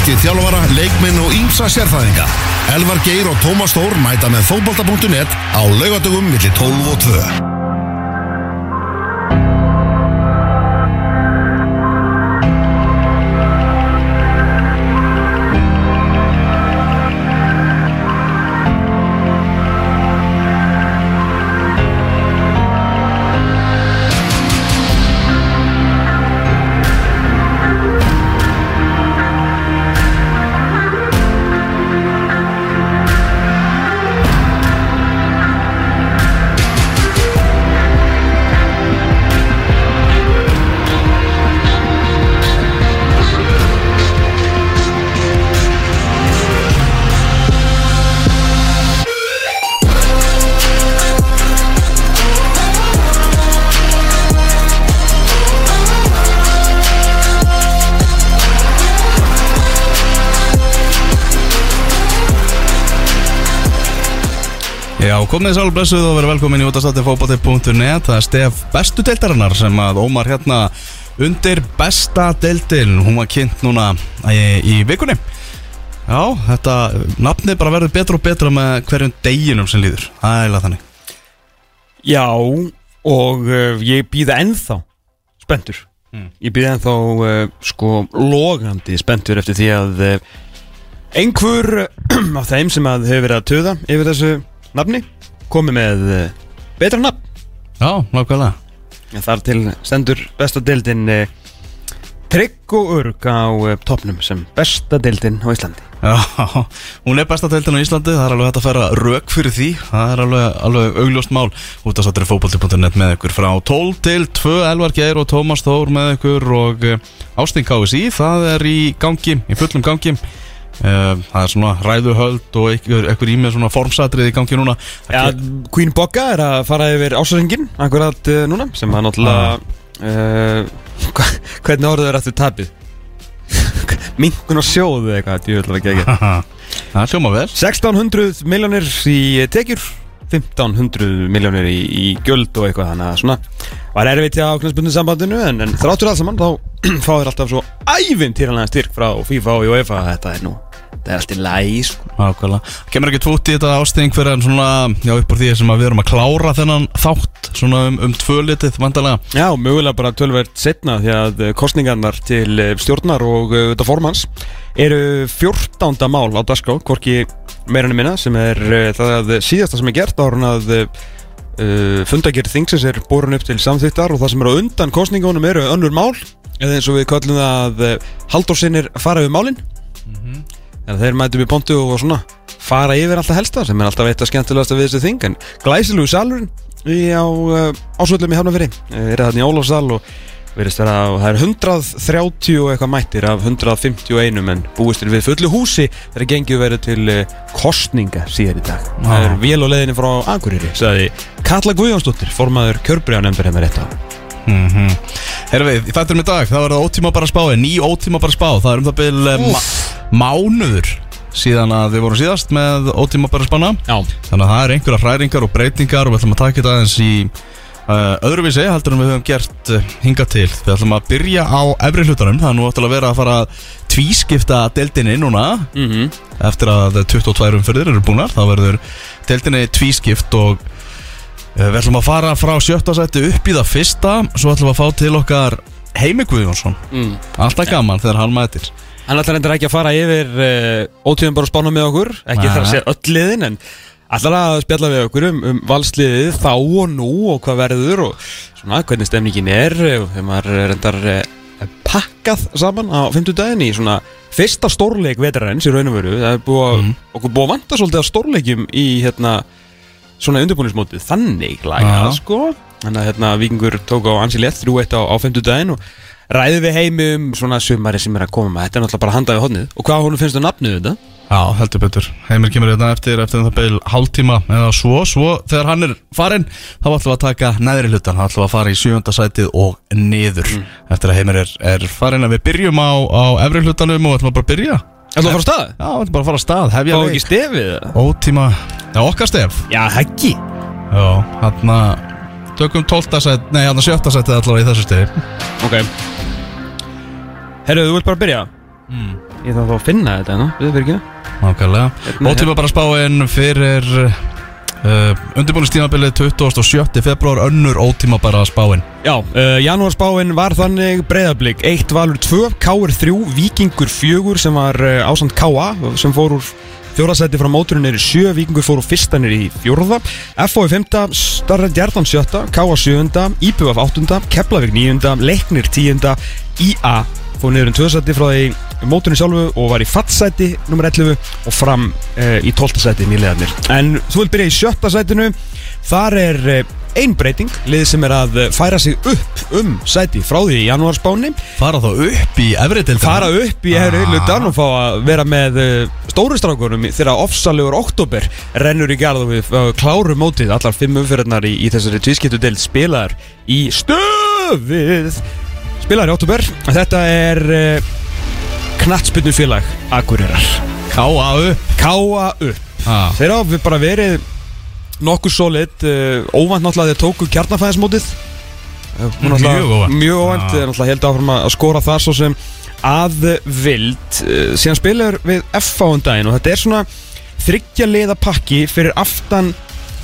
bætti þjálfara, leikminn og ímsa sérþæðinga. Elvar Geir og Tómas Þór mæta með fótbolta.net á laugadögum millir 12 og 2. komið alveg blessuð og verið velkomin í útastætti fókbóti.net Það er stef bestu deildarinnar sem að Ómar hérna undir besta deildin Hún var kynnt núna í, í vikunni. Já, þetta nafnið bara verður betra og betra með hverjum deginum sem líður. Eiginlega þannig. Já, og uh, ég býða ennþá spenntur. Ég býða ennþá uh, sko logandi spenntur eftir því að uh, einhver af þeim sem að hefur verið að töða yfir þessu nafni komið með uh, betra nafn. Já, nákvæmlega. Þar til stendur besta deildin uh, trygg og örg á uh, topnum sem besta deildin á Íslandi. Já, hún er besta deildin á Íslandi. Það er alveg hægt að færa rauk fyrir því. Það er alveg, alveg augljóst mál. Útastættir fókbóti.net með ykkur frá 12 til 2 Elvar Geir og Tómas Þór með ykkur og Ástin KSI Það er í gangi, í fullum gangi það er svona ræðuhöld og einhver, einhver í með svona formsatrið í gangi núna. Já, Queen Bogga er að fara yfir ásæringin akkurat uh, núna sem að náttúrulega uh, hvernig orðið er aftur tapið? Minkun og sjóðu eitthvað djúvill að gegja Það er hljóma vel 1600 miljónir í tekjur 1500 miljónir í, í gjöld og eitthvað þannig að svona var erfitt hjá knæsbundin sambandinu en, en þráttur alls saman þá fá þér alltaf svo ævintýralega styrk frá FIFA og UEFA þetta er nú þetta er allt í læs Ákvæmlega Kemur ekki tvúti í þetta ásting fyrir en svona Já, upp úr því sem að við erum að klára þennan þátt Svona um, um tvö litið vandalega Já, mögulega bara tölvert setna því að eh, kostningarnar til eh, stjórnar og uh, þetta formans eru 14. mál á Daskó, hvorki meira en minna sem er uh, það að síðasta sem er gert árun að uh, fundagerð þingsins er borun upp til samþýttar og það sem eru á undan kostningunum eru önnur mál eða eins og við kallum það að uh, Haldórsinnir fara við málin en þeir mætum í pontu og svona fara yfir alltaf helsta sem er alltaf eitt af skemmtilegasta við þessu þing en glæsilegu salurinn í á uh, ásvöldum í Hafnafyrir uh, er það í Ólafsal og að það er 130 og eitthvað mættir af 151 en búist er við fullu húsi þegar gengið verið til uh, kostninga síðan í dag. Það er vél og leðinni frá Akureyri sagði Katla Guðjónsdóttir formaður kjörbríða nefndir hérna rétt á mm -hmm. Herra við, í þætturum í dag Það var það ótíma bara spá Ný ótíma bara spá. Það er um það byl uh, ma mánuður Síðan að við vorum síðast með ótíma bara spána. Já, Þannig að það er einhverja hræringar og breytingar Og við ætlum að taka þetta aðeins í uh, öðruvísi heldur en við höfum gert uh, hingað til. Við ætlum að byrja á efri hlutanum. Það er nú ætlum að vera að fara að tvískipta deildinni núna. Mm Eftir að 22 umfyrðir eru búnar Þá verður deildinni tvískipt og við ætlum að fara frá sjötta sæti upp í það fyrsta Svo ætlum við að fá til okkar Heimi Guðjónsson mm. Alltaf gaman þegar hann mætir Hann ætlar endur ekki að fara yfir uh, ótíðum bara spána með okkur ekki Nei. þar að segja öll liðin en ætlar að spjalla við okkur um, um valsliðið þá og nú og hvað verður og svona hvernig stemningin er og þegar maður reyndar uh, pakkað saman á 50 daginn í svona fyrsta stórleik vetrarins í raun og veru það er búið Mhm. okkur búið að vanta svolítið svona undirbúinismótið þannig lagað sko. Þannig að hérna vikingur tók á ansi létt 3-1 á, á 50 daginn og ræði við heimi um svona sumari sem er að koma. Þetta er náttúrulega bara handaði hodnið og hvað honum finnst þú nafnið þetta? Já, heldur betur. Heimir kemur hérna eftir eftir það beil hálftíma eða svo Svo þegar hann er farinn þá ætlum við að taka neðri hlutan þá ætlum við að fara í sjönda sætið og niður. Eftir að Heimir er, er farinn að við byrjum á, á efri hlutanum og ætlum að bara byrja Er það að fara á stað? Já, ætlum bara að fara að stað, hefja Fá ekki stefið? Ótíma, já okkar stef. Já, heggi. Já, hann tökum tólta sæt, nei hann sjötta sætið allavega í þessu stefi Ok. Herru, þú vilt bara byrja? Ég þarf þá að finna þetta hérna, við fyrir ekki Nákvæmlega. Hérna, Ótíma bara spáinn fyrir uh, undirbúinustímabilið 27. februar önnur ótíma bara spáinn Já, uh, janúarspáin var þannig breyðablík 1 valur 2, K-er 3, Víkingur 4 sem var uh, ásand K.A. sem fór úr fjórðasæti frá móturinn er í 7, Víkingur fór úr fyrstanir í fjórða, F.O. í 5, Starra Djartan 7, K.A. 7, IPVF 8, Keflavík 9, Leiknir 10, IA fór niður um tvöðsæti frá því móturinn sjálfu og var í fattsæti nummer 11 og fram uh, í 12. sæti nýlegaðnir. En þú vil byrja í sjötta sætinu Þar er uh, ein breyting, lið sem er að eh, færa sig upp um sæti frá því í janúarspáni Fara þá upp í efri til fara upp í hefri Ah. og fá að vera með uh, stóru strákunum í- þegar ofsalegur oktober rennur í garð og við klárum mótið allar fimm umfyrirnar í, í þessari tvískiptu deild spilaðar í stöfið spilaðar í oktober þetta er uh, knattspynnu félag Akureyrar Káa upp ah. þeir hafa bara verið nokkuð solid uh, óvænt náttúrulega þeir tóku kjarnafæðismótið hún Mjög óvænt. mjög óvænt, Já. þeir náttúrulega held áfram að skora það svo sem að vild uh, síðan spilaður við F á um daginn og þetta er svona þryggja liða pakki fyrir aftan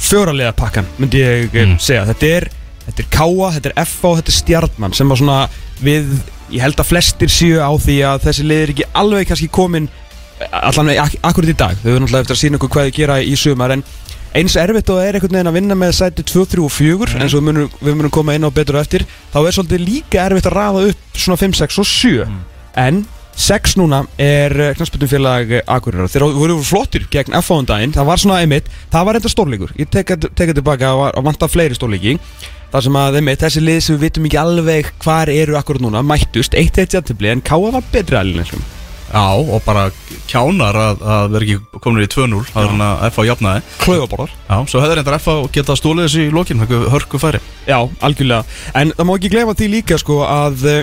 fjóra liða pakkan myndi ég. Mm. segja þetta er, þetta er Káa, þetta er F á, þetta er Stjarnan sem var svona við ég held að flestir séu á því að þessi lið er ekki alveg kannski komin allan veginn ak akkurat í dag. Þau verður náttúrulega eftir að sína okkur hvað þau gera í sumar en eins erfitt og er einhvern veginn að vinna með sæti 2, 3 og 4 eins og við munum, koma inn á betur á eftir þá er svolítið líka erfitt að rafa upp svona 5, 6 og 7 en 6 núna er knastbyttumfélag Akureyrar. Þeir voru flottir gegn F á um það var svona einmitt, það var enda stórleikur. Ég teka teka tilbaka að vanta fleiri stórleiki þar sem að einmitt, þessi lið sem við vitum ekki alveg hvar eru akkurat núna mættust, eitt eitt jættibli en Káa var betri alveg Já, og bara kjánar að, að vera ekki komin í 2-0 Það er hann að F á jafnaði. Klöfaborðar Já, svo hefur reyndar F á geta stólið þessu í lokin Hörku, hörku færi. Já, algjörlega. En það má ekki gleyma því líka sko að uh,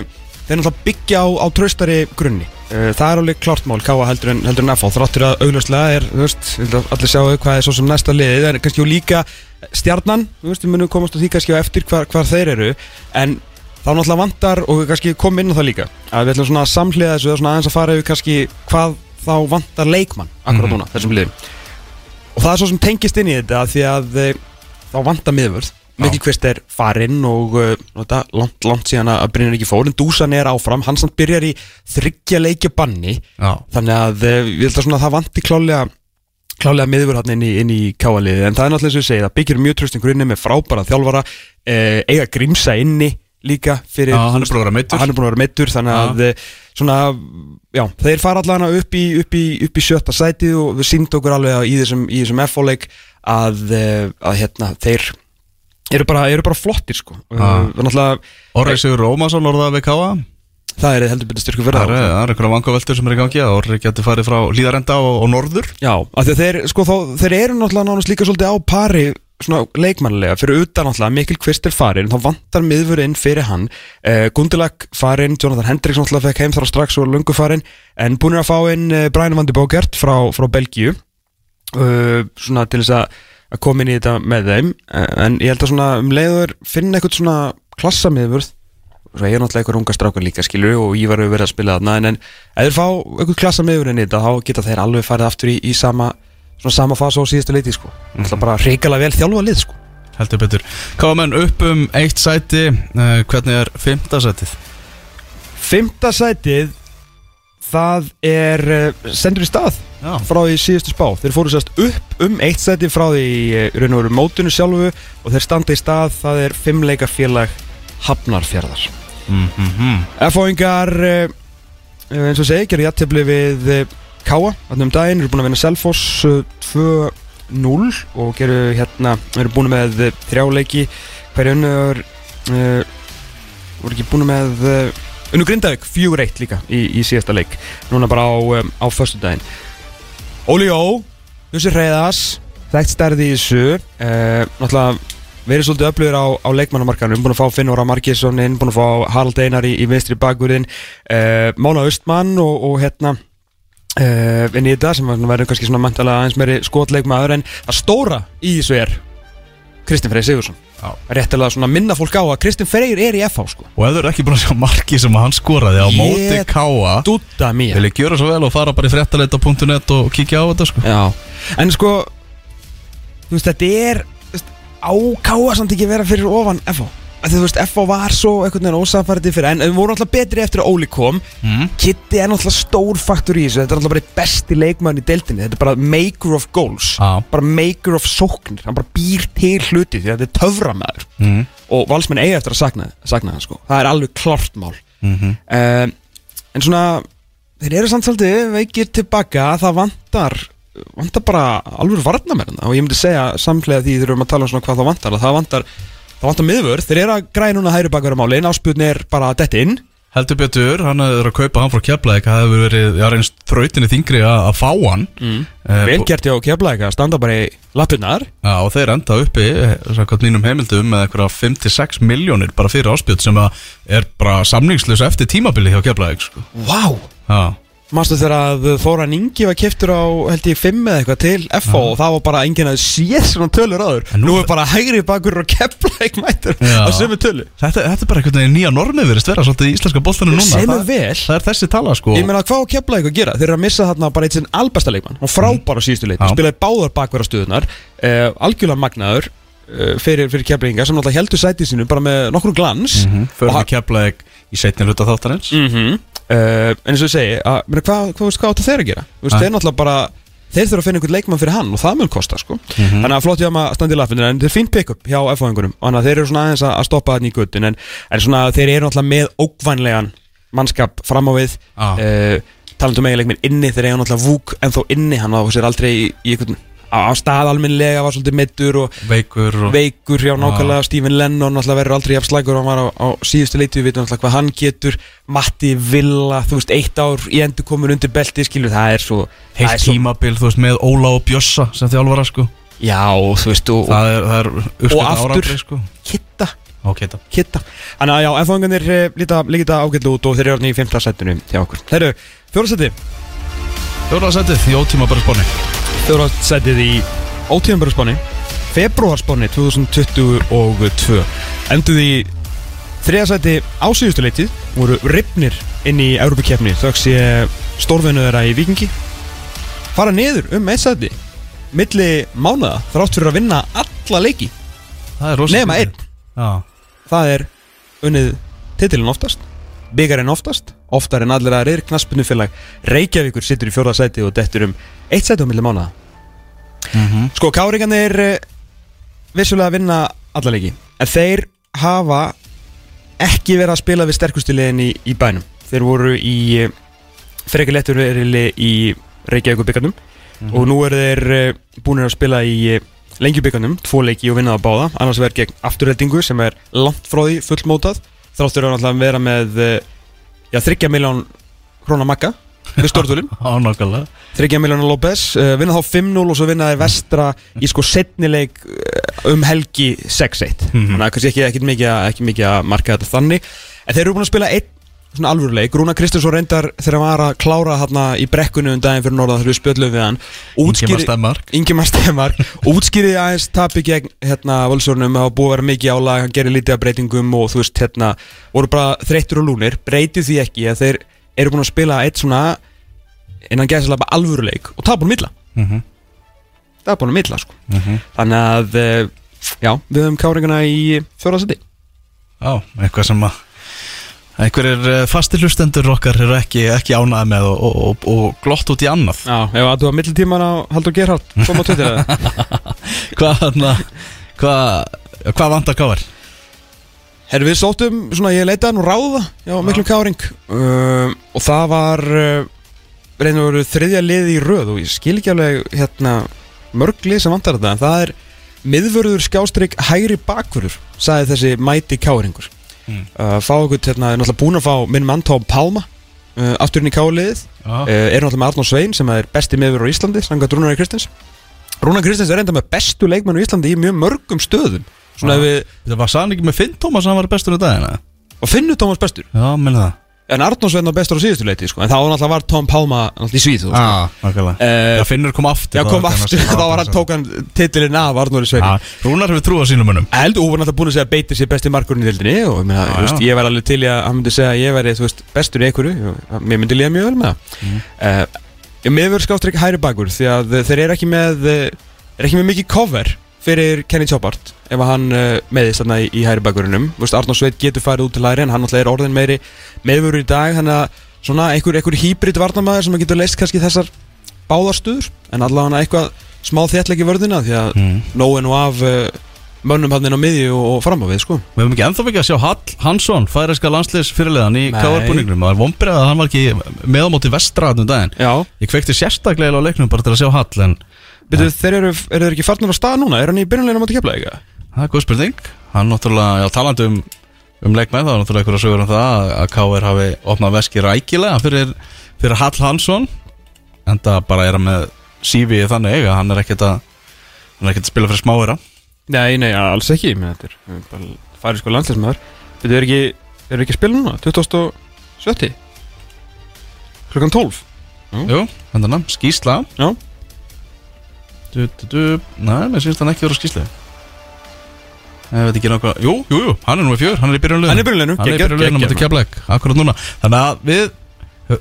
þeir náttúrulega byggja á, á traustari grunni. Uh, Það er alveg klart mál, káa heldur en, heldur en FH Þráttur að augljóslega er, þú veist, allir sjáu hvað er svo sem næsta liðið En kannski líka stjarnan, við munum komast á því kannski á eftir hvar, hvar þeir eru En þá náttúrulega vantar og við kannski komum inn á það líka Að við ætlum svona að samhliða þessu, svona aðeins að fara yfir kannski hvað þá vantar leikmann akkurat Mhm. núna, þessum liðum. Og það er svo sem tengist inn í þetta því að eh, þá vantar miðvörð. Mikil Kvist er farinn og uh, þetta, langt, langt síðan að Brynjar ekki fór en Dúsan er áfram, hann samt byrjar í þryggja leikja banni. Já, þannig að ég held að svona það vanti klálega klálega miður hann inn í, inn í káaliði en það er náttúrulega og ég segi, það byggir mjög trösting grunni með frábæra þjálfara uh, eiga grímsa inni líka fyrir Já, hann er búin að vera meittur þannig að uh, svona, já, þeir fara allan upp í, upp, í, upp í sjötta sætið og við sínd okkur alveg í þessum, þessum FO-leik að, uh, að hérna, þeir eru bara, eru bara flottir sko. Já. náttúrulega, Orri Sigur Rómason orðað við Káa það er heldur betur styrku fyrir Það það er einhverja vangaveltur sem er í gangi að Orri getur farið frá hlýðarenda og, og norður. Já, af því að þeir, sko, þá, þeir eru náttúrulega nánast líka svolítið á pari leikmannlega, fyrir utan náttúrulega Mikkel Kvist er farinn, þá vantar miðvörinn fyrir hann. Uh, Gundilag farinn, Jonathan Hendricks náttúrulega fekk heim þar strax og lungu farinn en búin að fá inn uh, Brian van de Bogert frá, frá Belgíu. Uh, svona til þess að koma inn í þetta með þeim. Uh, en ég held að svona um leiður finna eitthvað svona klassamiðvörð svo er náttúrulega eitthvað unga strákar líka skilur og ég var að vera að spila þarna en, en ef þeir fá eitthvað klassamiðvörð inn í þetta þá geta þeir alveg farið aftur í, í sama svona sama fasa á síðustu leiti sko. Mm -hmm. bara reykjala vel þjálfa lið sko. Heldur betur. Káa menn upp um eitt sæti uh, Hvernig er fymta sætið? Fymta sætið það er uh, sendur í stað Já, frá því síðustu spá. Þeir fóru sérst upp um eitt sæti frá því í raun og veru mótinu sjálfu og þeir standa í stað það er fimmleika félag Hafnarfjörðar mm -hmm. F-óingar uh, eins og segi gerir jættefli við uh, Káa þannig um daginn, eru búin að vinna Selfoss uh, 2-0 og gerir hérna, eru búin með uh, þrjá leiki. Hverju unnur voru ekki búin með uh, unnu Grindavík 4-1 líka í, í síðasta leik. Núna bara á, á föstu daginn Óli Jó, Jussi Reyðas þekkt stærði í þessu náttúrulega verið svolítið öflugur á, á leikmannamarkanum, búin að fá Finnóra Margesson inn, búin að fá Harald Einar í, í vinstri bakgurðin, uh, Mána Östmann og, og hérna inn í þetta sem verður kannski svona mæntalega aðeins meiri skotleikmaður en að stóra í þessu er Kristinn Freyr Sigursson. Réttilega svona minna fólk á að Kristinn Freyr er í FH sko. Og ef þú eru ekki búin að sjá marki sem hann skoraði á móti Ég- Káa Dúta mér Vil ég gjöra svo vel og fara bara í fréttaleita.net og kíkja á þetta sko. Já, en sko Þú veist, þetta er Ákáa samt ekki vera fyrir ofan FH Þú veist, FH var svo einhvern veginn ósafærið fyrir En við vorum alltaf betri eftir að Óli kom. Mm. Kitty er náttúrulega stór faktur í þessu. Þetta er náttúrulega bara eitt besti leikmann í deildinni. Þetta er bara maker of goals. Já. Bara maker of sóknir. Hann bara býr til hluti því að þetta er töframæður Mm. Og valsmenn eiga eftir að sakna, sakna það sko. Það er alveg klart mál. Mm -hmm. um, En svona Þeir eru samt svolítið veikir tilbaka Það vantar vantar bara alveg varnamenn og ég myndi segja samlega því þegar við erum að tala um svona hvað það vantar að það vantar, það vantar miðvör þeir eru að græða núna hægri bakverða málin. Áspjörn er bara dett inn. Heldur betur, hann hefur að kaupa hann frá Keflæk Það hefur verið, já reynst þrautinni þingri að, fá hann. Mm. velgert hjá keflæk að standa bara í lappirnar. Já, og þeir enda uppi, sakvæmt mínum heimildum með eitthvað 5-6 miljónir bara fyrir áspjöld sem að er bara samningslaus eftir tímabili hjá Keflæk sko. Vá! Mástu þegar að Þóran Ingi var keftur á held ég 5 eða eitthvað til FO og það var bara enginn að sé svona tölur áður En nú, nú- er bara hægri bakur og keflæk mættur Já. á sömu tölu þetta, þetta er bara einhvern veginn nýja normið verið vera svolítið í íslenska boltanum núna Sem er það, vel. það er þessi tala sko Ég meina hvað á keflæk að gera? Þeir eru að missa þarna bara eitt sinn albesta leikmann og frábæra mm. síðustu leik Já. spilaði báðar bakverða stuðunar uh, algjörlega magnaður uh, fyrir, fyrir keflækinga sem náttúrulega heldur sætið sínu bara með nokkur glans mm Förum Og við Keflæk í setni hluta þáttarins -hmm. Uh, En eins og ég segi að, meina, hvað, hvað, hvað, áttu þeir að gera? Ha? þeir náttúrulega bara Þeir þurfa að finna einhvern leikmann fyrir hann og það mun kosta sko. Mhm. Þannig að flott hjá maður standi í lappinu En þeir fínt pick-up hjá F-fáingunum Þannig að þeir eru svona aðeins að að stoppa þannig í guttin en, en svona þeir eru náttúrulega með ókvænlegan Mannskap fram á við Já. uh, Talandum eiginleik minn inni Þeir eiga náttúrulega vúk en þó inni Hann var sér aldrei í, í einhvern á, á stað almennlega var svolítið meittur og Veikur og veikur hjá nákvæmlega Stephen Lennon náttúrulega verður aldrei jafn slægur hann var á, á síðustu leiti við veitum náttúrulega hvað hann getur. Matti Villa, þú veist, eitt ár í endur komin undir belti, skilur, það er svo heilt er svo, tímabil, þú veist, með Óla og Bjössa sem þjálfara sko. Já, þú veist, og, og Það er, það er uppskrift aftur- sko. Kitta, Ok, þetta kitta Þannig að já, ennfóðingarnir líta, líta ágætlu út og þeir eru í 5. setinu hjá okkur. Þeir eru, fjórasætti, Fjórðarsætið í ótíma bara spáni fjórasættið í ótíðanbjörnsbáni februarspáni 2022 enduð í þriðasætti á síðustu leitið voru ripnir inn í Európa-kefni þöggs ég stórvinu þeirra í Vikingi fara niður um eitt sætti milli mánuða þrátt fyrir að vinna alla leiki. Nema einn, það er unnið titilin oftast byggarinn oftast, oftar en allir aðrir knaspunnufélag Reykjavíkur sittur í fjórða sæti og dettur um eitt sæti á milli mánuða Mhm. Sko, káringarnir eh, vissulega að vinna alla leiki En þeir hafa ekki verið að spila við sterkustu liðin í, í bænum. Þeir voru í eh, frekar lettur verili í Reykjavíkur byggarnum Og nú eru þeir uh, búinir að spila í lengjubyggarnum Tvo leiki og vinna á báða. Annars verður gegn afturreldingu sem er langt frá því fullmótað Þráttur að náttúrulega vera með uh, Já, 30 miljón krónar makka Við stórtúlin á nákvæmlega. 30 miljónar López, uh, vinna þá 5-0 og svo vinna þeir vestra í sko setnileik uh, um helgi 6-1 Mhm. þannig að kannski ekki, ekki, mikið, að- að marka þetta þannig. En þeir eru búin að spila einn svona alvöruleik. Rúna Kristinsson reyndar þegar hann var að klára hérna í brekkunni um daginn fyrir norðan þegar við spjöllum við hann Ingimar Stemmark útskýriði aðeins tapi gegn hérna völsórnum, það var búið að vera mikið álag hann gerir lítið af breytingum og þú veist hérna voru bara þreyttur og lúnir, breytið því ekki að þeir eru búin að spila eitt svona innan gæðslega alvöruleik og tapa hann milla Mhm. tapa hann milla sko. Mhm. þannig að eh, já, við höfum káringana í fjóraðsæti Já, eitthvað sem að einhverjir fastir hlustendur okkar eru ekki, ekki ánæði með og, og, og, og glott út í annað Já, ef að þú var millitíman á Haldur Gerhardt koma á Twitter eða? Hvað Hvað Hvað vantar káar? Herru, við sóttum, svona, ég leitaði nú ráða Já, miklum káring um, Og það var uh, reynir að vera þriðja lið í röð og ég skil ekki alveg hérna mörg lið sem vantar þetta en það er miðvörður skjástrygg hægri bakvörður sagði þessi mæti káringur Mm. uh, fá okkur, hérna, er náttúrulega búin að fá minn mann Tom Palma uh, afturinn í káliðið Já, uh, er náttúrulega með Arnór Svein sem er besti miðvörður á Íslandi samkvæmt Rúnar Kristins. Rúnar Kristins er enda með bestu leikmenn á Íslandi í mjög mörgum stöðum. Ef við, Það var sann ekki með Finn Tómas sem hann var bestur í dagina og finnur Tómas bestur. Já, menn það En Arnósveinn var bestur á síðustu leiti sko. En þá náttúrulega var Tom Pálma náttúrulega í Svíð sko. ah, Eh, Já, Finnur kom aftur Já, kom aftur, þá var hann tók hann titilinn af Arnóri Sveini. Já, Rúnar hefur trú á sínum munum Held, og hún var náttúrulega búin að segja beitir sér besti markurinn í dildinni og ég, meina, Já, þú veist, ég var alveg til í að hann myndi segja að ég væri veist, bestur í einhverju og mér myndi líða mjög vel með það. Mm. uh, Mér verður skáttur ekki hæri bakur því að þeir eru ekki með eh, er ekki með mikið cover fyrir Kenny Chopart ef hann uh, meðist þarna í, í hæri bakurinnum Arnór Sveit getur farið út til hæri en hann náttúrulega er orðin meiri meðvörur í dag þannig að svona einhver, einhver hýbrit varnamæður sem getur leist kannski þessar báðarstöður en allavega eitthvað smá þéttleiki vörðina því að Mm. er nú af uh, mönnum hann inn á miðju og, og fram á við sko. Við hefum ekki ennþá ekki að sjá Hall Hansson færiska landsliðs fyrirleðan í. KR-búningnum Það er vombrið að hann var ekki með á móti vestraðnum daginn. Já. Ég kveikti sérstaklega á leiknum bara til að sjá Hall En Byrju, þeir eru, eru þeir ekki farnir á stað núna? Er hann í byrjunleginu á móti kefla eitthvað? það er góð spurning Hann náttúrulega, já talandi um, um leikmenn Það var náttúrulega einhverja sögur um það að- Að KR hafi opnað veski rækilega fyrir, fyrir Hall Hansson En það bara er hann með sífi þannig að hann er ekkert að Hann er ekkert að spila fyrir smáira Nei, nei, alls ekki Mér, Þetta bara farið sko landsleismæður Þetta er ekki, er ekki að spila núna? 2070 Klukkan 12 Jú, skýsla Já. Du, du, du. Nei, mér syns hann ekki vera skýsla Ég veit ekki nákvæm Jú, jú, jú, hann er nú með fjör, hann er í byrjunleginu Hann er í byrjunliðinu, Hann er í byrjunleginu geggjað, mútið keflæk, akkurat núna. Þannig að við,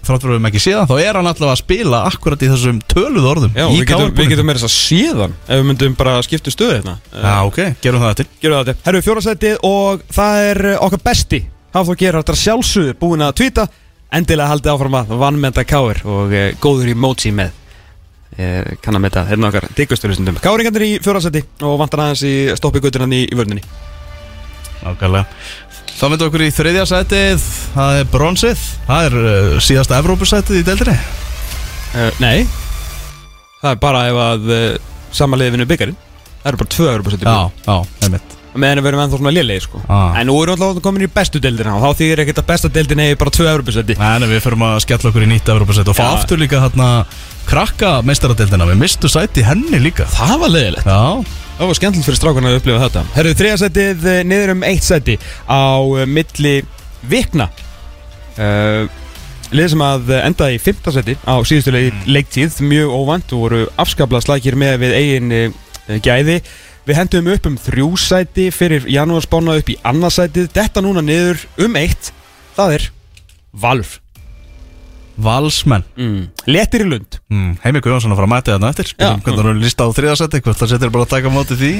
þrátt að við ekki séðan Þá er hann allavega að spila akkurat í þessum töluð orðum Já, í við getum, við getum meira þess að séðan Ef við myndum bara skipta stöðu hérna. Já, ok, gerum það eftir. Gerum það þetta Herru fjórasæti og það er uh, okkar besti Hafþór Gerhard er sjálfsögðu búin að tvíta Endilega haldið áfram að vannmenda Káir Og uh, góður í mótsi með uh, Kann að metta hérna okkar Diggusturistundum Káringarnir í fjórasæti Og vantar aðeins í stoppi guttunan í, í vörninni. Nákvæmlega. Þá myndum við okkur í þriðja sætið Það er bronsið. Það er uh, síðasta Evrópusætið í deildinni. Uh, Nei. Það er bara ef að uh, Samanlega vinnu byggarinn Það eru bara tvö Evropasæti Já, já, einmitt. Meðan við erum ennþá svona lélegi sko. Ah. En nú erum við alltaf komin í bestu deildina Og þá þýðir ekkert að besta deildin eigi bara tvö Evropasæti Nei, við förum að skella okkur í nýtt Evrópusæti og fá aftur líka hérna krakka meistaradeildina, við mistu sæti henni líka. Það var leiðilegt. Já, Það var skemmtilegt fyrir strákana að upplifa þetta. Herru, þriðasætið eh, niður um eitt sæti á uh, milli vikna. Uh, Lið sem að endaði í fymta sæti á síðustu leik, leiktíð Mjög óvant og voru afskaplega slækir með við eigin uh, gæði. Við hendum upp um þrjú sæti fyrir janúarspána upp í annarsætið Þetta núna niður um eitt Það er Valur Valsmenn. Mm. Letir í lund. Mm, Heimi Guðjónsson að fara að mæta þarna eftir. Spilum hvernig hann er lista á þriðasæti Hvort það setur bara að taka móti því.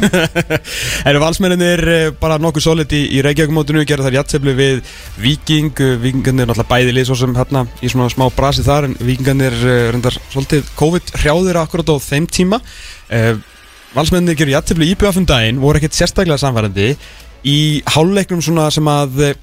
Eru valsmenninir eh, bara nokkuð solid í, í Reykjavík-mótinu, gera þar jætsefli við Viking, eh, Vikingarnir náttúrulega bæði lið svo sem hérna í svona smá brasi þar en Vikingarnir eh, reyndar svolítið COVID hrjáðir akkurat á þeim tíma. Valsmenninir gerur jætsefli í BFM daginn, voru ekkert sérstaklega samfærandi í háluleiknum svona sem að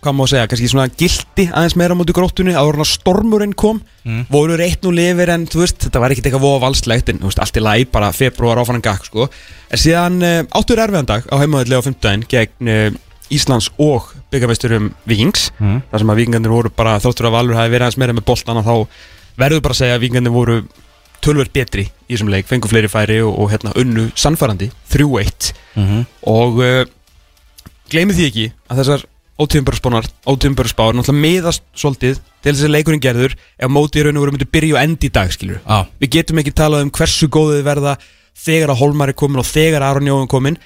hvað má segja, kannski svona gildi aðeins meira móti gróttunni, að stormurinn kom Mm. voru reitt nú lifir en þú veist, þetta var ekkert eitthvað voða valslegt en þú veist, allt í lagi, bara februar áfannan gakk sko. en síðan uh, áttur erfiðan dag á heimaðalli á 15 gegn uh, Íslands og byggarmeisturum Vikings mm. þar sem að Vikingarnir voru bara þáttur að Valur hafi verið aðeins meira með boltan og þá verður bara að segja að Vikingarnir voru tölver betri í þessum leik, fengu fleiri færi og, og hérna unnu sannfærandi 3-1 Mm og uh, gleymið því ekki að þessar ótíðumbörspánar ótíðumbörspár náttúrulega miðast svolítið til þess að leikurinn gerður ef mótið í raun og veru myndi byrja og endi í dag skilur Já, við getum ekki talað um hversu góðið verða þegar að Holmar er komin og þegar Aron Jóhann komin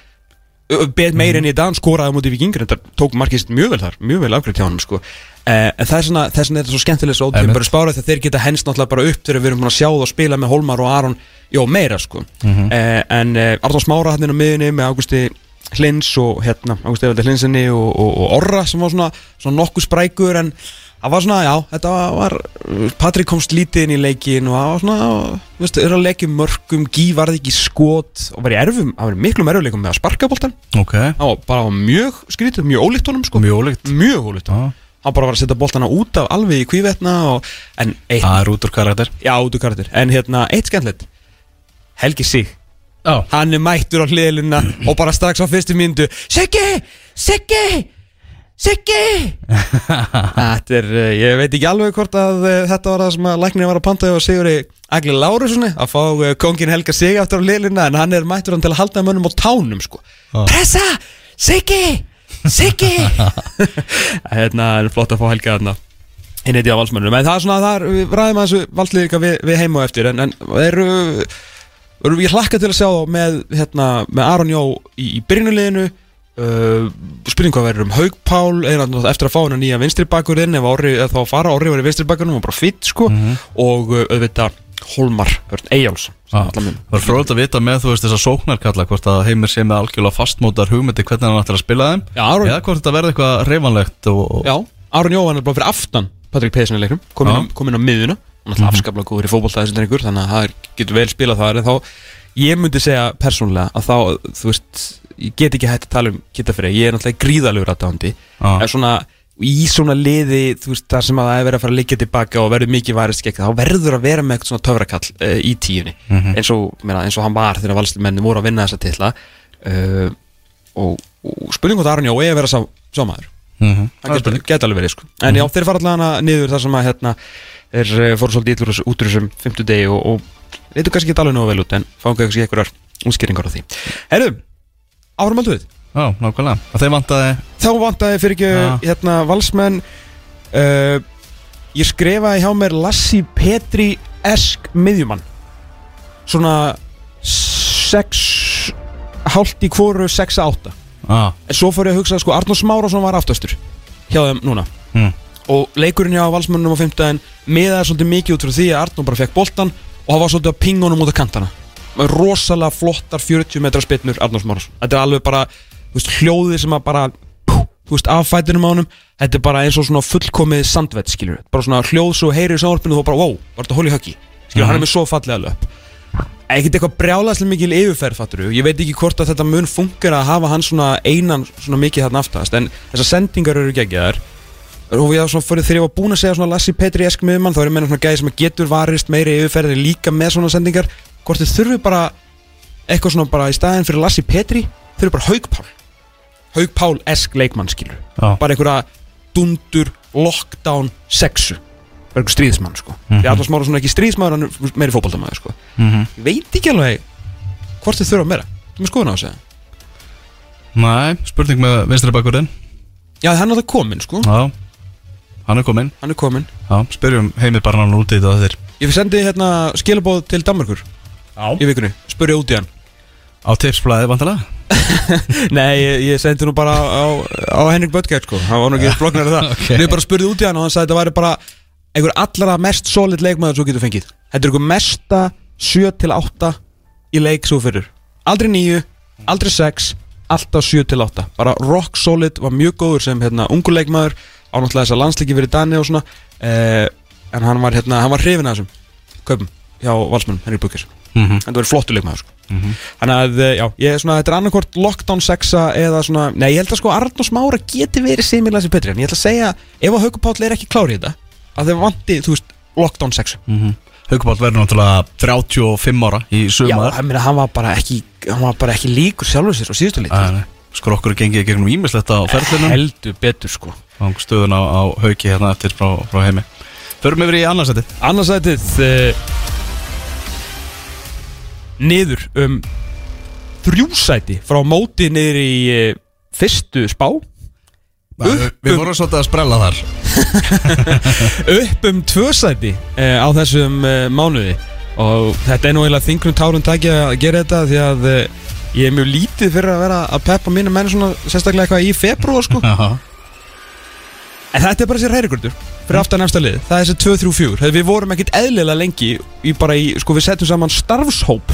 bet meir enn í dag, skoraði móti vikingir þetta tók markist mjög vel þar, mjög vel afgreitt hjá hann sko. uh, en það er svona, vegna er þetta svo bara spára þegar þeir geta henst náttúrulega bara upp þegar við erum að sjá það og spila með Holmar og Aron jó meira sko. Uh, en uh, Arnór Smára hann inn á miðunni með Águsti Hlins og hérna Águsti Evaldi Hlinsinni og, og, og Orra sem var svona, svona nokkuð sprækur en það var svona, já, þetta var Patrik komst lítið inn í leikin og það var svona, þú veist, er að leikja mörgum Gí varði ekki skot og var í erfum það var í miklum erfuleikum með að sparka boltan ok. Það var bara mjög skrítið, mjög ólíkt honum sko. Mjög ólíkt. Mjög ólíkt honum. Já, hann bara var að setja boltana út af alveg í kvívetna og, en eitt, Það er út úr karakter. Já, út úr karakter. En hérna, eitt skemmtilegt. Helgi Sig Já, hann er mættur á hliðluna og bara strax á fyrstu myndu Siggi, Siggi! Siggi! Þetta er, uh, ég veit ekki alveg hvort að uh, þetta var það sem að læknirinn var að panta og Sigurði Agli Lárusson að fá uh, kongin Helga Sig aftur á hliðluna en hann er mættur hann til að halda mönnum á tánum sko. Pressa, Siggi! Siggi! Hérna er flott að fá Helga þarna hinn heiti á valsmönnum en það er svona, það er, við ræðum að þessu valslið líka við, við heim og eftir en, en eru, eru ég hlakka til að sjá þá með, hérna, með Aron Jó í, í byrjunuleginu uh, spurning hvað verður um Haug Pál er hann eftir að fá hennar nýja vinstri bakurinn ef Orri, eða þá fara Orri var í vinstri bakurinn og bara fitt sko. Og uh, auðvitað Holmar, Örn Eyjáls Ah. Það var fróðilegt að vita með þú veist þessa sóknarkalla hvort að Heimir sé með algjörlega fastmótar hugmyndi hvernig hann ætlar að spila þeim. Já, Aron, eða hvort þetta verði eitthvað reyfanlegt og, og já, Aron Jó hann er bara fyrir aftan Patrik Pesen í leiknum, kom inn, Já. á- kom inn á miðuna er alltaf afskaplega góður í fótbolta þessi drengur þannig að það getur vel spilað þar en þá, ég myndi segja persónulega að þá, þú veist, ég get ekki hægt að tala um Kittafrey, ég er náttúrulega gríðalegur aðdándi, Já. en svona í svona liði, þú veist, þar sem að það er verið að fara að liggja tilbaka og verður mikið varist gegn þá verður að vera með eitthvað svona töfrakall uh, í tíunni, eins, og, meina, eins og hann var þegar valslimenni voru að vinna þessa titla uh, og, og spurning hvort Aron Jó er að vera sá, sá maður Mhm. það getur, getur alveg verið sko. En já, þeir fara allavega niður þar sem að hérna, þeir eh, fóru svolítið út úr þessum fimmtudegi og, og leitur kannski ekki alveg nógu vel út en fáum kannski einhverjar útskýringar á því. Herru, árum aldrei Já, nákvæmlega. Að þeim vantaði þá vantaði fyrir ekki Já. hérna valsmenn uh, ég skrifaði hjá mér Lassi Petri Esk miðjumann. Svona 6 hálft í hvoru 6-8 ah, en svo fór ég að hugsa sko Arnór Smárásson var aftastur hjá þeim núna. Hm. Og leikurinn hjá valsmönnum á 15 miðaði svolítið mikið út frá því að Arnór bara fekk boltan og hann var svolítið að pinga honum út af kantana. Með rosalega flottar 40 metra spinnur Arnór Smárásson þetta er alveg bara þú veist, hljóðið sem að bara þú veist, af fætinum á honum. Þetta er bara eins og svona fullkomið sandvett skilur bara svona hljóð svo heyrir í sávarpinu og þú bara wow, var þetta hóli höggi skilur, hann er með svo fallega löp ekkert eitthvað brjálæslega mikil yfirferð fattur ég veit ekki hvort að þetta mun funkar að hafa hann svona einan svona mikið þarna aftast en þessar sendingar eru geggjaðar svona fyrir þegar ég var búin að segja svona Lassi Petri esk miðmann þá er ég meina svona gæði sem getur varist meiri yfirferði líka með svona sendingar. Hvort þið þurfi bara eitthvað svona bara í staðin fyrir Lassi Petri? Þurfi bara Haugpál Haugpál esk leikmann skilur Já. bara einhverja dundur lockdown sexu. Bara einhver stríðismann sko. Mhm. því Arnars Mára svona ekki stríðismann hann er meiri fótboltamaður sko. Mm ég veit ekki alveg hvort þið þurfa meira. Þú með skoðun á þessu? Næ, spurning með vinstri bakurinn já hann er það komin sko. Já, hann er kominn. Hann er komin Já, spyrjum heimir bara hann út í þetta þeir ég sendi hérna skilabóð til Danmarkur Já. Í vikunni. Spurði út í hann. Á tipsblæði vantilega Nei, ég, ég sendi nú bara á, á Henrik Böttgert sko. Hann var nú ekki floknar af það. Ok. okay. Ég bara spurði út í hann og hann sagði þetta væri bara einhver allra mest solid leikmaður svo getur fengið. Þetta er einhver mesta 7-8 í leik svo fyrir. Aldrei 9, aldrei 6 Alltaf 7-8 Bara rock solid, var mjög góður sem hérna, ungur leikmaður Á náttúrulega þess að landsliki fyrir Dani og svona eh, En hann var, hérna, hann var hrifin að þessum Kaupum hjá valsmennum Henrik Böttgert mm -hmm. Þetta verið flottur leikmaður sko. Þannig að, eh, já, ég er svona, þetta er annarkvort lockdown sexa eða svona, nei, ég held að sko Arnór Smára geti verið similar sem Petri En ég ætla að segja, ef að Hauku Páll er ekki klári í þetta Að þeir vanti, þú veist, lockdown sexu Haukubátt verður náttúrulega 35 ára í Já, sumar hann, meina, hann var bara ekki, hann var bara ekki líkur sjálfur sér á síðustu nei. Skrokkur gengið gegnum ímislegt á ferðlunum Heldur betur, sko. Stöðun á, á hauki hérna eftir frá, frá heimi. Förum yfir í annarsæti Annarsætið uh, Niður um Þrjúsæti frá móti niður í uh, Fyrstu spá. Við, við vorum svolítið að sprella þar. Upp um tvö sæti uh, á þessum uh, mánuði. Og þetta er nú eiginlega þingnum tárun takja að gera þetta því að uh, ég er mjög lítið fyrir að vera að peppa mínu menn svona sérstaklega eitthvað í februar sko. En þetta er bara sér hærikurdur fyrir aftan efsta lið það er þessi 2-3-4 Þegar við vorum ekkit eðlilega lengi í bara í sko við settum saman starfshóp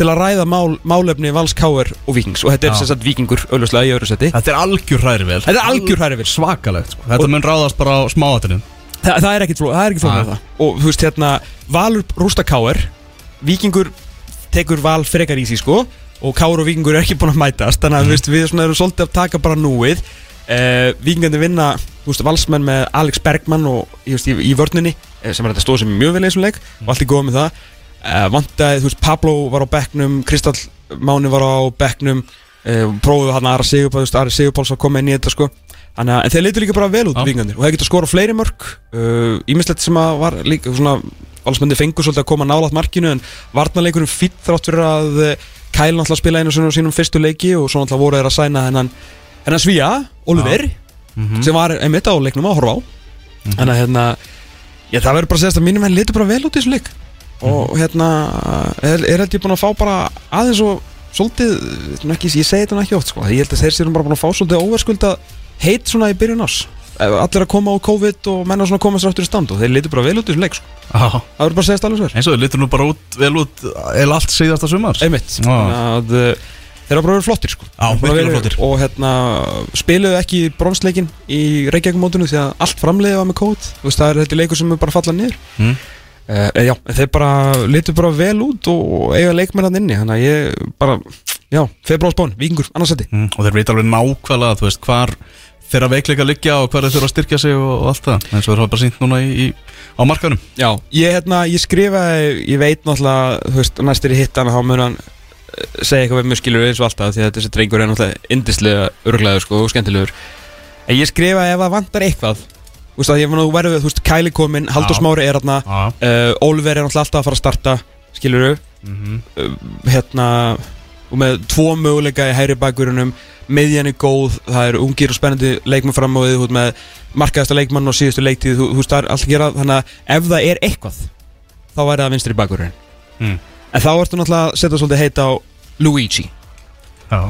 til að ræða mál, málefni Vals Káer og Víkings. Og þetta er sagt Víkingur auðvitað í öðru seti Þetta er algjör hræri vel Þetta er algjör hræri vel Svakalegt sko. Þetta mun ráðast bara á smáatrinn Þa, það er ekkit flóð, er það. Og þú veist hérna, Valur rústa Káer Víkingur tekur Val frekar í sig sko Og Káer og Víkingur er ekki búin að mætast Þannig að veist, við erum svolítið að taka bara núið. Uh, Víkingandi vinna, þú veist, valsmenn með Alex Bergmann og veist, í, í vörninni eh, Sem er þetta stóð sem er mjög vel eins og leik Og allt í góð með það. Uh, Vantaði, þú veist, Pablo var á bekknum Kristall Máni var á bekknum uh, Prófuðu hann Ara Sigurpáls, Ari Sigurpáls að koma inn í þetta sko. Þannig að en þeir leitur líka bara vel út Já. vingandir og þeir geta skora fleiri mörg Ímislegt sem að var líka svona Valsmenni fengur svolítið að koma nálat markinu en varnarleikurinn fýtt þrátt fyrir að Kyle náttúrulega spila einu svona á sínum fyrstu leiki og svo náttúrulega voru þeir að sæna hennan hennan svíja, Oliver sem var einmitt á leiknum að horfa á. Þannig að hérna Já, það verður bara að segja að mínum henn litur bara vel út í þessu leik. Og hérna er, er held ég búin að fá bara aðeins og Svolítið, ekki, ég segi þetta ekki oft sko Ég held að þeir séum bara búin að fá svolítið óverskulda Heit svona í byrjun ás Allir að koma á COVID og menna svona að koma sér aftur í stand Og þeir litur bara vel út í þessu leik sko. Það verður bara að segja alveg sver eins og þau litur nú bara út, vel út eða allt síðasta sumar. Einmitt. Að uh, þeir eru bara verið flottir sko. Þeir eru bara verið- flottir. Og hérna spiluðu ekki bronsleikin í Reykjavík-mótinu Því að allt framleiði var með COVID. Veist það er þetta leikur sem er bara fallað niður. Mm. uh, Já, þeir bara litur bara vel út og eiga leikmennan inni. Þannig að ég bara, já, febróðsbón, vikingur, annarsætti mm, Og þeir veit alveg nákvæmlega, þú veist, hvar þeirra veikleika liggja og hvar þeir þurfa að styrkja sig og, og allt það. Eins og þeir hafa bara sínt núna í, í, á markanum Já, ég, hérna, ég skrifaði, ég veit náttúrulega, þú veist, næstir í hittan þá mun hann eh, segja eitthvað við mjög skilur eins og alltaf því að þessi drengur er náttúrulega indislega örglegaður sko og skemmtilegur. En ég skrifaði ef það vantar eitthvað þú veist að ég var nú verið, þú veist, Kæli kominn Haldur Já. Smári er hérna uh, Oliver er náttúrulega alltaf að fara að starta skilur mm -hmm. hérna og með tvo möguleika í hæri bakverunum miðjan er góð, það er ungir og spennandi leikmann fram á því, með markaðasta leikmann og síðustu leiktíð, þú veist það er allt að gera. Þannig að ef það er eitthvað þá væri það vinstri bakverun Mm. en þá ertu náttúrulega að setja svolítið heita á Luigi. Já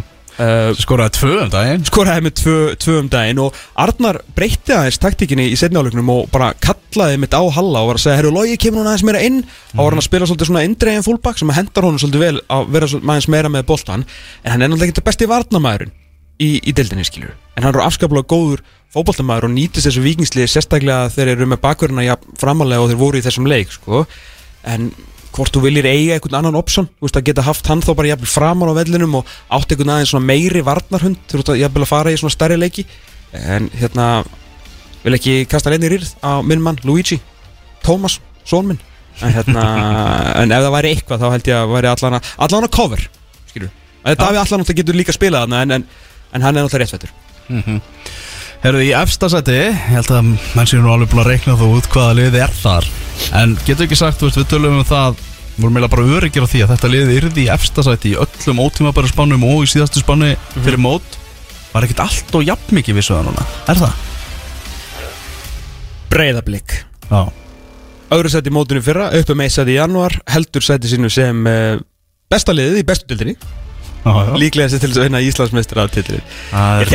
uh, Skoraði tvö um daginn. skoraði með tvö, tvö um daginn og Arnar breytti aðeins taktíkinni í setniáleiknum og bara kallaði mitt á Halla og var að segja, herru, Logi kemur hún aðeins meira inn? Og var hann að spila svolítið svona indreiðin fullback sem hendar honum svolítið vel að vera aðeins meira með boltan en hann er náttúrulega ekki besti varnamæðurinn í, í deildinni skilur en hann er afskaplega góður fótboltamæður og nýtist þessu vikingslið sérstaklega þegar þeir eru með bakverðina ja, framalega og þeir voru í þessum leik sko. en hvort þú viljir eiga einhvern annan option, þú veist að geta haft hann þá bara jafnvel framar á vellinum og átt einhvern aðeins svona meiri varnarhund þú veist að jafnvel að fara í svona stærri leiki. En hérna vil ekki kasta reyni rýrð á minn mann Luigi. Thomas, són minn. En hérna, en ef það væri eitthvað þá held ég að væri allan að, allan að cover skilur, að þetta hafi allan að getur líka spilað þarna en, en, en hann er náttúrulega réttfættur mm Herðu í efsta seti, ég held að menn séu nú alveg búin að reikna þú út hvaða liði er þar. En getur ekki sagt, veist, við tölum um það vorum meila bara öryggir á því að þetta liði yrði í efsta seti í öllum ótímabæri spannum og í síðastu spanni fyrir mót. Var ekkert allt og jafn mikið vissu það núna, er það? Breiðablík Já. Öðru mótinu í fyrra, upp um eitt seti í janúar heldur seti sínu sem uh, besta liðið í bestu dildinni Já, já líklega sér til þess að vinna Íslandsmeistra þeir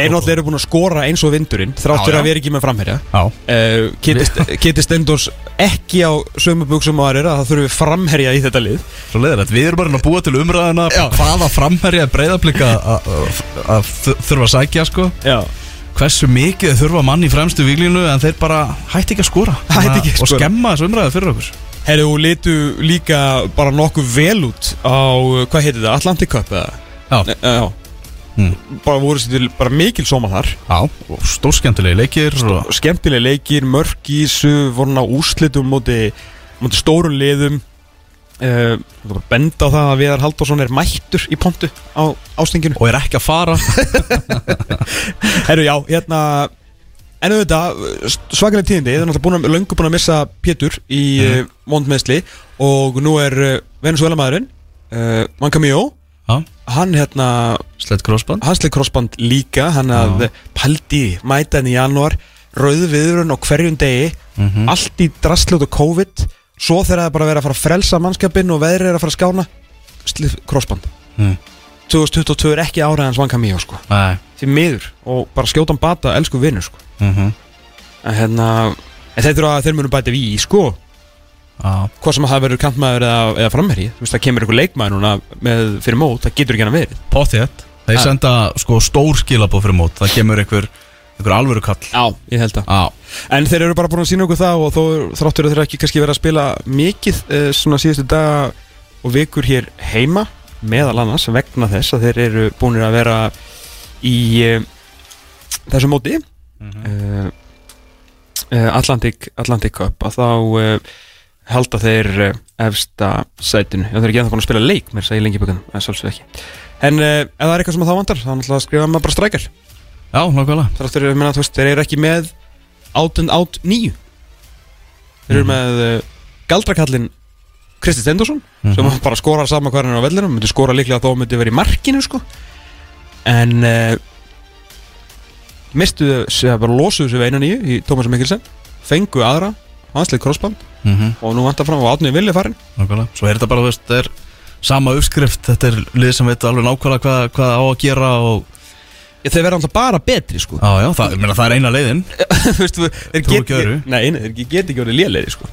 náttúrulega eru búin að skora eins og vindurinn þráttur að vera ekki með framherja. Uh, Kitty Stendors ekki á sömu buksum og aðrir að það þurfi framherja í þetta lið. Við erum bara að búa til umræðina hvaða framherja breyðablika að þurfa að sækja sko. Já. hversu mikið þeir þurfa mann í fremstu výlínu en þeir bara hætti ekki að skora. Ekki að og skora. skemma þessu umræðu fyrir okkur. Herru, og litu líka bara nokkuð vel út á, uh, hvað heitir það, Atlantic Cup eða? Já. Já. Mm. Bara voru sér til, mikil sóma þar Já, stórskemmtilegi leikir og... Skemmtileg leikir, mörg í þessu, voru á úrslitum móti, móti stórun liðum uh, var benda á það að Viðar Halldórsson er mættur í pontu á ástinginu og er ekki að fara Herru, já, hérna En auðvitað, svakalega tíðindi Það er náttúrulega löngu búin að missa Pétur í mm. vondmeðsli Og nú er uh, Venezuela maðurinn uh, Já, Hann hérna, slett crossband hansleik crossband líka Hann að paldi mæta henni í janúar Rauð viðurinn á hverjum degi Mhm. Allt í drastljótt og COVID Svo þegar það er bara að vera að fara að frelsa mannskapinn Og veðrið er að fara að skána Slið crossband mm. 2022 er ekki áræðans Mancamio sko. Nei. Því miður Og bara skjótan bata, elsku vinnur sko. -hmm. En hérna En þeir þurfa að þeir munu bæta við í sko Já, Hvað sem að það verður kantmaður eða, eða framherji Þú veist það kemur einhver leikmaður núna með fyrir mót Það getur ekki hann verið. Potþétt Þeir senda sko stór skilabóð fyrir mót. Það kemur einhver, einhver alvöru kall. Já, ég held að Já, En þeir eru bara búin að sína okkur það Og þó þráttur að þeir ekki kannski verið að spila mikið eh, Svona síðustu daga og vikur hér heima Meðal annars vegna þess að þeir eru búin að vera Í uh, þessu móti. Uh, uh, Atlantic, Atlantic Cup. Að þá uh, halda þeir uh, efsta sætinu þeir eru ekki ennþá búin að spila leik Mér segi lengi byggjum, en svolítið ekki En uh, ef það er eitthvað sem þá vantar Þá náttúrulega skrifa maður bara strækjar já, nákvæmlega Þráttur, ég meina, þú veist, þeir eru ekki með Out and out nýju Þeir eru Mhm. með uh, Galdrakallin Kristi Stendursson Mhm. Sem bara skorar saman er á vellinum Myndi skora líklega þó myndi verið í markinu sko. En uh, Mistu þau, bara losuðu við einu nýju Í Tómas Mikkelsen fengu aðra Hanslið crossband. Mhm. Og nú vantar fram á átni villi farin Nákvæmlega. Svo er þetta bara, þú veist, þetta er sama uppskrift. Þetta er lið sem veit alveg nákvæmlega hvað, hvað á að gera og Þeir verða alltaf bara betri sko. Já, já, það, meina, það er eina leiðin. Þú þeir get ekki öðru. Nei, þeir get ekki orðið lélegri sko.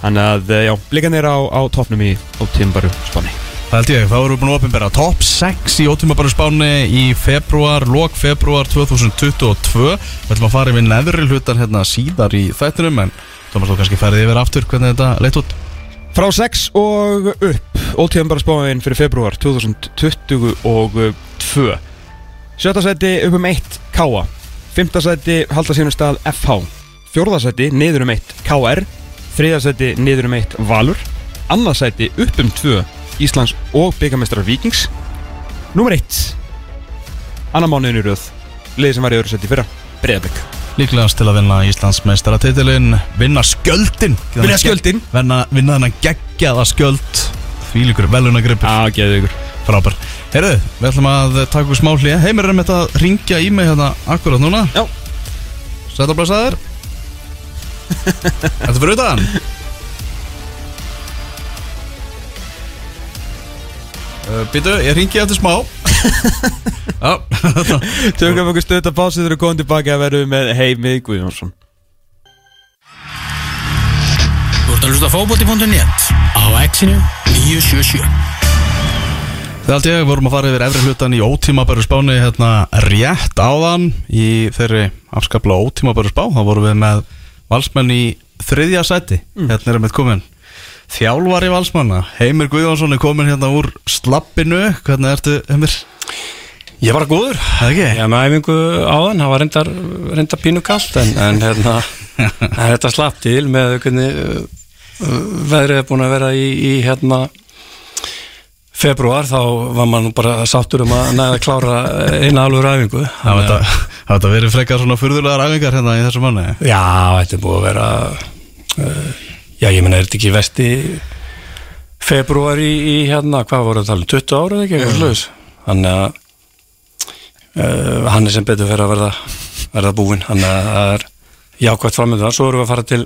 Þannig að, eh, já, blikanir á, á toppnum í ótímbaru spáni. Það held ég, þá erum við búin að opinbera Top 6 í ótímabaru spáni í februar, lok februar 2022 Við ætlum að fara yfir neðri hlutan hérna síðar í þættinum En Thomas, þú kannski færið yfir aftur hvernig þetta leitt út? Frá 6 og upp. Ótíðanbara spáin fyrir februar 2022 Sjötta sæti upp um 1 K.A. Fymta sæti halda sínum stað FH Fjórða sæti niður um 1 KR Þriða sæti niður um 1 Valur. Annað sæti upp um 2 Íslands og byggamestrar Víkings. Númer 1 Annar mánuðin í röð. Liðið sem var í öðru sæti fyrra Breiðablik Líklegast til að vinna Íslandsmeistaratitilin Vinna skjöldin. Vinna skjöldin. Vinna, vinna þennan geggjaða skjöld. Því líkur velunagripur Já, geðu ykkur Frábær. Herðu, við ætlum að taka okkur smá hlýja Heimir er með að ringja í mig hérna akkurat núna. Já. Sætt að blæsa þér Þetta fyrir utan uh, Býtu, ég ringi eftir smá. Tökum okkur stöðt að pásu þegar við komum tilbaka að verðum með Heimi Guðjónsson. Þú ert að hlusta á fótbolti.net á exinu 977 Það held ég, við vorum að fara yfir efri hlutan í ótímabæru spáni hérna rétt áðan í þeirri afskaplega ótímabæru spá. Þá vorum við með valsmenn í þriðja sæti, hérna erum við komin þjálfari valsmanna Heimir Guðjónsson er komin hérna úr slappinu, hvernig ertu Heimir? Ég var góður ekki? Ég var með æfingu áðan, það var reyndar, reyndar pínu kallt en, en hérna þetta slapp til með hvernig uh, veðrið er búin að vera í, í hérna februar þá var nú bara sáttur um að næða að klára eina alveg æfingu Það var þetta- verið frekar svona furðulegar æfingar hérna í þessu manni Já, þetta er búið að vera uh, já, ég menna, er þetta ekki vesti februar í, í hérna, hvað voru að tala um 20 ára eða ekki, eitthvað sluðis þannig að uh, hann er sem betur fyrir að verða verða búinn, þannig að það er jákvæmt framöndu það, svo erum við að fara til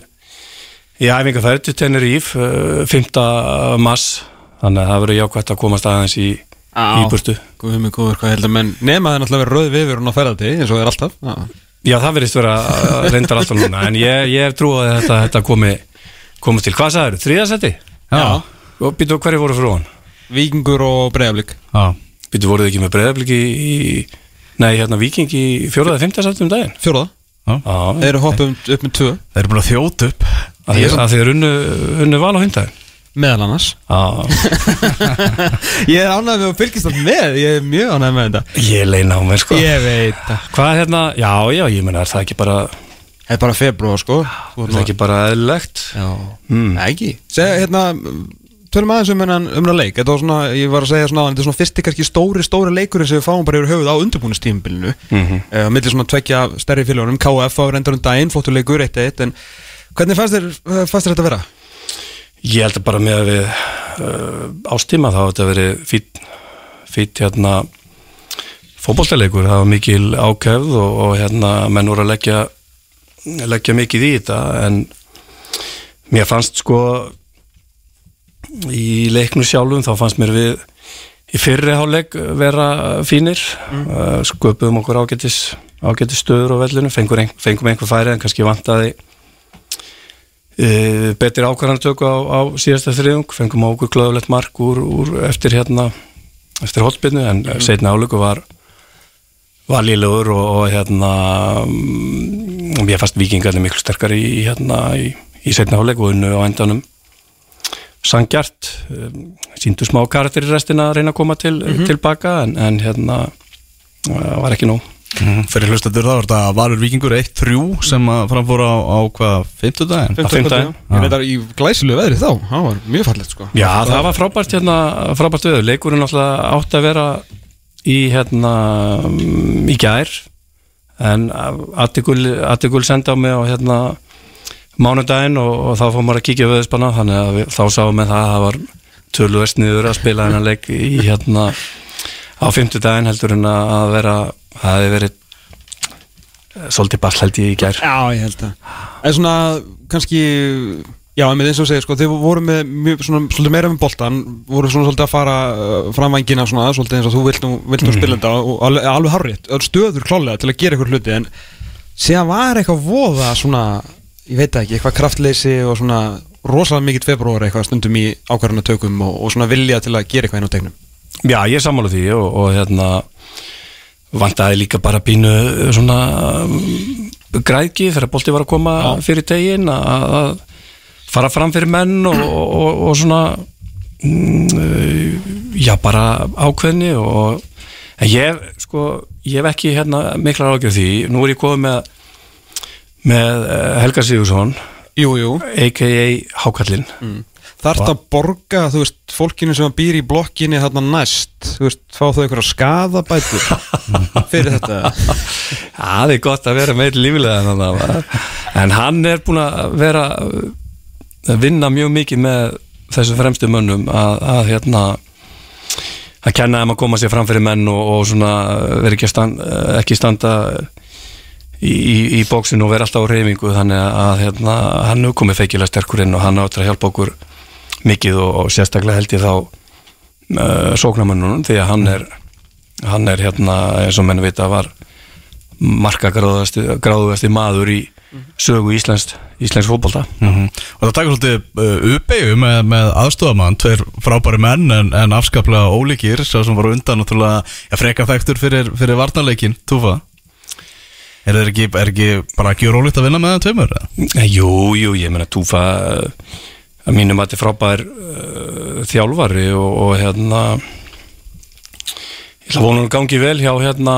í æfingarferð til Tenerife uh, 5. mass þannig að það verður jákvæmt að komast aðeins í í burtu. Guð mig góður, hvað heldur menn? Nema það er náttúrulega verið rauð viður og ferðati eins og það er alltaf. Já. Já, það verðist vera uh, reyndar alltaf núna. En ég, ég trúið að þetta, þetta komi, komi til, hvað sagður, þriðasetti? Já, Og býtu hverju voru frá hann? Víkingur og breiðablík já, Býtu voruð ekki með breyðabliki í, nei, hérna Viking í fjóraða, fymtasættum daginn? Fjóraða Já, Þeir eru hoppum upp með tvö. Þeir eru búin að þjóta upp. Að þið, að þið er unnu, unnu val á hundaginn Meðal annars. Já, Ég er ánægð með að fylgist það með. Ég er mjög ánægð með þetta. Ég leina á mér sko. Ég veit það. Hvað er hérna, já, já, ég menna, er það ekki bara Það er bara februar sko er það ekki bara eðlilegt? Já Mm. Ekki Segja hérna Tölum aðeins um hennan um hennan leik Þetta var svona, ég var að segja svona Þetta er svona fyrsti kannski stóri, stóri leikurinn sem við fáum bara yfir höfuð á undirbúinustímbilinu mm Mhm. -hmm. Millir svona tvekja stærri félögunum KF á reyndar um daginn, flottur leikur 1-1 En hvernig fannst þér, eh, fannst þér þetta vera? Ég held að bara með að við uh, ástíma þá þetta verið fýtt fýtt hérna fótballtæleikur, það var mikil ákefð og, og hérna menn voru að leggja leggja mikið í þetta en mér fannst sko í leiknu sjálfum þá fannst mér við í fyrri háleik vera fínir mm. sköpuðum okkur ágætis ágætis stöður á vellinu, fengum, ein, fengum einhver færi en kannski vantaði e, betri ákvarðantöku á, á síðasta þriðung, fengum okkur glöðulegt mark úr, úr eftir hérna eftir hólpinnu en mm. setna áleiku var var lílegur og, og hérna mm, ég fannst vikingarnir miklu sterkar í, hérna í, í setna áleik og unnu á endanum. Sangjart um, síndu smá karakter í restina að reyna að koma til, tilbaka en, en hérna það var ekki nóg. Mm, Fyrir hlustadur þá var þetta Valur Víkingur 1-3 sem að framfóra á, á hvað, 50 daginn? Á fimmtudaginn. Ég veit að í glæsilegu veðri þá. Það var mjög fallegt sko. Já, það var frábært hérna, frábært veður, leikurinn alltaf átt að vera í hérna mm, í gær. En Attikul sendi á mig á hérna mánudaginn og, og þá fór maður að kíkja veðuspanna þannig að við, þá sáum við það að það var tölvöst niður að spila hennar leik í hérna á fimmtudaginn heldur en að vera það hefði verið svolítið ball held ég í gær. Já, ég held það En svona, kannski Já, en eins og segir, sko, þið voru með mjög, svona, svolítið meira með boltan voru svona svolítið að fara uh, framvængina svona, svolítið eins og þú vilt nú, vilt nú spila þetta og alveg, alveg harrið, stöður klálega til að gera eitthvað hluti en síðan var eitthvað voða svona, ég veit ekki, eitthvað kraftleysi og svona rosalega mikill februar eitthvað stundum í ákvarðanatökum og, og svona vilja til að gera eitthvað inn á tegnum. Já, ég sammála því og, og hérna vantaði líka bara pínu svona um, græðki þegar bolti var að koma fyrir tegin að að fara fram fyrir menn og, og, og svona mm, uh, já, bara ákveðni og en ég sko, ég hef ekki hérna miklar ágjörð því, nú er ég komið með með uh, Helga Sigursson a.k.a. Hákallinn Þarf það að borga, þú veist, fólkinu sem býr í blokkinni þarna næst Þú veist, fá þau einhverja skadabætur fyrir þetta? Það er gott að vera meir lífilega en hann er búin að vera vinna mjög mikið með þessu fremstu mönnum að, að hérna að kenna þeim að koma sér fram fyrir menn og, og svona vera ekki, að stand, ekki standa í, í, í bóksinu og vera alltaf á reyfingu þannig að hérna, hann er komið feikilega sterkur inn og hann áttur að hjálpa okkur mikið og, og sérstaklega held ég þá uh, sóknamönnunum því að hann er hann er hérna eins og menn vita var markagráðuðasti maður í sögu Íslands, Íslands fótbolta Mhm. Og það takur svolítið uh, uppeyju með, með aðstofamann, tveir frábæri menn en, en afskaplega ólíkir, svo sem voru undan náttúrulega ja, freka þektur fyrir, fyrir varnarleikin, Túfa. Er það ekki, er ekki bara ekki rólíkt að vinna með það tveimur? eða? Eh, Jú, jú, ég meina Túfa uh, að mínum að þetta er frábær uh, þjálfari og, og hérna ég ætla að gangi vel hjá hérna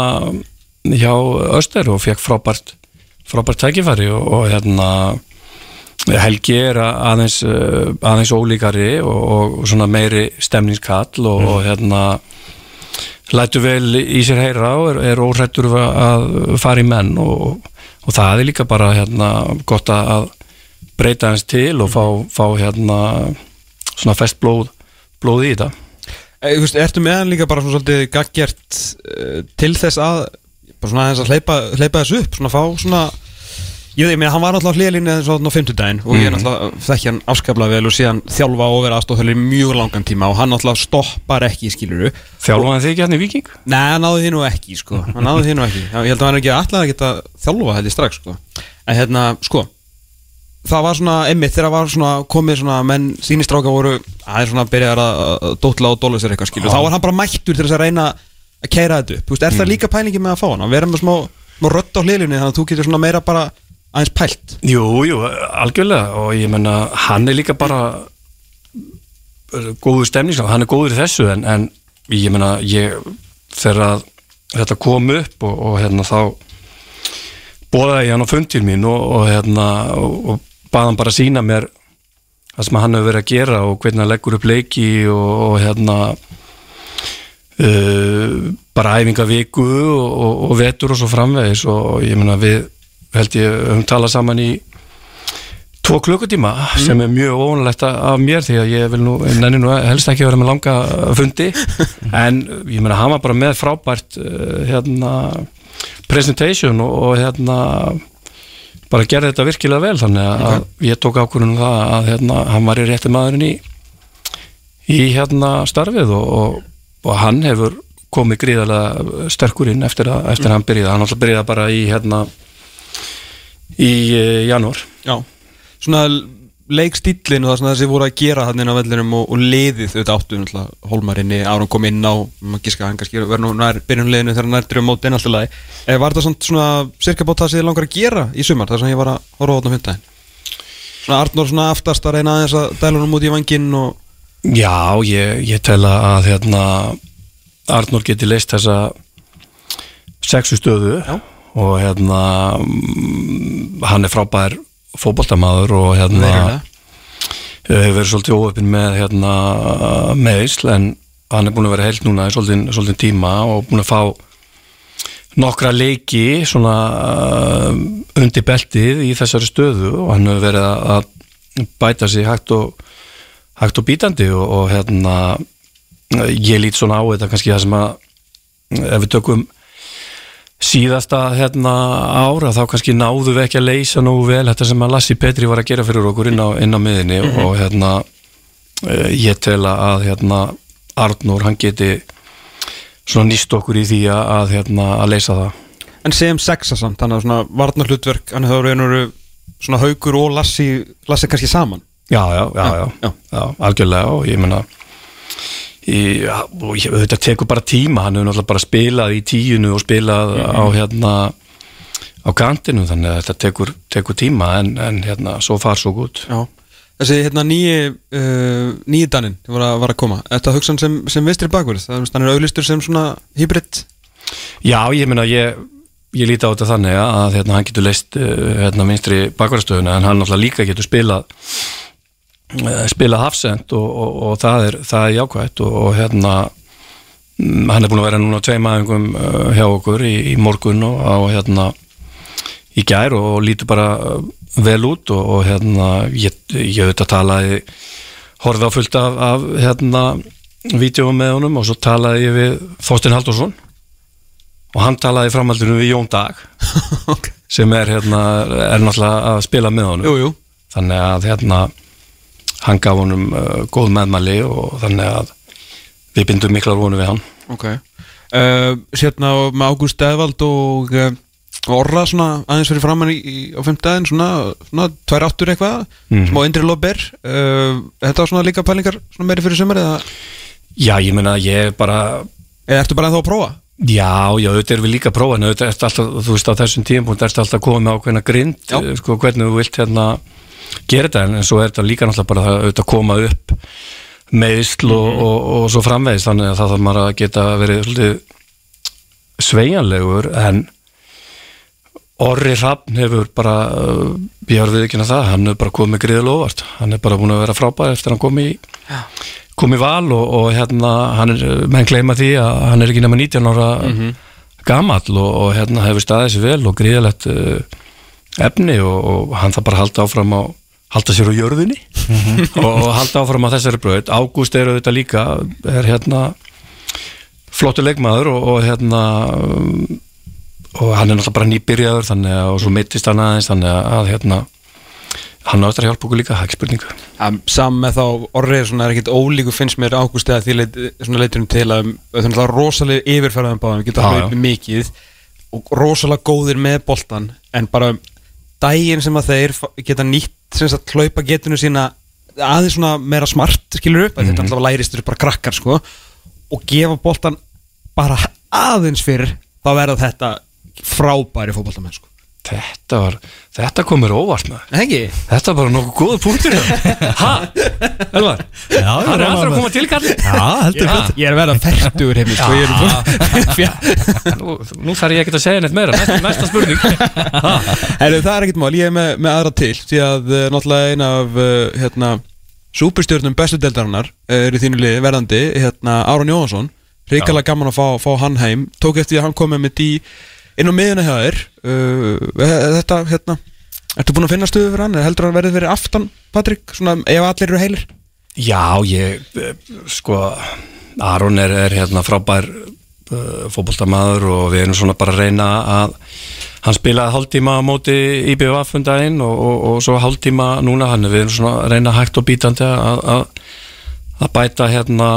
hjá Öster og fekk frábært frábært tækifæri og, og hérna Helgi er að- aðeins uh, aðeins ólíkari og, og svona meiri stemningskall og, og hérna lætu vel í sér heyra og er, er óhrættur að fara í menn og, og það er líka bara hérna, gott að breyta hans til og fá, fá hérna, svona fest blóð, blóð í þetta. E, Þú veist, ertu með hann líka bara svona svolítið gaggjert uh, til þess að bara svona aðeins að hleypa, hleypa þessu upp svona fá svona Ég veit, ég meina, hann var náttúrulega hlýjalínu eins og á fimmtudaginn og ég er náttúrulega þekki hann afskaplega vel og síðan þjálfa og vera í mjög langan tíma og hann náttúrulega stoppar ekki, skiluru Þjálfaði þið ekki hérna í Viking? Nei, hann náði því nú ekki, sko. Hann náði því nú ekki. Ég held að hann er ekki alltaf að geta þjálfa þetta strax, sko. En hérna, sko Það var svona, emmitt, þegar var svona komið svona menn, sínistráka voru aðeins svona byrjaðar að dótla og dóla sér eitthvað skilu Þá var hann bara mættur til þess að reyna að keira þetta upp. Veist, er það líka pælingi með að fá hann? Að vera með smá, smá rödd á hliðlinni þannig að þú getur svona meira bara aðeins pælt. Jú, jú, algjörlega. Og ég menna, hann er líka bara góður stemnings hann er góður í þessu en, en ég menna, ég þegar þetta kom upp og, og hérna þá bóðaði ég hann á fund til mín og, og hérna og, og baði hann bara sína mér það sem hann hefur verið að gera og hvernig hann leggur upp leiki og, og hérna uh, bara æfingaviku og, og, og vetur og svo framvegis og ég meina við held ég höfum talað saman í tvo klukkutíma sem er mjög óvanlegt af mér því að ég vil nú, nenni nú helst ekki vera með langa fundi. En ég meina hann var bara með frábært uh, hérna presentation og, og hérna bara gerði þetta virkilega vel. Þannig að okay. ég tók ákvörðunum það að hérna, hann var í rétti maðurinn í í hérna starfið og, og, og hann hefur komið gríðarlega sterkur inn eftir að, eftir að hann byrjaði, hann alltaf byrjaði bara í hérna í uh, janúar. Já. Svona leikstílin og það svona þessi voru að gera hann inn á vellinum og, og liðið auðvitað áttu Hólmarinni Aron kom inn á maður gíska hann kannski verður nú nær byrjunleginu þegar hann nærtur um móti inn alltaf lagi. Eh, Var þetta svona, cirka bótt það sem þið langar að gera í sumar þar sem ég var að horfa á þetta hundaginn Svona Arnór svona aftast að reyna aðeins að dæla hann út í vanginn og Já, ég, ég tel að hérna Arnór geti leist þessa sexu stöðu Já. og hérna mm, hann er frábær fótboltamaður og hérna hefur verið svolítið óöfin með hérna meðisl en hann er búin að vera heilt núna í svolítið, svolítið tíma og búin að fá nokkra leiki svona undir beltið í þessari stöðu og hann hefur verið að bæta sig hægt og hægt og bítandi og, og hérna ég lít svona á þetta kannski það sem að ef við tökum síðasta hérna ára þá kannski náðu við ekki að leysa nógu vel þetta sem að Lassi Petri var að gera fyrir okkur inn á, inn á miðinni og hérna uh, ég tel að hérna Arnur hann geti svona nýst okkur í því að, hérna að leysa það. En segjum sexa samt, þannig að svona varnar hlutverk að það eru svona haugur og Lassi Lassi kannski saman Já, já, já, já, já. algjörlega og ég ja, og þetta tekur bara tíma hann hefur náttúrulega bara spilað í tíunu og spilað á hérna á kantinu þannig að þetta tekur, tekur tíma en, en hérna svo far svo gút Já. Þessi hérna nýji uh, nýji daninn var að, var að koma Þetta hugsan sem, sem vistri bakverð Það er hann er auðlistur sem svona hybrid? Já, ég meina ég ég líti á þetta þannig að hérna, hann getur leist uh, hérna, minstri bakvarastöðuna en hann náttúrulega líka getur spilað uh, spilað hafsend og, og, og það, er, það er jákvægt og, og hérna mm, hann er búin að vera núna á tveim aðingum uh, hjá okkur í, í morgun og á hérna í gær og, lítur bara uh, vel út og, og hérna ég, ég auðvitað talaði horfið á fullt af, af hérna vídjóum með honum og svo talaði ég við Þorstein Haldursson og hann talaði framhaldinu við Jón Dag Ok. sem er hérna er náttúrulega að spila með honum Jú, jú þannig að hérna hann gaf honum uh, góð meðmæli og þannig að við bindum miklar vonu við hann Ok uh, Sérna með Ágúst Eðvald og uh, Orra svona aðeins fyrir framann í, í, á fimmtæðin svona, svona tvær áttur eitthvað Mhm. smá indri lobber uh, Þetta var svona líka pælingar svona meiri fyrir sömur eða, Já, ég meina ég bara eða ertu bara ennþá að prófa? Já, já, auðvitað erum við líka að prófa en auðvitað ertu alltaf, þú veist, á þessum tímpúnt ertu alltaf að koma með ákveðna grind Já. eh, sko, hvernig þú vilt hérna gera þetta, en svo er þetta líka náttúrulega bara það auðvitað að koma upp meðsl og, og, og, svo framvegis þannig að það þarf maður að geta verið svolítið sveigjanlegur en Orri Hrafn hefur bara uh, ég har við ekki það, hann hefur bara komið gríðilega óvart, hann er bara búin að vera frábær eftir að hann kom í kom í val og, og hérna hann er, menn gleyma því að hann er ekki nema 19 ára gamall og, og hérna hefur staðið sér vel og gríðalegt uh, efni og, og hann þarf bara halda áfram á halda sér á jörðinni og, og halda áfram á þessari bröð Ágúst er auðvitað líka er hérna flottu leikmaður og, og hérna og hann er náttúrulega bara nýbyrjaður þannig að og svo mittist hann aðeins þannig að, að hérna hann á eftir að hjálpa okkur líka, það er ekki spurningu. Um, Sam með þá Orri er svona er ekkit ólíku finnst mér Ágúst eða því leit, svona leitunum til að það er rosalega yfirferðan báðum við getum að hlaupa mikið og rosalega góðir með boltan en bara daginn sem að þeir geta nýtt hlaupa getinu sína aðeins svona meira smart skilur upp, mm Mhm. þetta alltaf lærist þeir bara krakkar sko. Og gefa boltan bara aðeins fyrir þá verða þetta frábæri fótboltamenn sko þetta var, þetta kom mér óvart með Hengi? þetta var bara nokkuð góða punktur ha, Elvar? Já, hann er aftur að koma til kalli Já, heldur betur. Ég er að vera færtugur heimil sko, er nú, nú þarf ég ekkert að segja neitt meira. Næsta, næsta spurning. Ha, Herru, það er ekkert mál, ég er með, með aðra til því að uh, náttúrulega eina af uh, hérna, súperstjörnum bestu deildarinnar uh, er í þínu liði verðandi hérna, Áron Jóhansson, hrikalega gaman að fá, fá hann heim, tók eftir að hann kom með mitt í inn á miðuna hjá þér uh, þetta, hérna Ertu búin að finna stöðu fyrir hann? Heldur hann verið fyrir aftan, Patrik? Svona, ef allir eru heilir? já, ég eh, sko, Aron er, er hérna frábær uh, fótboltamaður og við erum svona bara að reyna að hann spilaði hálftíma á móti IBVF um daginn og, og, og svo hálftíma núna hann við erum svona að reyna hægt og bítandi að, að, að bæta hérna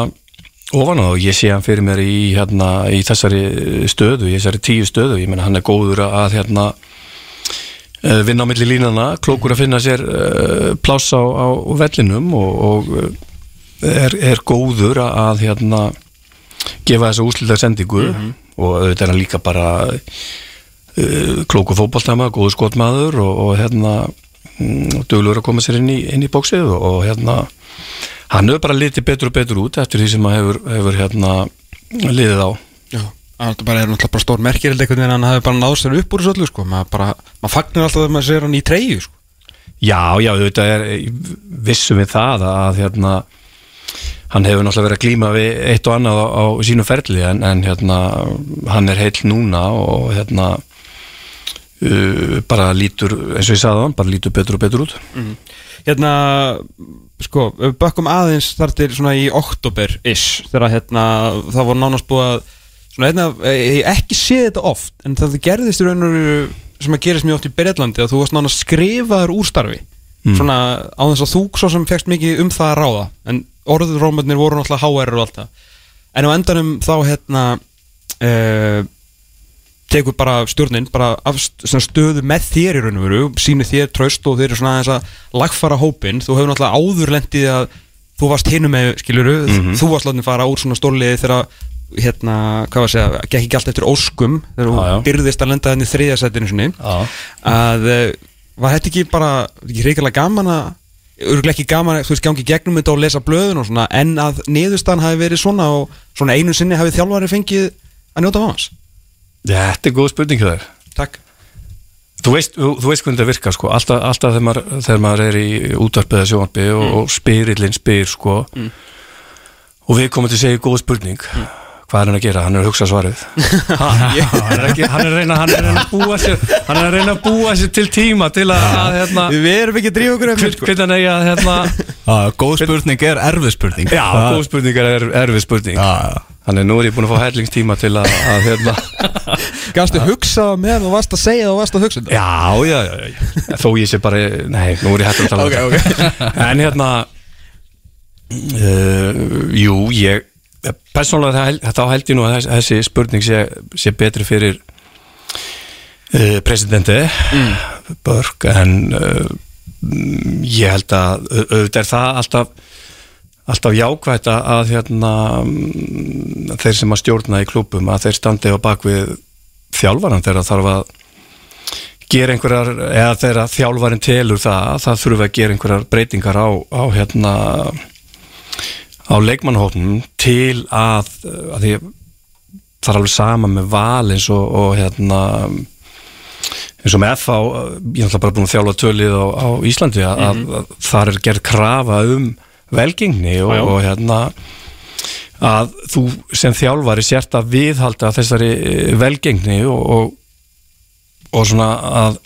ofan á ég sé hann fyrir mér í, hérna, í þessari stöðu, í þessari tíu stöðu. Ég menna hann er góður að hérna eh, vinna á milli línana klókur að finna sér uh, pláss á, á vellinum og, og eh, er, er góður að, hérna gefa þessa úslita sendingu og auðvitað er hann líka bara uh, klóku fótballtæma góður skotmaður og, og hérna mm, duglur að koma sér inn í, inn í bóksið og, og hérna hann hefur bara litið betur og betur út eftir því sem hann hefur, hefur hérna liðið á Já, það bara er náttúrulega bara stór merkir einhvern veginn hann hafi bara náð sér upp úr þessu öllu sko. maður bara, maður fagnar alltaf þegar maður sér hann í treyju sko. Já, já, auðvitað er vissum við það að hérna hann hefur náttúrulega verið að glíma við eitt og annað á, á sínu ferli en, en hérna hann er heill núna og hérna uh, bara lítur, eins og ég sagði hann, bara lítur betur og betur út Hérna, sko, bökkum aðeins þar til svona í oktober-ish þegar hérna, það voru nánast búið að svona einna, ég hef ekki séð þetta oft en það gerðist í raun og veru sem að gerist mjög oft í Breitlandi að þú varst náttúrulega skrifaður úr starfi. Svona á þess að þú svo sem fegst mikið um það að ráða en orðurómarnir voru náttúrulega HR og allt það. En á endanum þá hérna uh, tekur bara stjórnin bara af stöðu með þér í raun og veru sýnir þér traust og þeir eru svona aðeins að lagfara hópin, þú hefur náttúrulega áður lendið að þú varst hinum með skiluru þú varst látið fara úr svona stórliði þegar hérna, hvað var að segja, gekk ekki allt eftir óskum þegar já. þú byrðist að lenda þenni þriðasættinu sinni. Já. að eh, var þetta ekki bara ekki reyngilega gaman að örgulega ekki gaman að þú veist gangi gegnum þetta og lesa blöðun og svona en að niðurstaðan hafi verið svona og svona einu sinni hafi þjálfari fengið að njóta hans Þetta er góð spurning þér. Takk. Þú veist, þú, þú veist hvernig þetta virkar sko. Alltaf, alltaf þegar, maður, þegar maður er í útvarpið eða sjónvarpi og, Mm. og spyrillin spyr sko. Og við komum til að segja góð spurning. Mm. hvað er hann að gera? Hann er að hugsa svarið. Ha, hann, er ekki, hann er að reyna hann er að búa sér hann er að reyna að búa sér til tíma til að, að hérna, Við erum ekki drífa okkur eftir sko. hérna, góð spurning er erfið spurning. Já, góð spurning er er- erfið spurning. Já, já. Þannig nú er ég búin að fá hellingstíma til að, að hérna, Gastu hugsað meðan þú varst að segja og varst að hugsa þetta Já, já, já. Þó ég sé bara, nei, nú er ég hættur að tala um Ok, þetta. En hérna uh, Jú, ég hel- þá held ég nú að þess- þessi spurning sé, sé betri fyrir uh, presidenti Börg en uh, mm, ég held að au- auðvitað er það alltaf alltaf jákvætt að- hérna, mm, þeir sem að stjórna í klúbum að þeir standi á bakvið þjálfaran þegar þarf að gera einhverjar, eða þegar þjálfarin telur það, það þurfa að gera einhverjar breytingar á, á hérna á leikmannhóknum til að, að því það er alveg sama með val eins og, og hérna eins og með FH, ég er náttúrulega bara búin að þjálfa tölið á, á Íslandi að, að, að þar er gerð krafa um velgengni og, já. og hérna að þú sem þjálfari sért að viðhalda þessari eh, velgengni og, og, og svona að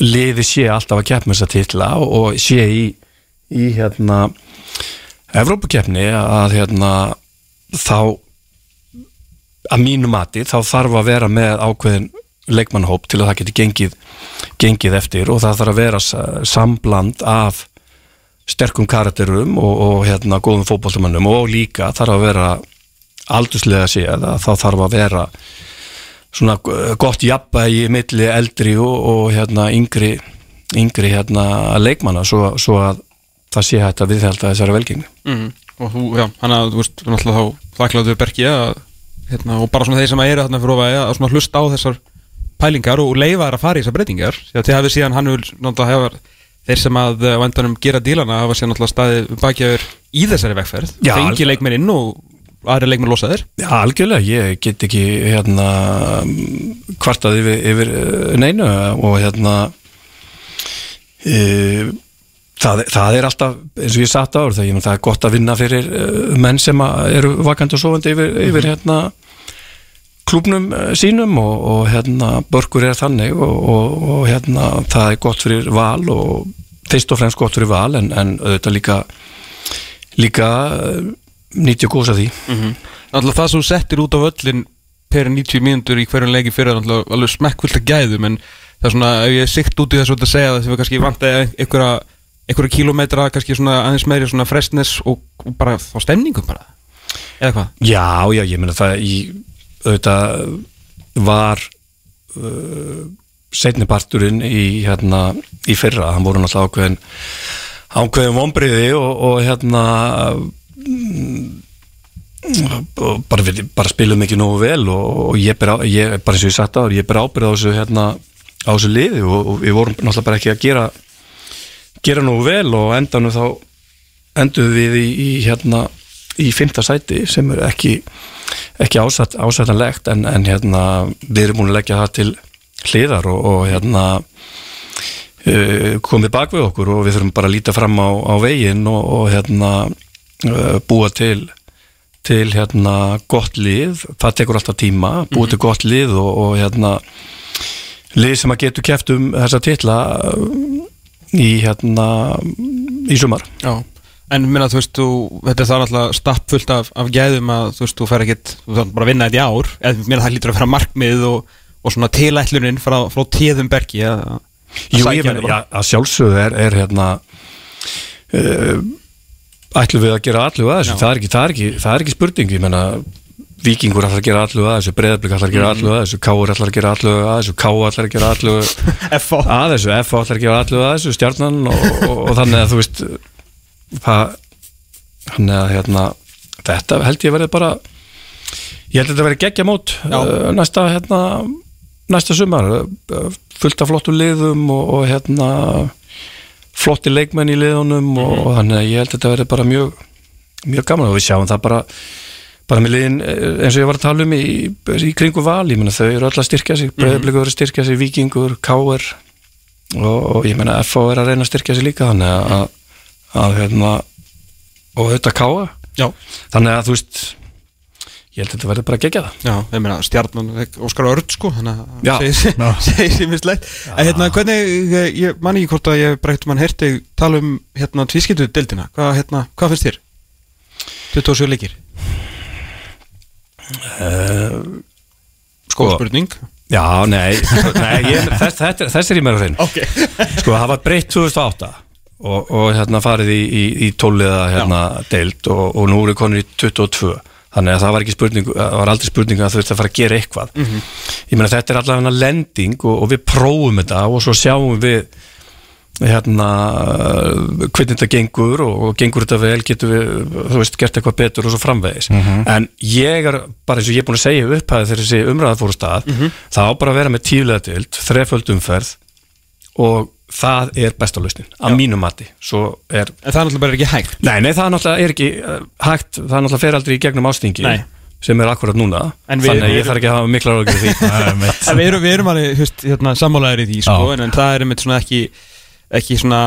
liði sé alltaf að keppna þessa titla og, og sé í, í hérna Evrópukeppni að hérna þá að mínu mati þá þarf að vera með ákveðin leikmannhóp til að það geti gengið, gengið eftir og það þarf að vera sa- sambland af sterkum karakterum og, og hérna góðum fótboltamannum og líka þarf að vera aldurslega séð að þá þarf að vera svona g- gott jafnvægi milli eldri og, og hérna yngri, yngri hérna leikmanna svo, svo að það sé hægt að viðhælta þessari velgengni mm. Og þú, já, hann að, þú veist, náttúrulega þá þakkláttu Berki að, hérna, og bara svona þeir sem eru þarna fyrir ofæði að svona hlusta á þessar pælingar og leifa þær að fara í þessar breytingar því að þið hafið síðan hann vil, náttúrulega hefur þeir sem að eh, á endanum gera dílana hafa síðan náttúrulega staðið bakjaður í þessari vegferð. Fengi leikmenn inn og aðri leikmenn losaðir. Já, algjörlega, ég get ekki hérna kvartað yfir, yfir eh, neinu og hérna e, það, það er alltaf eins og ég satt áður það, það er gott að vinna fyrir uh, menn sem eru vakandi og sofandi yfir, yfir hérna klúbnum eh, sínum og, og hérna börkur er þannig og, og, og hérna það er gott fyrir val og fyrst og fremst gott fyrir val en, en auðvitað líka líka eh, nýtja góðs að því. Náttúrulega það sem settir út á völlin per 90 mínútur í hverjum leiki fyrir er náttúrulega alveg smekkvöld að gæðum en það er svona, ef ég sikt út í þessu að segja það sem við kannski vantaði einhverja, einhverja kílómetra, kannski svona aðeins meiri svona frestness og, og bara þá stemningum bara. Eða hvað? Já, já, ég meina það í auðvitað var uh, setniparturinn í hérna í fyrra, hann voru náttúrulega ákveðin ákveðin vombriði og, og hérna mm, bara, við, bara spilum ekki nógu vel og, og ég, ber ég bara eins og ég sagt á ég ber ábyrð á þessu hérna á þessu liði og, og við vorum náttúrulega bara ekki að gera gera nógu vel og endanum þá enduðum við í, í hérna í fymta sæti sem er ekki ekki ásætt, ásættanlegt en, en hérna við erum búin að leggja það til hliðar og, og hérna uh, komið bak við okkur og við þurfum bara að líta fram á, á veginn og, og hérna uh, búa til til hérna gott lið. Það tekur alltaf tíma, búa til gott lið og, og hérna lið sem að getur keft um þessa titla uh, í hérna í sumar. Já, En minna, þú veist, þú, þetta er það náttúrulega stapp fullt af, af gæðum að þú veist, þú fer ekkit, þú þarf bara að vinna þetta í ár. Eða minna það lítur að vera markmið og, og svona tilætlunin frá, frá tíðum bergi að, að Jú, sækja ég þetta bara. já, að sjálfsögðu er, er hérna uh, ætlum við að gera allu að þessu, það er, ekki, það, er ekki, það er ekki spurning, ég meina Víkingur ætlar að gera allu að þessu, Breiðablik ætlar að gera allu að þessu, Káur ætlar að gera allu að þessu, Ká ætlar að gera allu að þessu, F ætlar að gera allu að þessu, Stjarnan og, og, og þannig að þú veist það þannig að hérna þetta held ég verið bara ég held þetta verið geggja mót uh, næsta hérna næsta sumar. Uh, fullt af flottu liðum og, og hérna flotti leikmenn í liðunum og, og þannig að ég held að þetta verið bara mjög mjög gaman og við sjáum það bara bara með liðin eh, eins og ég var að tala um í, í kringu val, ég meina þau eru öll að styrkja sig. Breyðablikur eru að styrkja sig, vikingur, káir og, og ég meina FO er að reyna að styrkja sig líka þannig að, að, hérna og auðvitað káa Já, þannig að þú veist ég held að þetta verður bara að gegja það. Já, ég meina stjarnan Óskar Örd sko, þannig að Já. segir, segir sér mislegt En hérna, hvernig, ég, man ekki hvort að ég breytt mann heyrti tala um hérna tvískiptu deildina, hvað, hérna, hvað finnst þér? 27 leikir, sko, spurning. Já, nei, nei ég, þess, þess, þess er ég meira hrein Ok. Sko það var breytt 2008 og, og hérna farið í, í, í tóliða hérna deild og, og nú eru konur í 22 þannig að það var spurning var aldrei spurning að þú veist að fara að gera eitthvað. Ég meina þetta er allavega lending og, og við prófum þetta og svo sjáum við hérna hvernig þetta gengur og, gengur þetta vel getur við, þú veist, gert eitthvað betur og svo framvegis, en ég er bara eins og ég er búin að segja upphæði þegar þessi umræða fór á stað, það á bara að vera með tíflega dild, þreföld umferð og það er besta lausnin að mínum mati, er En það er náttúrulega ekki hægt. Nei, nei, það er náttúrulega er ekki uh, hægt, það er náttúrulega fer aldrei í gegnum ástingi Nei. sem er akkurat núna. Þannig að ég þarf ekki að hafa mikla ráðgjur því. En við erum, við erum alveg, hérna, sammálaðir í því, sko, en, en það er einmitt svona ekki, ekki svona,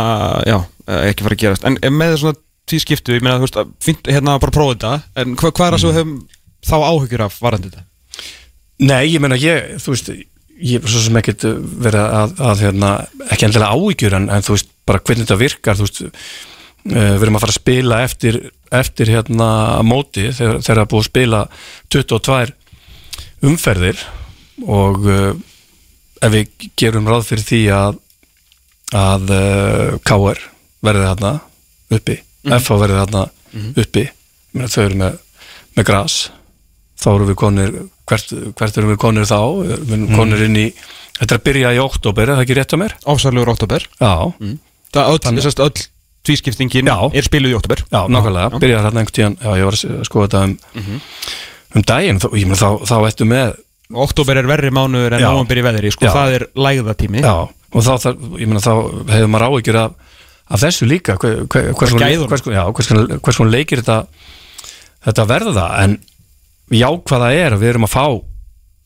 já, eh, ekki fara að gerast. En, með svona því skiptu, ég meina, þú veist, hérna, bara prófa þetta, en hva, hvað er það sem höfum þá áhyggjur af varandi þetta? Nei, ég meina ég, þú veist ég er svo sem ekkert verið að, að hérna, ekki endilega áhyggjur en, en þú veist, bara hvernig þetta virkar þú veist, uh, við erum að fara að spila eftir, eftir hérna móti þegar þegar það er búið að spila 22 umferðir og uh, ef við gerum ráð fyrir því að að uh, KR verði þarna uppi FH verði þarna uppi Ég meina, þau eru með, með gras þá erum við konir hvert, hvert erum við konir þá? Við erum konir inn í þetta er að byrja í oktober, er það ekki rétt á mér? Ásarlegur oktober. Já, Það öll, þess að öll tvískiptingin Já. er spiluð í oktober. já, nákvæmlega, byrjaði hérna einhvern tíðan já, ég var að skoða þetta um, um daginn, þá, þá, þá ættu með Oktober er verri mánuður en nóvambir í veðri, sko, það er lægðatími. já, og þá, þá hefur maður áhyggjur af, af þessu líka. Hvers konar leikir þetta þetta verða. En jákvæða er að við erum að fá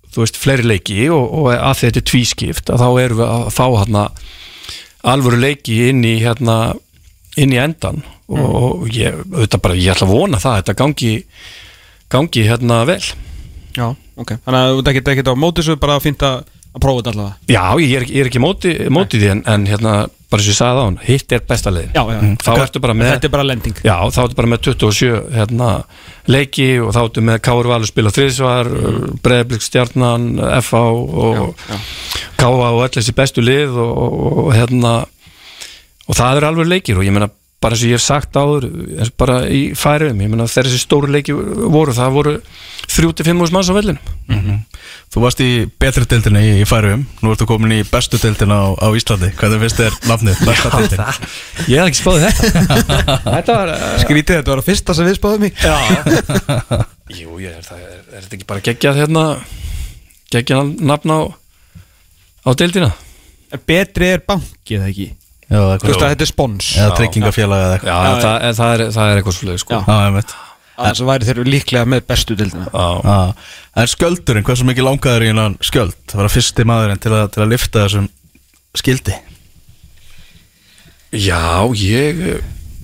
þú veist, fleiri leiki og, og að þetta er tvískipt að þá erum við að fá hérna alvöru leiki inn í hérna inn í endan og, og ég, auðvitað bara, ég ætla að vona það þetta gangi, gangi hérna vel. Já, ok. Þannig að þetta ekkert ekkert á móti svo bara að finna að prófa þetta allavega. Já, ég er, ég er ekki móti, móti því en, en hérna, bara sem ég sagði á hann hitt er besta leiðin Já, já. þá ertu bara með Þetta er bara lending. Já, þá ertu bara með 27 hérna, leiki og þá ertu með Káur Valur spila þriðsvar, mm. Breiðblik stjarnan, FH og Já, KA og öll þessi bestu lið og, og, og hérna og það eru alveg leikir og ég meina bara eins og ég hef sagt áður bara í færiðum, ég meina þegar þessi stóru leiki voru, það voru 3-5 úrs manns á vellinu Þú varst í betri deildina í, í færum Nú ertu komin í bestu deildina á, á Íslandi Hvernig finnst þér nafnið? Besta deildin Ég hef ekki spáðið þetta Þetta var uh, Skrítið, þetta var að fyrsta sem við spáðum í. Já Jú, ég er, það er, er þetta ekki bara geggjað hérna geggjað nafn á á deildina Betri er banki, eða ekki? Það Þú veist að þetta er spons. Eða tryggingafélag eða eitthvað Já, það, er, það, er, það er eitthvað svolítið sko Já. Já, ég veit Þannig að væri þeir líklega með bestu dildina. En skjöldurinn, hversu mikið langaður í hennan skjöld? Það var fyrsti maðurinn til að, til að lifta þessum skildi Já, ég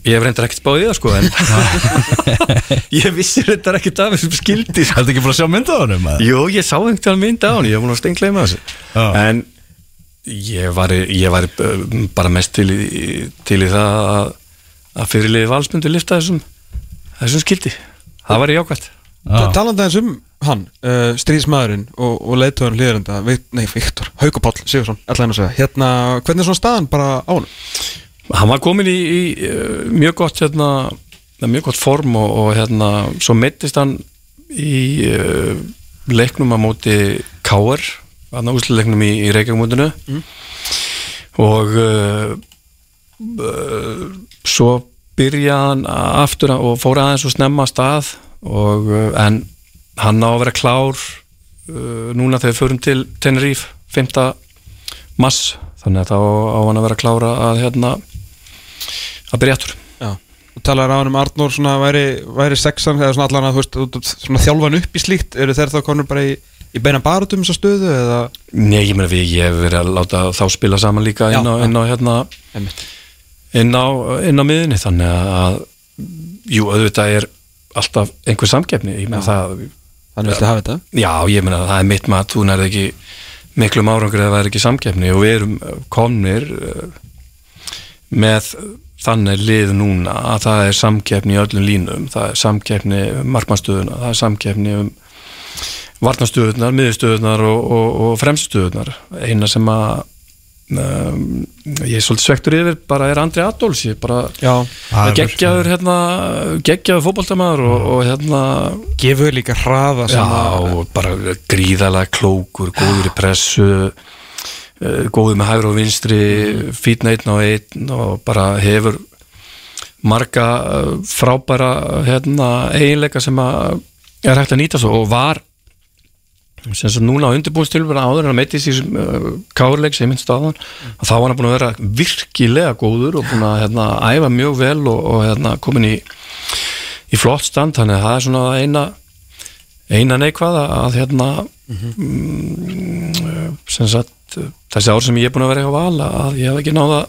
ég hef reyndar ekkert spáðið það sko en ég vissi reyndar ekkert af þessum skildi sko. Þetta ekki búin að sjá mynda á honum? eða? Jú, ég sá einhvern mynd á hann ég hef múin að stengleima þessu Já. en ég var, ég var uh, bara mest til í, til í það að, að fyrirliði valsmyndu lifta þessum þessum skildi, það var jákvæmt Já. Talandi aðeins um hann, uh, stríðsmaðurinn og, og leiðtöðan hlýðarenda, nei, Viktor, Haukupáll Sigursson, ætla henni að segja, hérna, hvernig er svona staðan bara á hann? hann var komin í, í uh, mjög gott hérna, mjög gott form og, og hérna, svo meittist hann í uh, leiknum á móti Káar hann á úsluleiknum í, í Reykjavík-mótinu. Og uh, uh, svo byrjaði hann aftur og fór aðeins og snemma að stað. Og, uh, en hann á að vera klár uh, núna þegar við förum til Tenerife 5. mass þannig að þá á hann að vera klára að hérna að byrja aftur. Já. Þú talar á hann um Arnór svona væri, væri sexan eða svona allan að þú veist, svona þjálfan upp í slíkt, eru þeir þá konur bara í, í beina barutum þessa stöðu eða? Nei, ég meina við, ég hef verið að láta þá spila saman líka inn á, Já, já. inn á hérna inn á, inn á miðinni þannig að jú, auðvitað er alltaf einhver samkeppni. Ég meina það, Þannig viltu hafa þetta? já, ég meina það er mitt mat. Þú nærði ekki miklum árangur eða það er ekki samkeppni. Og við erum komnir uh, með þannig lið núna að það er samkeppni í öllum línum, það er samkeppni um markmannstöðuna, það er samkeppni um varnastöðunar, miðstöðunar og, og, og fremstöðunar eina sem að um, ég er svolítið svektur yfir bara er Andri Adolfs. Ég bara Já. Geggjaður hérna, geggjaður fótboltamaður og, og hérna Gefur líka hraða já, og bara gríðalega klókur, góður í pressu eh, góður með hægur og vinstri fítna einn á einn og bara hefur marga eh, frábæra hérna, eiginleika sem að er hægt að nýta svo og var sem svo núna á undirbúinstilfur áður en að meiti þessi uh, kárleik sem minnst á þann að þá var hann búin að vera virkilega góður og búin að hérna, æfa mjög vel og, og hérna, komin í, í flott stand. Þannig að það er svona eina eina neikvað að hérna mm, sem sagt þessi ár sem ég er búin að vera hjá val að ég hef ekki náða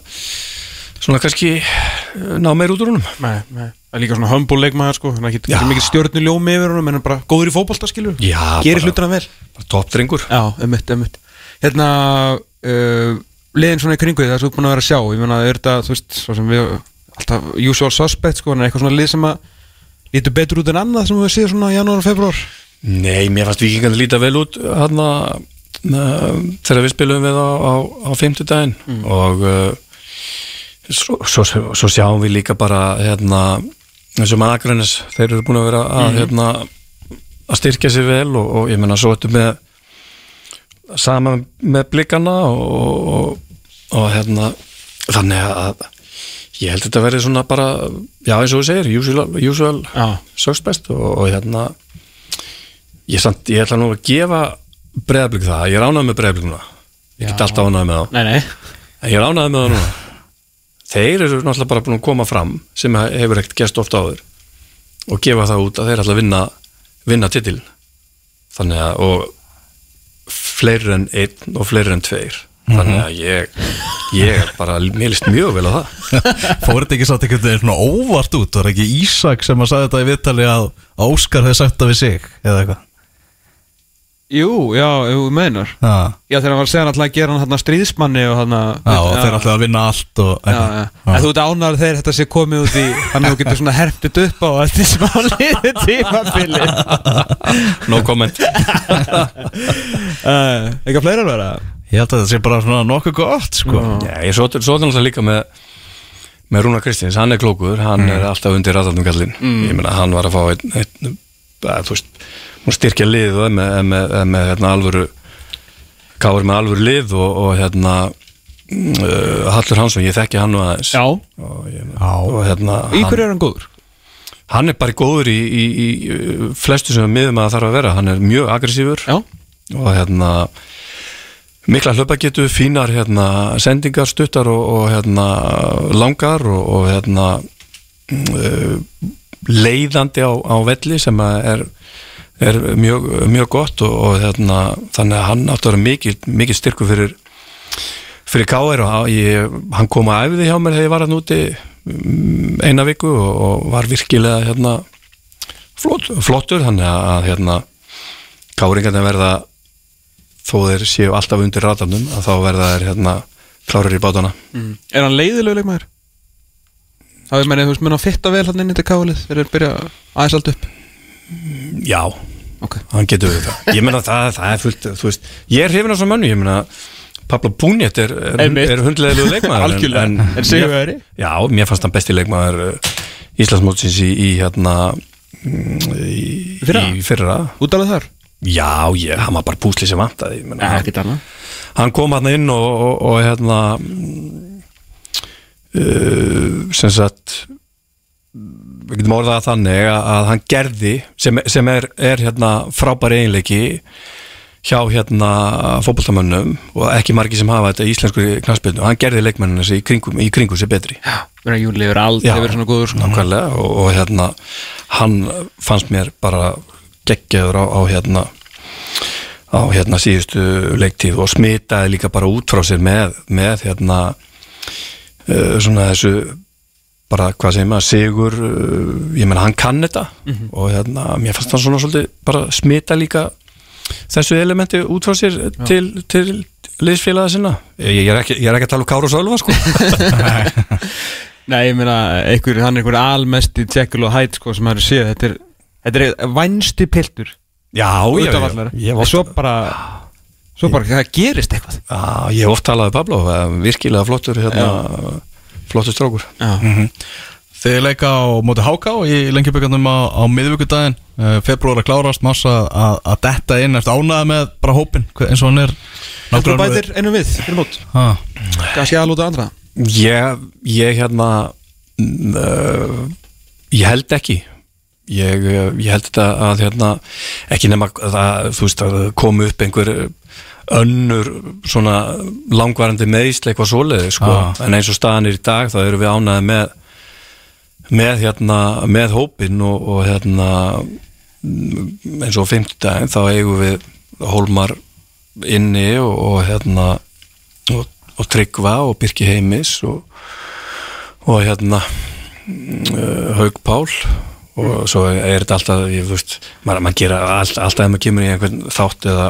svona kannski eh, ná meir út úr húnum Nei, nei. Það er líka svona humble leikmaður sko. Þannig að ekki mikið stjórnuljómi yfir honum En hann er bara góður í fótbolta skilur Já, Gerir bara- hlutina vel. toppdrengur Já, emitt, emitt Hérna uh, Liðin svona í kringu því það er svo búin að vera að sjá Ég meina, er þetta, þú veist, svo sem við Alltaf usual suspect sko En er eitthvað svona lið sem að Lítur betur út en annað sem við séð svona í janúar og februar Nei, mér fannst vikingandi líta vel út hérna uh, þegar við spilum við á, á, á fimmtudaginn. Og uh, svo, svo, svo sjáum við líka bara hérna eins og maður Akranes, þeir eru búin að vera að hérna að styrkja sig vel og, og ég menna svo þetta með saman með blikana og, og, og hérna þannig að ég held þetta verið svona bara já eins og þú segir, usual, usual Já, sögsbest og, og hérna ég, samt, ég ætla nú að gefa breyðablík það, ég ánægð með breyðablíkuna ég get alltaf ánægð með það nei, nei. Ég ánægð með það núna þeir eru náttúrulega bara búin að koma fram sem hefur ekkert gæst ofta áður og gefa það út að þeir ætla að vinna vinna titil þannig að og fleiri en einn og fleiri en tveir. Þannig að ég ég er bara, mér líst mjög vel á það. Fór þetta ekki satt veginn svona óvart út? Var ekki Ísak sem að sagði þetta í viðtali að Óskar hefði sagt það við sig Eða eitthvað Jú, já, þú meinar. Já, Já, þegar hann var að segja hann alltaf að gera hann hann stríðsmanni og hann að já og þeir alltaf að vinna allt og Já, já. En þú ert ánæður þegar þetta sé komið út í Þannig að þú getur svona herptið upp á Eftir smá liði tímabili no comment. Uh, Eitthvað fleira að vera? Ég held að þetta sé bara svona nokkuð gott sko. Já, ég svo, svo náttúrulega líka með með Rúnar Kristins, hann er klókur hann er alltaf undir raðaldum kallinn ég meina hann var að fá einn, einn, að, þú veist, hún styrkja lið og með, með, með hérna, alvöru káur með alvöru lið og, og hérna uh, Hallur Hansson, ég þekki hann nú aðeins Já og, ég, Já. og hérna Í hann, hverju er hann góður? hann er bara góður í, í, í uh, flestu sem miðum að það þarf að vera hann er mjög aggressífur Já og hérna mikla hlaupagetu, fínar hérna, sendingar, stuttar og, og hérna, langar og, og hérna, uh, leiðandi á, á velli sem að er, er mjög, mjög gott og, og hérna, þannig að hann átti að vera mikið, mikið styrku fyrir fyrir K.R. og ég, hann kom að æfiði hjá mér þegar ég var hann úti mm, eina viku og, og var virkilega hérna, flott, flottur þannig að hérna, K.R. verða þó þeir séu alltaf undir ratarnum að þá verða þeir hérna klárir í bátana Er hann leiðilegu leikmaður? Það er meina, þú veist, menn að fitta vel hann inn í þetta káðlið þegar þeir byrja aðeins allt upp Já, Ok. Hann getur við það. Ég meina það, það er fullt, þú veist Ég er hrifin á svo mönnu, ég meina Pablo Búnjett er, er, er hundleðilegu leikmaður Algjörlega. En sigurvegari? Já, mér fannst hann besti leikmaður uh, Íslandsmótsins í, í hérna mm, í, Fyrra? fyrra. Út alveg þar? Já, ég, hann var bara púsli sem vantaði hann, hann kom hann inn og, og, og hérna uh, sem sagt við getum orðað það þannig að, að hann gerði sem, sem er, er hérna frábæri einleiki hjá hérna fótboltamönnum og ekki margir sem hafa þetta í íslensku knarspilnu, hann gerði leikmenninu í kringum, í kringum sér betri Júli verið aldrei verið svona góður sko. og, og hérna hann fannst mér bara geggjaður á, á hérna á hérna síðustu leiktíð og smitaði líka bara út frá sér með, með hérna uh, svona þessu bara hvað segir maður, sigur uh, ég menna hann kann þetta. Og hérna mér fannst hann svona svolítið bara smita líka þessu elementi út frá sér til, til liðsfélaga sinna. Ég, ég, er ekki, ég er ekki að tala um Káru Sölva sko. Nei, ég meina, einhver, hann er einhver almesti Jekyll og Hyde sko sem maður séð. Þetta er, þetta er vænsti piltur já, já, já, ég oft, svo bara Svo bara, það gerist eitthvað. Já, ég hef oft talað við Pablo virkilega flottur hérna, flottur strókur Já, Þið leika á móti Háká í lengjubökkandum á, á miðvíkudaginn uh, februar að klárast, massa að, að detta inn. Eftir ánæða með bara hópin eins og hann er þú bætir einu við fyrir mót. Ha, Kannski aðlúta andra ég, ég hérna mm, uh, ég held ekki ég, uh, ég held þetta að hérna, ekki nema það, þú veist að komu upp einhver önnur svona langvarandi meðisli eitthvað svoleiði sko. Ah. en eins og staðan er í dag þá erum við ánæði með með hérna með hópin og, og hérna eins og á fimmtudaginn þá eigum við Hólmar inni og, og hérna og, og Tryggva og Birki Heimis og, og hérna Haug Pál og svo er þetta alltaf ég veist, maður, maður gera allt, alltaf ef maður kemur í einhvern þátt eða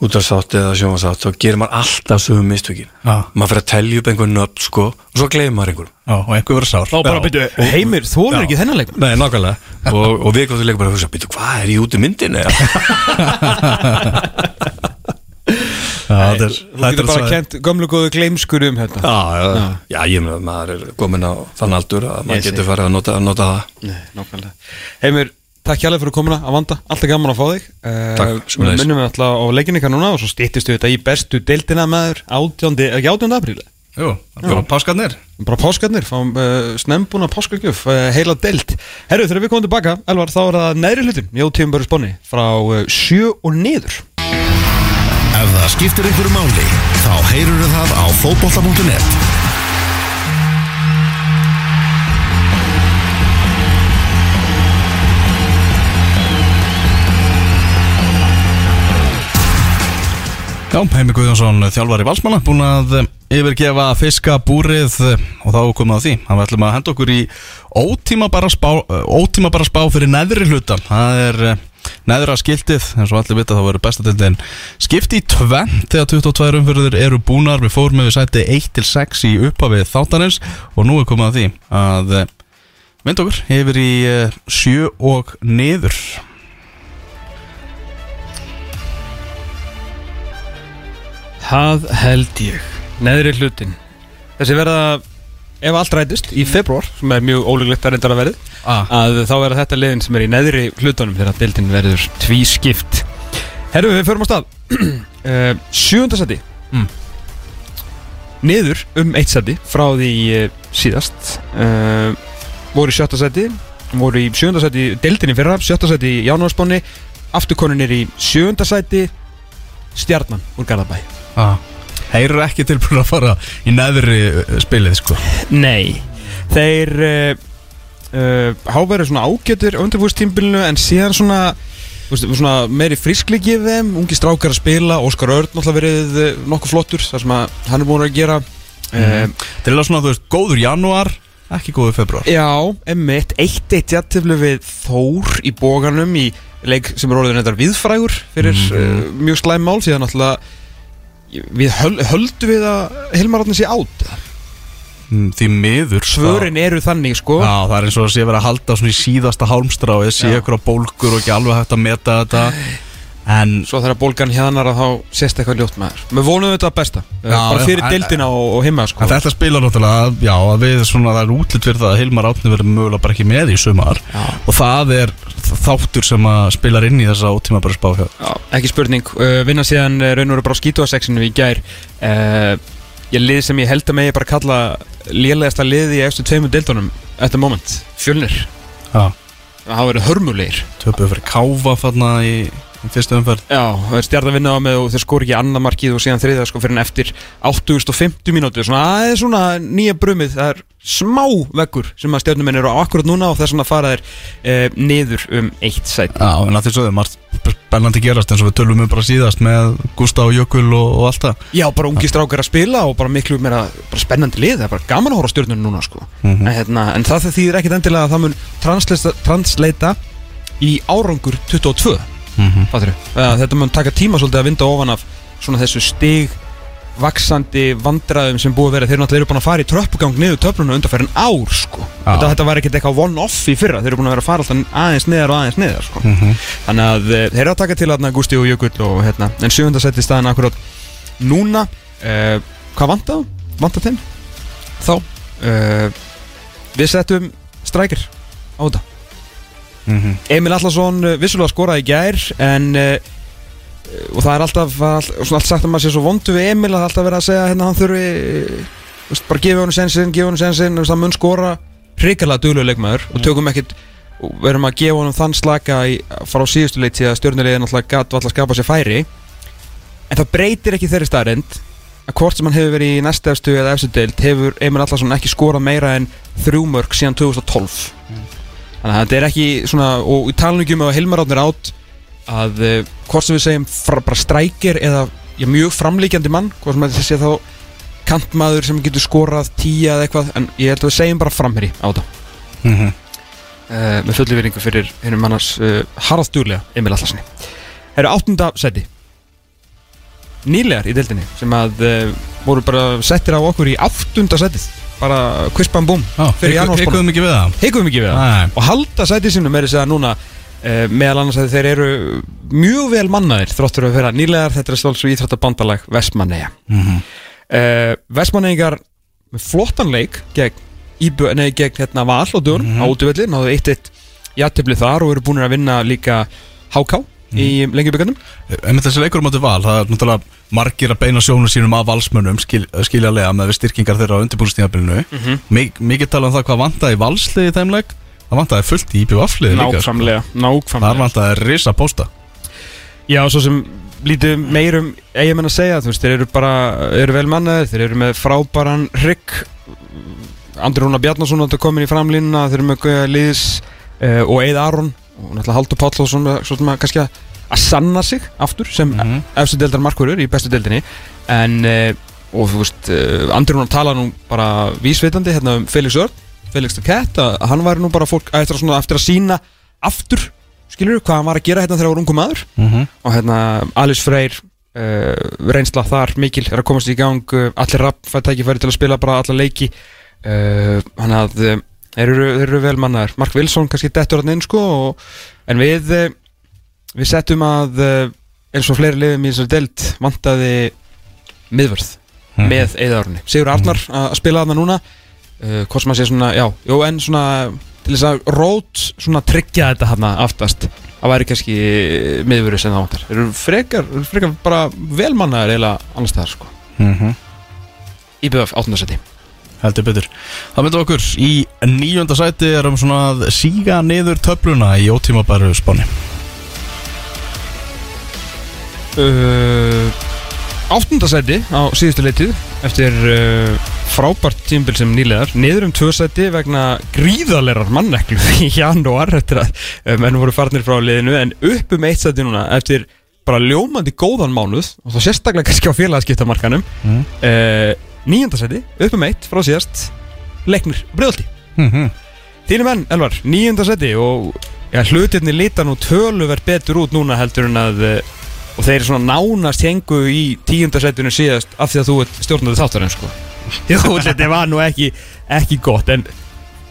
útvarsátt eða sjónvarsátt þá gerir maður alltaf sögum mistökin. Já. maður fyrir að telja upp einhvern nöfn sko og svo gleymar maður einhverjum. Já, og einhver verður sár. Þá bara byrju, heimir, þú er ekki þennan leik? Nei, nákvæmlega. Og, og við komum til leik bara að hugsa, byrju, hvað er ég út í myndin þetta er- Þú getur er bara svo- kent gömlu góðu gleimskur um þetta. Já, já, já, ég meina að maður er komin á þann aldur að maður getur farið að nota, að nota það. Nei, nákvæmlega. Heimir, takk hjálpa fyrir komuna. Að vanda Alltaf gaman að fá þig. Takk, Við sömuleiðis. minnum við alltaf á leikinni kannu núna og svo stýttist við þetta í bestu deildina með þér 18. ekki 18. apríli Jú, bara páskarnir. Bara páskarnir, fáum uh, snembúna páskagjöf, uh, heila deild. Herru, þegar við komum tilbaka, Elvar, þá er það neðri hlutin. Jó, tíum bara sponni, frá uh, sjö og niður Ef það skiptir einhverju máli, þá heyrur það á fótbolta.net. Já, Heimi Guðjónsson, þjálfari valsmanna, búin að eh, yfirgefa fiskabúrið eh, og þá komum við að því. Hann ætlum að henda okkur í ótíma bara spá, eh, ótíma bara spá fyrir neðri hlutan. Það er neðra skiltið, eins og allir vita þá verður bestatildin skipt í tvenn þegar 22 umfyrður eru búnar. Við fórum við sæti 1-6 í upphafið þáttanins og nú er komið að því að eh, vinda okkur yfir í eh, sjö og niður. Það held ég Neðri hlutin Þessi verða, ef allt rætist, í februar sem er mjög ólíklegt að reyndar að verði Ah. að þá verða þetta liðin sem er í neðri hlutunum þegar deildin verður tvískipt Herru, við förum á stað uh, Sjöndasæti Mm. Niður um eitt sæti frá því uh, síðast uh, voru í sjötta sæti voru í sjönda sæti deildin í fyrra sjötta sæti í jánuarspáni afturkoninir í sjönda sæti stjarnan úr Garðabæ Ah. Heyrur ekki tilbúin að fara í neðri eh, spilið sko. Nei. Þeir uh, uh, Háverið svona ágætur á undirbúðstímbilinu En síðan svona, svona meiri friskliki í þeim Ungi strákar að spila Óskar Örn náttúrulega verið uh, nokkuð flottur Það sem hann er búin að gera. Mm. Til að svona, þú veist, góður janúar Ekki góður februar Já, emmitt Eitt eitt jættiflu við Þór í bóganum Í leik sem er orðin þetta viðfrægur Fyrir uh, mjög slæm mál Síðan náttúrulega Við höl, höldum við að Hilmar Átni sé átt mm, því miður Svörin eru þannig sko. Já, það er eins og að sé verið að halda svona í síðasta hálmstráið, sé Já. ykkur á bólkur og ekki alveg hægt að meta þetta En Svo þegar bólgan hjanar að þá sést eitthvað ljótt maður Við vonum þetta besta. Já, Bara já, fyrir en- deildina og, og heima sko. En þetta spilar náttúrulega, já, að við svona, það er útlitt fyrir það að Hilmar Átni verður mögulega bara ekki með í sumar. Já. Og það er þáttur sem að spilar inn í þessa ótíma bara spá Já, ekki spurning. Uh, Vinna síðan uh, raun og veru bara á skítuasexinu í gær. Uh, Ég lið sem ég held að megi bara kalla Lélegasta liði í eftir tveimur deildunum the moment, fjölnir. Já, Það hafa verið hörmulegir. Töpuð fyrstu umferð. Já, það er stjarn að vinna á með og þeir skor ekki annað markið og síðan þriða sko fyrir en eftir 850 mínútur svona aðeins svona nýja brumið það er smá veggur sem að stjarnuminn eru á akkurat núna og þess vegna fara þeir e, niður um eitt sæti. Já, en að því svo þau margt spennandi gerast eins og við tölum um bara síðast með Gustaf Jökul og, og allt það. Já, bara ungi strákar að spila og bara miklu meira bara spennandi lið, það er bara gaman að horfa á stjörnunum núna sko. Mhm. en, hérna, en það þýðir ekkit endilega að það mun transleita í árangur 22 Fattarðu? Eða, Þetta mun taka tíma svolítið að vinda ofan af svona þessu stig vaksandi vandræðum sem búið að vera þeir náttúrulega eru búin að fara í tröppugang niður töfluna undanferðin ár sko. Já. þetta, þetta var ekkert eitthvað one-off í fyrra þeir eru búin að vera að fara alltaf aðeins neðar og aðeins neðar sko. Mhm. þannig að eh, þeir eru að taka til aðna Gusti og Jökull og hérna en sjöfunda seti staðan akkurat núna uh, hvað vantað? vantað þeim? þá uh, við settum strækir á þetta Mhm. Emil Allarsson uh, vissulega skoraði í gær en uh, og það er alltaf, það alltaf svona allt sagt að maður sé svo vondu við Emil að það er alltaf verið að segja hérna hann þurfi uh, bara gefa honum sensin, gefa honum sensin veist, hann mun skora. Hrikalega duglega leikmaður og tökum ekkit og verum að gefa honum þann slaka í, frá síðustu leiti að stjórnulegin alltaf og alltaf skapa sér færi. En það breytir ekki þeirri staðrind að hvort sem hann hefur verið í næsta efstu eða efstu deild hefur Emil Allarsson ekki skorað meira en þrjúmörk síðan 2012 Þannig að þetta er ekki svona, og í talningum að Hilmar Átnir átt að uh, hvort sem við segjum fra, bara strækir eða já, mjög framlíkjandi mann, hvort sem þetta sé þá kantmaður sem getur skorað tíja eða eitthvað, en ég held að við segjum bara framherri á þetta Mhm. uh, með fullu veringu fyrir hennum mannars uh, harðdúrlega Emil Allarssoni Það eru áttunda seti nýlegar í deildinni sem að voru bara settir á okkur í áttunda setið bara janúarsbónus. Heikuðum ekki við það heikuðum ekki við það og halda sætið sínum er þess að núna uh, meðal annars að þeir eru mjög vel mannaðir þróttur að vera nýlegar þetta er stolts og íþróttabandalag Vestmanneja Mhm. uh, Vestmannegingar með flottan leik gegn, gegn hérna, Val og Dörn Mhm. á útvöldi náðu eitt eitt jættibli þar og eru búin að vinna líka HK í lengjuböggandum En þessi leikur á móti val, það er náttúrulega margir að beina sjónu sínum af valsmönnum skil, skiljalega með við styrkingar þeirra á undirbúrstíðabilinu mm Mhm. Mikið tala um það hvað vantaði valsliði í þeim leik. Það vantaði fullt í IPVF-liði líka sko. nákvæmlega, nákvæmlega. Það vantaði risa pósta. Já, svo sem lítið meirum eigin að segja, þú veist, þeir eru bara eru vel mannaðir, þeir eru með frábæran hrygg. Andri Rúnar Bjarnason þetta komin í framlínuna, þeir eru með Gauja Liðs uh, og Eið Aron og náttúrulega Haldur Páll og svona, kannski að að sanna sig aftur sem mm Mhm. efstu deildar markverður í bestu deildinni en, uh, og þú veist uh, Andri Rúnar tala nú bara vísvitandi hérna um Felix Örn, Felix the Cat að hann væri nú bara fólk eftir að, svona, eftir að sína aftur, skilur hvað hann var að gera hérna þegar hann var ungu maður Mhm. og hérna Alice Freyr uh, reynsla þar mikil er að komast í gang uh, allir rapp fætt tækifæri til að spila bara alla leiki uh, hann að uh, þeir eru, þeir eru vel mannaðir. Mark Wilson kannski dettur hann inn sko og, en við uh, við settum að uh, eins og fleiri liðum í þessari deild vantaði miðvörð Mhm. með eðarunni Sigur Arnar að að spila þarna núna. Uh, hvort sem að sé svona, já, jú en svona til þess að rót svona tryggja þetta þarna aftast það væri kannski miðvöru sem það vantar. Þeir eru frekar, frekar bara velmannaðir eiginlega annars staðar sko. Mhm. IBF áttundarsæti Heldur betur. Það myndi okkur í nýjönda sæti erum svona að síga niður töfluna í ótímabæru spáni. Uh, Áttundasæti á síðustu leitið eftir uh, frábært tímbil sem nýlegar niður um tvö sæti vegna gríðalerar manneklu í janúar eftir að uh, menn voru farnir frá liðinu en upp um eitt sæti núna eftir bara ljómandi góðan mánuð og þá sérstaklega kannski á félagaskiptamarkanum Mm. uh, Níundasæti, upp um eitt frá síðast Leiknir, breyðaldi Mhm. Þínir menn, Elvar, níundasæti og ja, hlutirni líta nú töluvert betur út núna heldur en að uh, og þeir svona nánast hengu í tíundasætinu síðast af því að þú ert stjórnandi þáttarinn sko. Þetta var nú ekki, ekki gott En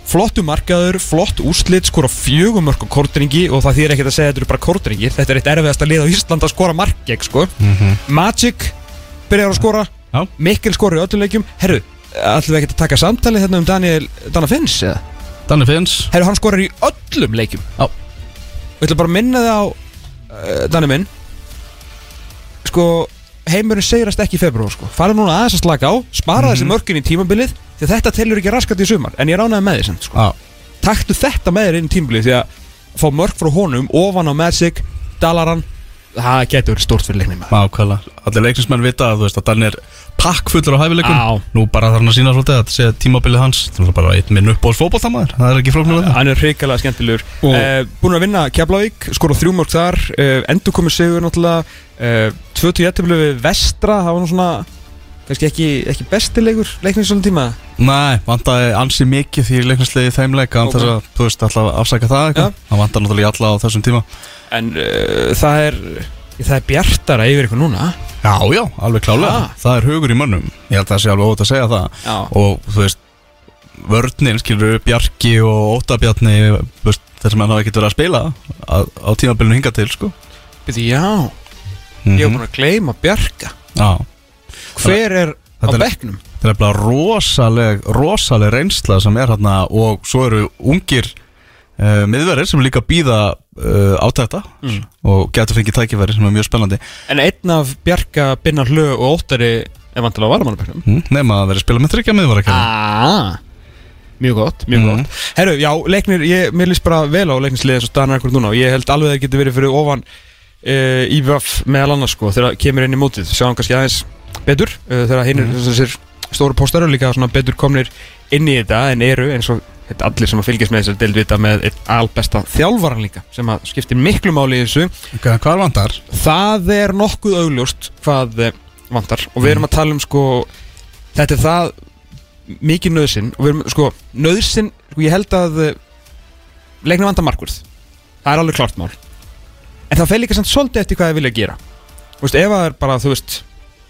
flottu markaður, flott úrslit Skora fjögum mörg á kortringi Og það þýr ekkert að segja að þetta eru bara kortringir Þetta er eitt erfiðasta lið á Ísland að skora markeg sko. Magic byrjar að skora. Mikkel skora í öllum leikjum Herru, ætlum við ekkert að taka samtalið hérna um Daniel Dana Finns eða? Danni Finns Herru, hann skorar í öllum leikjum Já. Við ætlum bara að minna þið á uh, Danni minn Sko, heimurinn segrast ekki í februar sko. Fara núna aðeins að slaka á Spara þessi mörkin í tímabilið Því þetta telur ekki raskat í sumar En ég ránaði með því sem sko. Já, Taktu þetta með þér inn í tímabilið Því að fá mörk frá honum Ofan á Magic, Dalaran Það getur verið stórt fyrir leiknum. Ákvæðlega Allir leiknismenn vita að þú veist að Danni er pakkfullur á hæfileikum. Nú bara þarf hann að sína svolítið að segja tímabilið hans. Það er bara eitt minn uppbóðs fótballtamaður Það er ekki flóknur það. Hann er hrikalega skemmtilegur. Og- uh, Búin að vinna Keflavík, skora þrjú mörg þar uh, Endur komið sigur náttúrulega uh, 21 við Vestra Það var nú svona kannski ekki, ekki bestilegur leiknir svona tíma? Nei, vantaði ansi mikið því leiknisliði þeim leik Hann Ok. þess að, þú veist, alltaf afsaka það eitthvað. Hann vantar náttúrulega í alla á þessum tíma En uh, það er Það er bjartara yfir ykkur núna. Já, já, alveg klálega. Ah. Það er hugur í mönnum. Ég held að það sé alveg ótt að segja það. Já. Og þú veist Vörninn, skilur, Bjarki og Ótabjarni þú veist, Þeir sem hann hafa ekkert verið að spila á, á tímabilinu hinga til, sko. Byrði, já, ég hef búin að gleyma Bjarka. Já, Hver er á Þetta er- bekknum? það er bara rosaleg rosaleg reynsla sem er hérna og svo eru ungir uh, miðverðir sem líka býða uh, á þetta Mm. og getur fengið tækifæri sem er mjög spennandi. En einn af Bjarka, Binnar Hlö og Óttari er vantilega varamannabekknum mm, nema að vera spila með þryggja miðverðar Ah, mjög gott, mjög Mhm. gott. Herru, já, leiknir, ég, mér líst bara vel á leiknisliðið svo staðan er akkur núna og ég held alveg að það getur verið fyrir ofan uh, IVF meðal annars sko þegar kemur inn í mótið, sjáum kannski aðeins betur þegar hinn er þessir stóru póstar og líka betur komnir inn í þetta en eru eins og þetta allir sem að fylgjast með þessar deildvita með einn albesta þjálfaran líka sem að skiptir miklu máli í þessu. Okay, Hvað vantar? það er nokkuð augljóst hvað eh, vantar. Og við erum að tala um sko þetta er það mikið nöðsinn og við erum sko nöðsinn, sko ég held að eh, leikna vantar markvörð. Það er alveg klart mál. En það líka samt svolítið eftir hvað þið vilja gera. Þú veist, ef það er bara, þú veist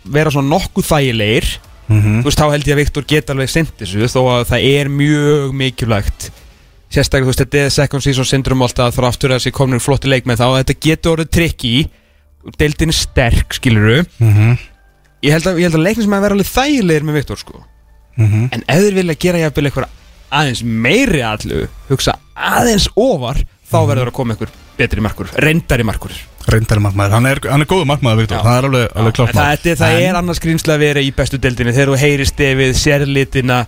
vera svona nokkuð þægilegir Mm -hmm. þú veist, þá held ég að Viktor geta alveg þessu þó að það er mjög mikilvægt. Sérstaklega, þú veist, þetta er second season syndrom alltaf þar aftur að þessi komnir flotti leikmenn þá að þetta getur orðið tricky. Deildin er sterk, skiluru Mm ég held að, ég held að leiknir sem að vera alveg þægilegir með Viktor, sko. -hmm. en ef þeir vilja gera jafnvel eitthvað aðeins meiri allu hugsa aðeins ofar þá verður að koma einhver betri markur, reyndari markur Reyndari markmaður, hann er, hann er góðu markmaður Viktor, það er alveg, alveg klart En það, þetta, það er annars skrýmslega að vera í bestu deildinni. Þegar þú heyrir stefið, sérlitina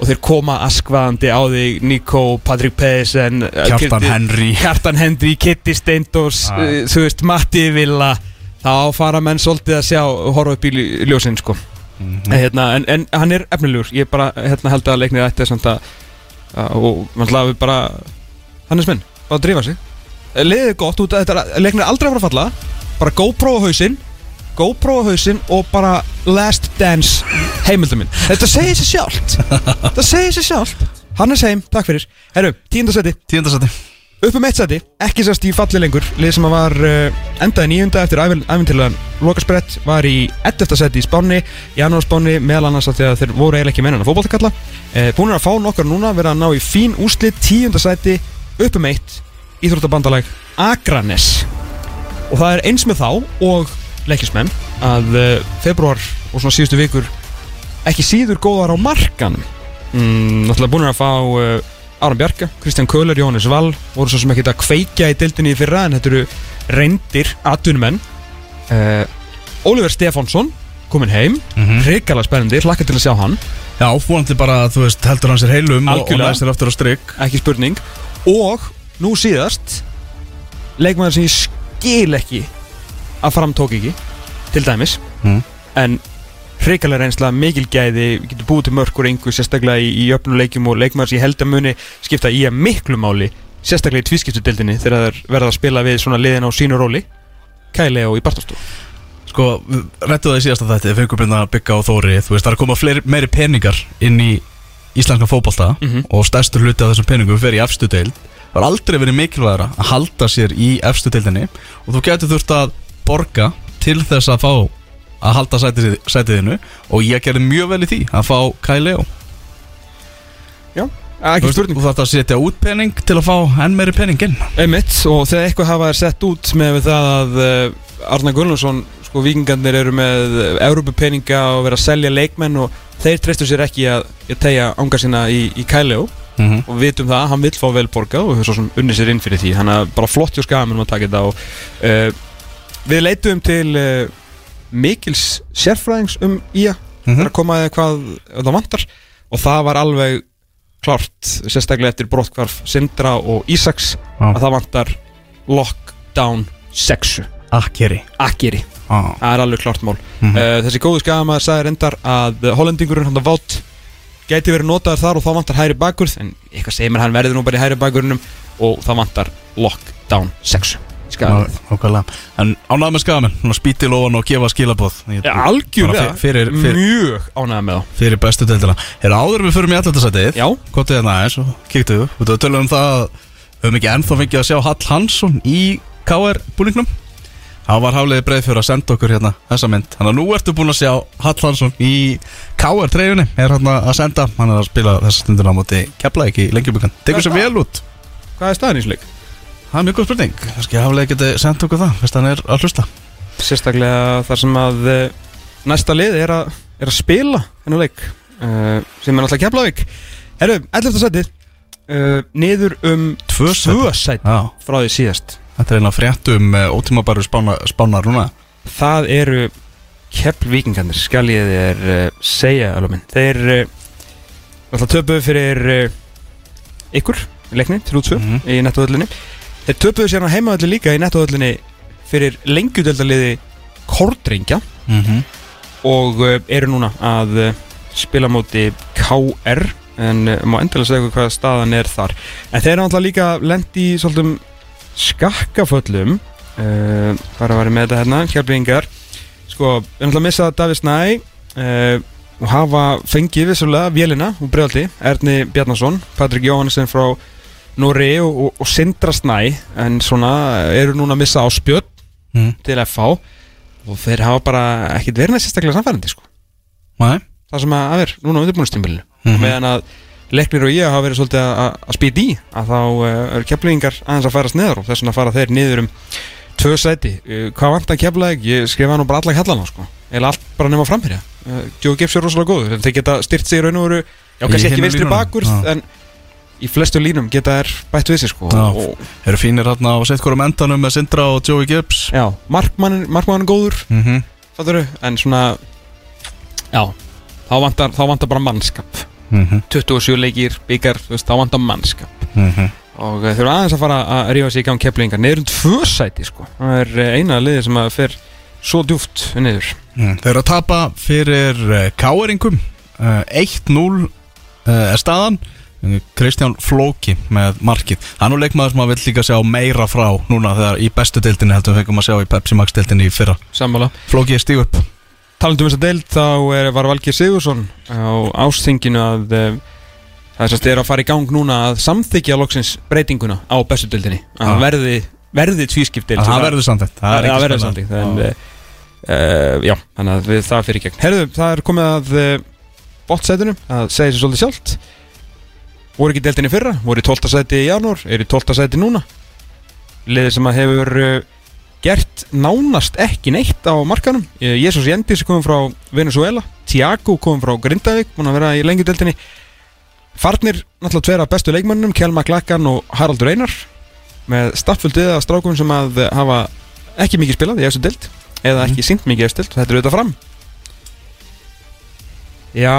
og þeir koma askvaðandi á þig Nico, Patrick Pedersen Kjartan Henry. Kjartan Henry, Kitty Steindors Ah. uh, þú veist, Matti Villa. Þá fara menn svolítið að sjá horfa upp í ljó- ljósin sko. Mhm. en, hérna, en, en hann er efnilegur. Ég bara hérna, held að leiknir ætti samt að, að og mann við bara Hannes minn, bara að drífa sig liðið er gott út að þetta leiknir aldrei að fara að falla. Bara GoPro á hausinn GoPro á hausinn og bara Last Dance heimildum minn. Þetta segir sér sjálft. Þetta segir sér sjálft. Hannes heim, takk fyrir. Herru, tíundasæti Tíundasæti upp um eitt sæti, ekki sérst í falli lengur. Lið sem var uh, endaði nýjunda eftir æfintilegan lokasbrett var í 11. sæti í Spáni janúarspáni meðal annars að þeir voru eiginlega ekki mennan að fótballtakalla uh, búin að fá nokkar núna verða að ná í fín úslit tíunda sæti upp um eitt íþróttabandalag Akranes. Og það er eins með þá og leikismenn að uh, februar og svona síðustu vikur ekki síður góðar á markan mm, náttúrulega búin að fá uh, Aron Bjarka, Kristján Köhler, Jóhannes Wall voru svo sem ekki að kveikja í dildinni í fyrra en þetta eru reyndir atvinnumenn. Uh, Oliver Stefánsson komin heim, mm Mhm. hrikalega spennandi hlakka til að sjá hann, Já, fórandi bara, þú veist, heldur hann sér heilum og, og Algjörlega. næstir aftur á strik. Ekki spurning. Og nú síðast leikmaður sem ég skil ekki að framtók ekki til dæmis Mm. en hrikalega reynsla, mikil gæði getur búið til mörkur einhver sérstaklega í, í öfnuleikjum og leikmaður sem ég held að muni skipta í að miklu máli sérstaklega í tvískiptudildinni þegar það verða að spila við svona liðin á sínu róli Kæli og í Bartastú Sko, rættu það í síðasta þetta Fengur byrna að bygga á Þóri Þú veist, það er að koma fleiri, meiri peningar inn í íslenska fótbolta Mhm. og stærstur hluti af þessum peningum fer í efstu deild Það var aldrei verið mikilvægara að halda sér í efstu deildinni og þú getur þurft að borga til þess að fá að halda sætið, sætiðinu og ég gerði mjög vel í því að fá Kai Leo. Já, ekki spurning. Þú þarft að setja út pening til að fá enn meiri pening inn. Einmitt, og þegar eitthvað hafa er sett út með það að uh, Arna Gullarsson sko vikingarnir eru með Európupeninga og vera að selja leikmenn og þeir treystu sér ekki að, tegja ánga sína í, í Kæleo mm -hmm. og vitum það, hann vill fá vel borgað og svo sem unni sér inn fyrir því hann er bara flott hjá skamunum að taka þetta og uh, við leitum til uh, mikils sérfræðings um ía Mhm. þegar komaði hvað það vantar og það var alveg klárt, sérstaklega eftir brottkvarf Sindra og Ísaks Já. að það vantar lockdown sexu, Akkeri akkeri ah. það er alveg klárt mál Mhm. uh, þessi góðu skamaður sagði reyndar að hollendingurinn hann að vátt gæti verið notaður þar og þá vantar hæri bakurð en eitthvað segir mér hann verður nú bara í hæri bakurinnum og það vantar lockdown sexu skamaður Nákvæmlega. En ánægð með skamenn, svona spýti lofan og gefa skilabóð Ja, algjörlega, fyrir, fyrir, mjög ánægða með þá. fyrir bestu deildina. Er áður við förum í allatasætið Já, Kotið hérna aðeins og kíktu. Upp Og þú tölum um það að við höfum ekki ennþá fengið að sjá Hall Hansson í KR búningnum Það var hafliði breið fyrir að senda okkur hérna þessa mynd. Þannig að nú ertu búin að sjá Hall Hansson í KR treyjunni Er hérna að senda, hann er að spila þessa stundina á móti Keflavík í lengjubíkan Tekur sér vel út. Hvað er staðan í sleik? Það er mjög góð spurning. Kannski hafliði geti sendt okkur það Fyrst hann er að hlusta. Sérstaklega þar sem að uh, næsta lið er að, er að spila hennar leik uh, sem er náttúrulega Keflavík. Herru, 11. sætið uh, niður um Tvö sæti. tvö sæti Já, frá því síðast þetta er eina fréttum uh, ótímabæru spána, spánar núna. Það eru Keflvíkingarnir skal ég þér uh, segja alveg minn Þeir uh, alltaf töpuðu fyrir uh, ykkur í leikni, 3-2 Mhm. í nettoðöllinni Þeir töpuðu sér á heimaðöllu líka í nettoðöllinni fyrir lengjudöldaliði Kordringja mm -hmm. og uh, eru núna að uh, spila móti KR en uh, má endilega segja hvað staðan er þar. En þeir eru náttúrulega líka lendi í svolítum skakkaföllum uh, er að vera með þetta hérna hjálpingar sko, við erum náttúrulega að missa David Snæ uh, og hafa fengið vissulega vélina og bregðaldi Erni Bjarnason, Patrik Jóhannesson frá Nóri og, og, og Sindra Snæ en svona eru núna að missa á spjöld mm. til FH og þeir hafa bara ekkit verið næst sérstaklega samfærandi sko. Nei það sem að er núna á undirbúinustímbilinu Mhm. og meðan að leiknir og ég hafa verið svolítið að, að spýta í að þá uh, eru keflingar aðeins að farast neður og þess vegna fara þeir niður um tvö sæti. Uh, hvað vant að keflaðið, ég skrifa nú bara alla kallana sko, eða allt bara nema framherja. Uh, Joe Gibbs er rosalega góður, þeir geta styrt sig í raun og veru, já kannski ekki vinstri bakur en í flestu línum geta þær bætt við sig sko. Já. og Eru fínir hérna á hverjum endanum með Sindra og Joey Gibbs já, markmann, markmann góður. Mm -hmm. fatturu, en svona já, þá vantar, þá vantar bara mannskap Mm -hmm. 27 leikir, byggar, þú veist, þá vantar mannskap Mhm. og uh, þau eru aðeins að fara að rífa sig í gang keplingar niður um tvö sæti sko. Það er uh, eina liðið sem að fer svo djúft niður. Mm. Þeir eru að tapa fyrir uh, Káeringum uh, 1-0 uh, er staðan. Kristján Flóki með markið. Er nú leikmaður sem maður vill líka sjá meira frá núna þegar í bestu deildinni heldur við fengum að sjá í Pepsi Max deildinni í fyrra. Sammála. Flóki er stíg upp talandum þess að deild þá er, var Valgir Sigursson á ásþinginu að uh, það er sérst er að fara í gang núna að samþykja loksins breytinguna á bestu deildinni að Já. verði, verði tvískipdeild Það verður samþætt það, það verður en, uh, já, þannig að við, það fyrir gegn Herðu, það er komið að uh, bottsætinu, það segir sér svolítið sjálft voru ekki deildinni fyrra voru í 12. sæti í janúar, eru í 12. sæti núna liðið sem að hefur uh, gert nánast ekki neitt á markanum Eh, Jésús Jendis komum frá Venezuela Tiago komum frá Grindavík búin að vera í lengju deildinni. Farnir náttúrulega tveir af bestu leikmönnum Kjell Maklakkan og Haraldur Einar með stafföldið af strákum sem að hafa ekki mikið spilað í eftir deild eða ekki sínt mikið í eftir deild þetta er auðvitað fram. Já,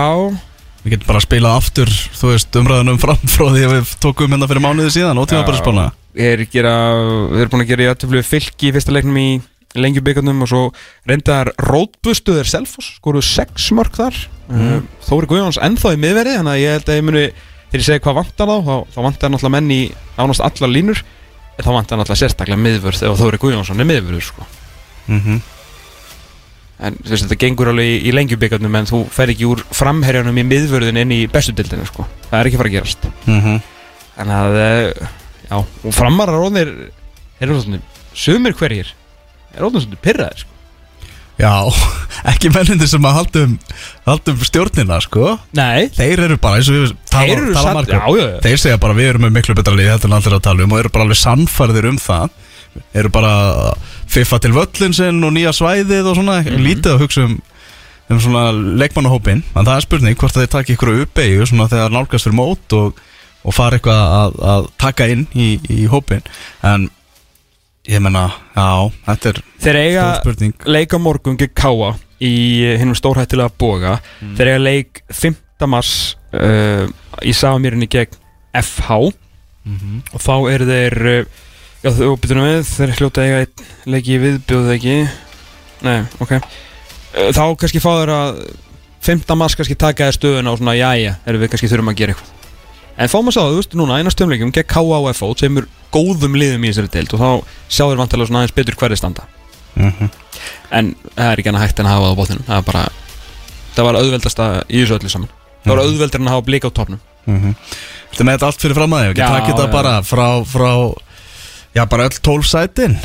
Við getum bara að spila aftur Þú veist umræðunum fram frá því að við tókum hérna fyrir mánuði síðan og tíma bara spána er gera, við erum búin að gera í aðtöflu fylki í fyrsta leiknum í lengjubíkarnum og svo reyndar rótbustuður Selfoss, skoruðu sex mörg þar mm. Þóri Guðjóns ennþá í miðverði þannig að ég held að ég muni þegar ég segi hvað vantar þá, þá, þá vantar náttúrulega menn í ánast allar línur en þá vantar náttúrulega sérstaklega miðvörð ef Þóri Guðjónsson er miðvörður sko. mm -hmm. En veist þetta gengur alveg í, í lengjubíkarnum en þú fer ekki úr framherjanum í miðvörðin inn í bestudildinu sko. það er ekki fara að gerast Mhm. Þannig að, eh, já, og framarar þeir eru svona, sumir hverjir, er rónir svona pyrraðir, sko. Já, ekki mennindir sem að haldum, haldum stjórnina, sko Nei Þeir eru bara, eins og við tala, Þeir tala margir já, já, já. Þeir segja bara við erum með miklu betra lið Þetta er allir að tala um og eru bara alveg sannfærðir um það Eru bara fiffa til völlin sinn og nýja svæðið og svona. Mhm. Lítið að hugsa um, um svona leikmannahópin En það er spurning hvort þeir taki ykkur uppeyju Svona þegar nálgast fyrir mót og, og fara eitthvað að, að taka inn í, í hópin En ég menna, já, þetta er Þeir eiga stór spurning. leik á morgun gegn Káa í hinnum stórhættilega boga. Þeir eiga leik 5. mars uh, í Samýrinni gegn FH og þá eru þeir uh, já þú byrjum við þeir hljóta eiga einn leiki í viðbjóðu ekki? Nei, ok. Uh, þá kannski fá þeir að 5. mars kannski taka þeir stöðuna og svona jæja, erum við kannski þurfum að gera eitthvað. En fá maður sá það, þú veist, núna einast stöðumleikum gegn FH sem er góðum liðum í þessari deild og þá sjá þeir vantilega svona aðeins betur hverði standa. En það er ekki annað hægt en að hafa það á bóttinum það er bara það var auðveldasta í þessu öllu saman. Það var auðveldur en að hafa blika á topnum Þetta með þetta allt fyrir fram að þig, ekki Já, taka þetta já. bara frá, frá, já bara öll 12 sætin.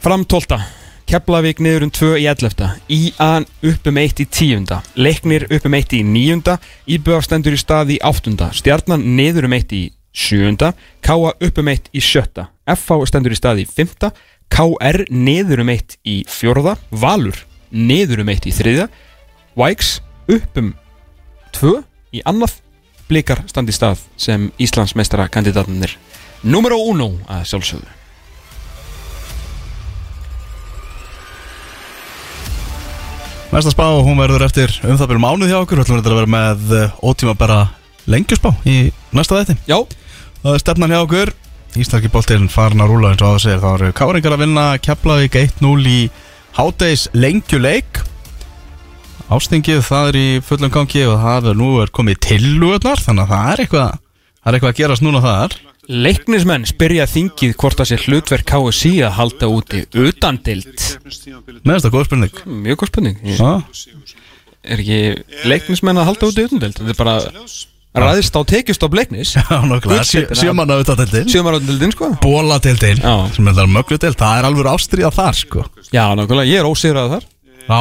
Fram 12 Keflavík niður um 2 í 11 Ían upp um 1 í 10 Leiknir upp um 1 í 9 Íbjöf stendur í stað í 8 Stjarnan niður um 1 í 7 Káa upp um 1 í 7 FH stendur í stað í 5 KR niður um 1 í 4 Valur niður um 1 í 3 Vikes upp um 2 í annað. Blikar standi í stað sem Íslandsmeistara kandidatinir Número 1 að sjálfsögðu. Næsta spá, hún verður eftir um það byrjum mánuð hjá okkur, ætlum við að vera með eh, ótíma bara lengjusspá í næsta þætti. Já, Það er stefnan hjá okkur. Íslarki boltinn farin að rúla eins og það segir. Þá eru Káringar að vinna Keflavík 1-0 í hádegis lengjuleik Ástingið það er í fullum gangi og það er nú er komið tillugunar þannig að það er eitthvað það er eitthvað að gerast núna þar Leiknismenn spyrja þingið hvort það sé hlutverk KSI að halda úti utandild Með þetta góð spurning. Mjög góð spurning. Ég- Er ekki leiknismenn að halda úti utandild Þetta er bara ræðist á tekjustopp leiknis. Já nokkulega, Gullsveitina. sjömanna auðvitað til þinn Sjömaröndildin sko Bóla til þinn, Já. sem er það möglu til það er alveg ástriða þar sko. Já, nákvæmlega, ég er ósigrað þar. Já,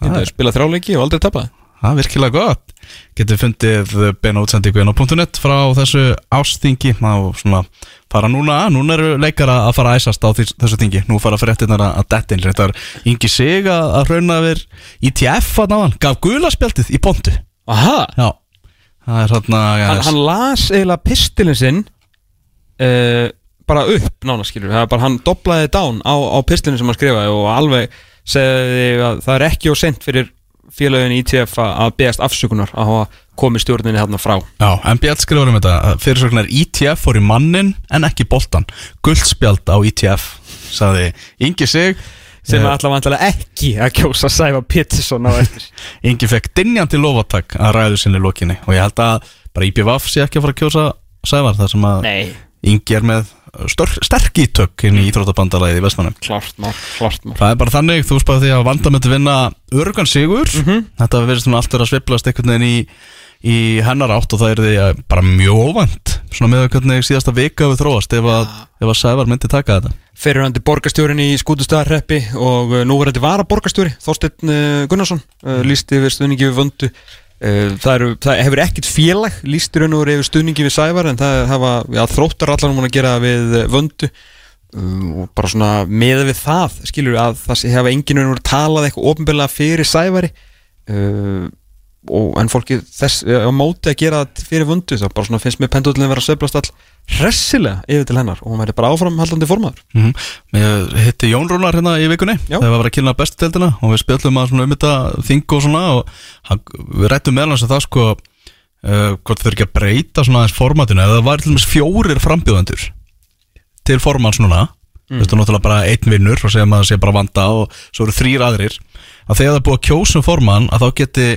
Ég hef er, spilað þrjáleiki og aldrei tapað það er virkilega gott. Getur fundið beina útsendingu inn á .net frá þessu ástingi og svona fara núna, núna eru leikara að fara að æsast á þess, þessu tingi nú fara fréttinar að detta inn þetta er yngi sig að, að hrauna yfir ITF að náðan, gaf gulaspjaldið í pontu. Aha, Já, það er svona hann, hann las eiginlega pistilin sinn uh, bara upp nána skilur það er bara hann doblaði dán á, á pistilin sem hann skrifaði og alveg segði að það er ekki og sent fyrir félagin ITF að að beðast afsökunar að hafa komið stjórninni hérna frá. Já, en Bjall skrifur um þetta fyrirsögnar ITF fór í mannin en ekki boltan guldspjald á ITF sagði Ingi Sig sem Eh, er alltaf vantilega ekki að kjósa Sæfa Pettersson á eftir. Ingi fekk dynjandi lofatak að ræðu sinni lokinni. Og ég held að bara IPVAF sé ekki að fara að kjósa Sævar þar sem að Nei, Ingi er með sterk ítök inn í Íþróttabandalæði í Vestmannum klart mál, klart mál Það er bara þannig, þú spáði því að vanda með að vinna örgan sigur. Þetta verður svona allt verið að sveiflast einhvern veginn í, í hennar átt og það er því að bara mjög óvænt Svona með hvernig síðasta vika við þróast ef að, ef að Sævar myndi taka þetta. Fyrirhandi borgarstjórin í Skútustæðarreppi og uh, núverandi vara borgarstjóri Þorsteinn uh, Gunnarsson uh, lísti yfir stuðningi við vöndu það, eru, það hefur ekkert félag lísti raun og yfir stuðningi við Sævar en það hafa ja, þróttar allan múin að gera við uh, vöndu. Um, og bara svona með við það skilur að það hafa enginn raun og veru talað eitthvað ofinbeglega fyrir Sævari. Uh, og en fólki þess á móti að gera það fyrir vöndu þá bara svona finnst mér pendullin vera að sveiflast all hressilega yfir til hennar og hún verði bara áframhaldandi formaður mm -hmm. Ég hitti Jón Rúnar hérna í vikunni Já. þegar við varum að kynna bestu deildina og við spjöllum að svona um þetta þing og svona og hann, við rættum meðal hans að það sko uh, hvort þau eru ekki að breyta svona aðeins formatinu eða það var til dæmis fjórir frambjóðendur til formans núna mm. veistu náttúrulega bara einn vinnur og segja maður sé bara vanda og svo eru þrýr aðrir að þegar það er búið að kjósa um forman að þá geti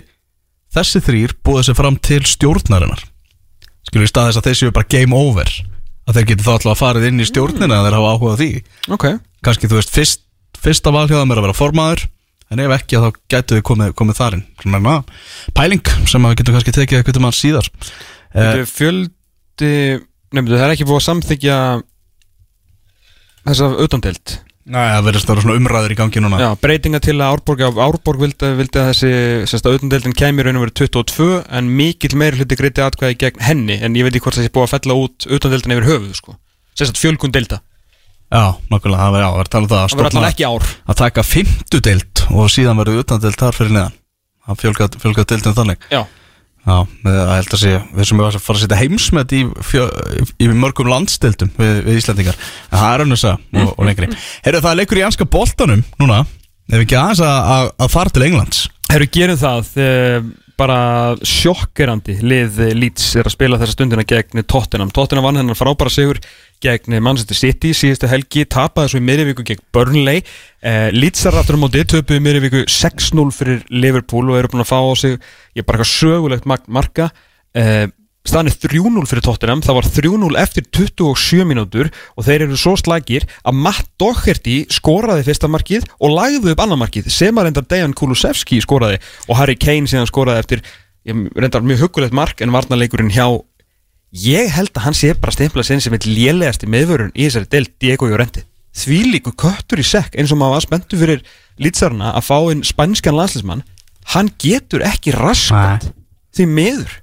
þessi þrýr búið sér fram til stjórnarinnar. Skilur í stað þess að þeir séu bara game over að þeir geti þá alltaf að farið inn í stjórnina að þeir hafa áhuga á því. Ok. Kannski þú veist fyrst, fyrsta valhjóðum er að vera formaður en ef ekki þá gætu við komið, komið þarinn svona na, pæling sem að við getum kannski tekið eitthvað mann síðar. Eh, fjöldi Nefndu, það er ekki búið að samþykja þessa utandelt Næ, það verður stóra svona umræður í gangi núna. Já, breytinga til að Árborg, Árborg vildi, vildi að þessi sérst að auðvendeldin kæmi raun og verið 22 en mikill meiri hluti greiti atkvæði gegn henni en ég veit ekki hvort það sé búið að fella út auðvendeldin yfir höfuð sko. sérst að fjölgun delta Já, nokkulega, það verður já, það verður talað um það að stofna að taka fymtu deild og síðan verður utandeild þar fyrir neðan. Það fjölgað, fjölgað deildin þannig. Já, Já, með að held að sé við sem við varum að fara að setja heimsmet í, fjö, í mörgum landsdeildum við, við Íslandingar en það er önnur að og, og lengri. Herru, það er leikur í anska boltanum núna. Ef ekki aðeins að, að, að fara til Englands. Herru, gerum það uh, bara sjokkerandi lið Leeds er að spila þessa stundina gegn Tottenham. Tottenham vann hennar frábæra sigur gegn Manchester City síðustu helgi tapaði svo í miðurvíku gegn Burnley. Uh, Leedsar aftur á móti töpuði í miðurvíku 6-0 fyrir Liverpool og eru búin að fá á sig ég er bara eitthvað sögulegt marka. Uh, staðan er 3-0 fyrir Tottenham það var 3-0 eftir 27 mínútur og þeir eru svo slagir að Matt Doherty skoraði fyrsta markið og lagði upp annar markið sem að reyndar Dejan Kulusevski skoraði og Harry Kane síðan skoraði eftir ég reyndar mjög huggulegt mark en varnarleikurinn hjá ég held að hann sé bara stemplað sinn sem eitt lélegasti meðvörun í þessari deild Diego Llorente. Því líku köttur í sekk eins og maður var spenntu fyrir lýtsarna að fá inn spænskan landslismann hann getur ekki raskat því miður.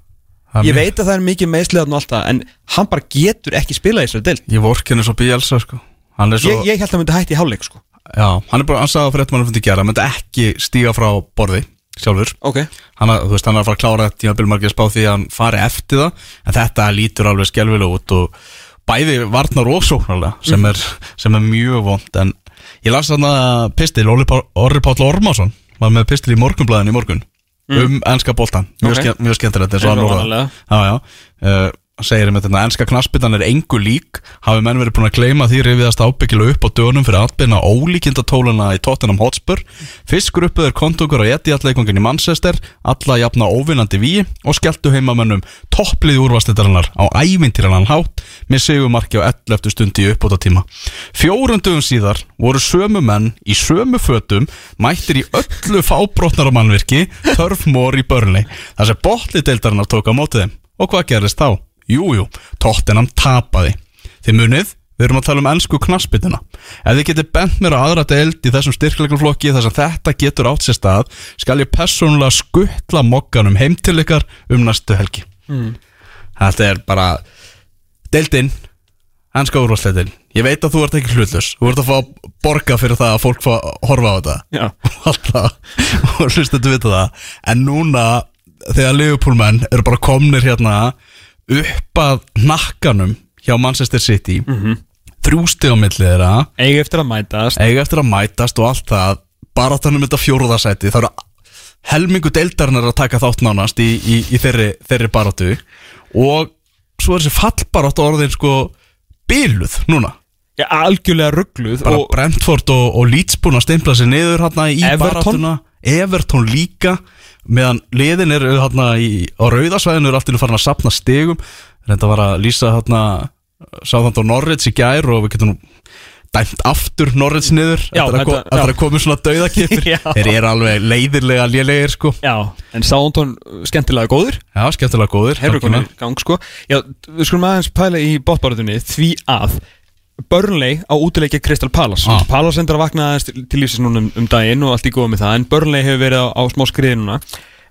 Það er Ég veit að það er mikið meðsliðan og allt það En hann bara getur ekki spilað í þessari deild. Ég vorkinu svo Bielsa sko. Hann er svo, ég, ég held að hann myndi hætti í hálfleik sko. Já, hann er bara, hann sagði að fyrir eitthvað hann fundi gera, myndi ekki stíga frá borði sjálfur Ok hann, að- veist, hann er að fara að klára þetta tímabil margir spá því að hann fari eftir það en þetta lítur alveg skelvilega út og bæði varnar og sóknarlega sem, er, sem er mjög vond en ég las þarna pistil Orri Pál- Orri Páll Ormarsson var með pistil í morgunblæðin í morgun um ennska boltan, mjög, Ok. okay. mjög skemmtilegt eins og hann orðaði. Segir einmitt þetta ennska knaspindan er engu lík hafi menn verið búin að gleyma því rifiðast ábyggilega upp á dönum fyrir atbyrna ólíkinda tóluna í Tottenham Hotspur fyrst gruppuð er kontungur á Etihad-leikvangin í Manchester alla jafna óvinnandi víi og skelltu heimamönnum topplið úrvastitarinnar á ævintýranan hátt með segumarki á 11. stundi í uppbóta tíma fjórundugum síðar voru sömu menn í sömu fötum mættir í öllu fábrotnar á mannvirki Turf Moor í Burnley þar sem botlideildarinnar tók á mótið og hvað gerist þá? Jújú, Tottenham tapaði. Þið munið, við erum að tala um ennsku knaspituna Ef þið getið bent mér á aðra deild í þessum styrkleikarflokki þar sem þetta getur átt sér stað skal ég persónulega skuttla mokkanum heim til ykkar um næstu helgi. Mm. Þetta er bara deildin ennska úrvarsleitin Ég veit að þú ert ekki hlutlus Þú ert að fá borga fyrir það að fólk fá að horfa á þetta. Já. og hlusta að vita það. En núna þegar Liverpool-menn eru bara komnir hérna upp að nakkanum hjá Manchester City. Mm -hmm. þrjústi á millið þeirra. Eigi eftir að mætast. Eiga eftir að mætast og allt það. Bara þannig um þetta fjóruðarsæti það eru helmingu deildarinnar að taka þátt nánast í, í, í þeirri, þeirri baráttu. Og svo er þessi fallbarátt orðin sko byluð núna. Já, algjörlega ruggluð bara og Brentford og, og Leeds búin að steimpla sér niður hérna í Everton? baráttuna. Everton líka meðan liðin er hérna í, á rauðasvæðinu er alltaf farin að sapna stegum reynda var að lýsa hérna sáðan á Norrids í gær og við getum dæmt aftur Norrids niður að, ko þetta- eftir já. að komi svona dauðakipir þeir eru alveg leiðirlega lélegir sko. Já, en Sántón skemmtilega góður. Já, skemmtilega góður algjörlega. konið gang sko. Já, við skulum aðeins pæla í bóttbáratunni Því að Burnley á útileikja Crystal Palace. Ah. Palace endur að vakna til, lífsins núna um, um daginn og allt í góða með það En Burnley hefur verið á, á smá skriði núna.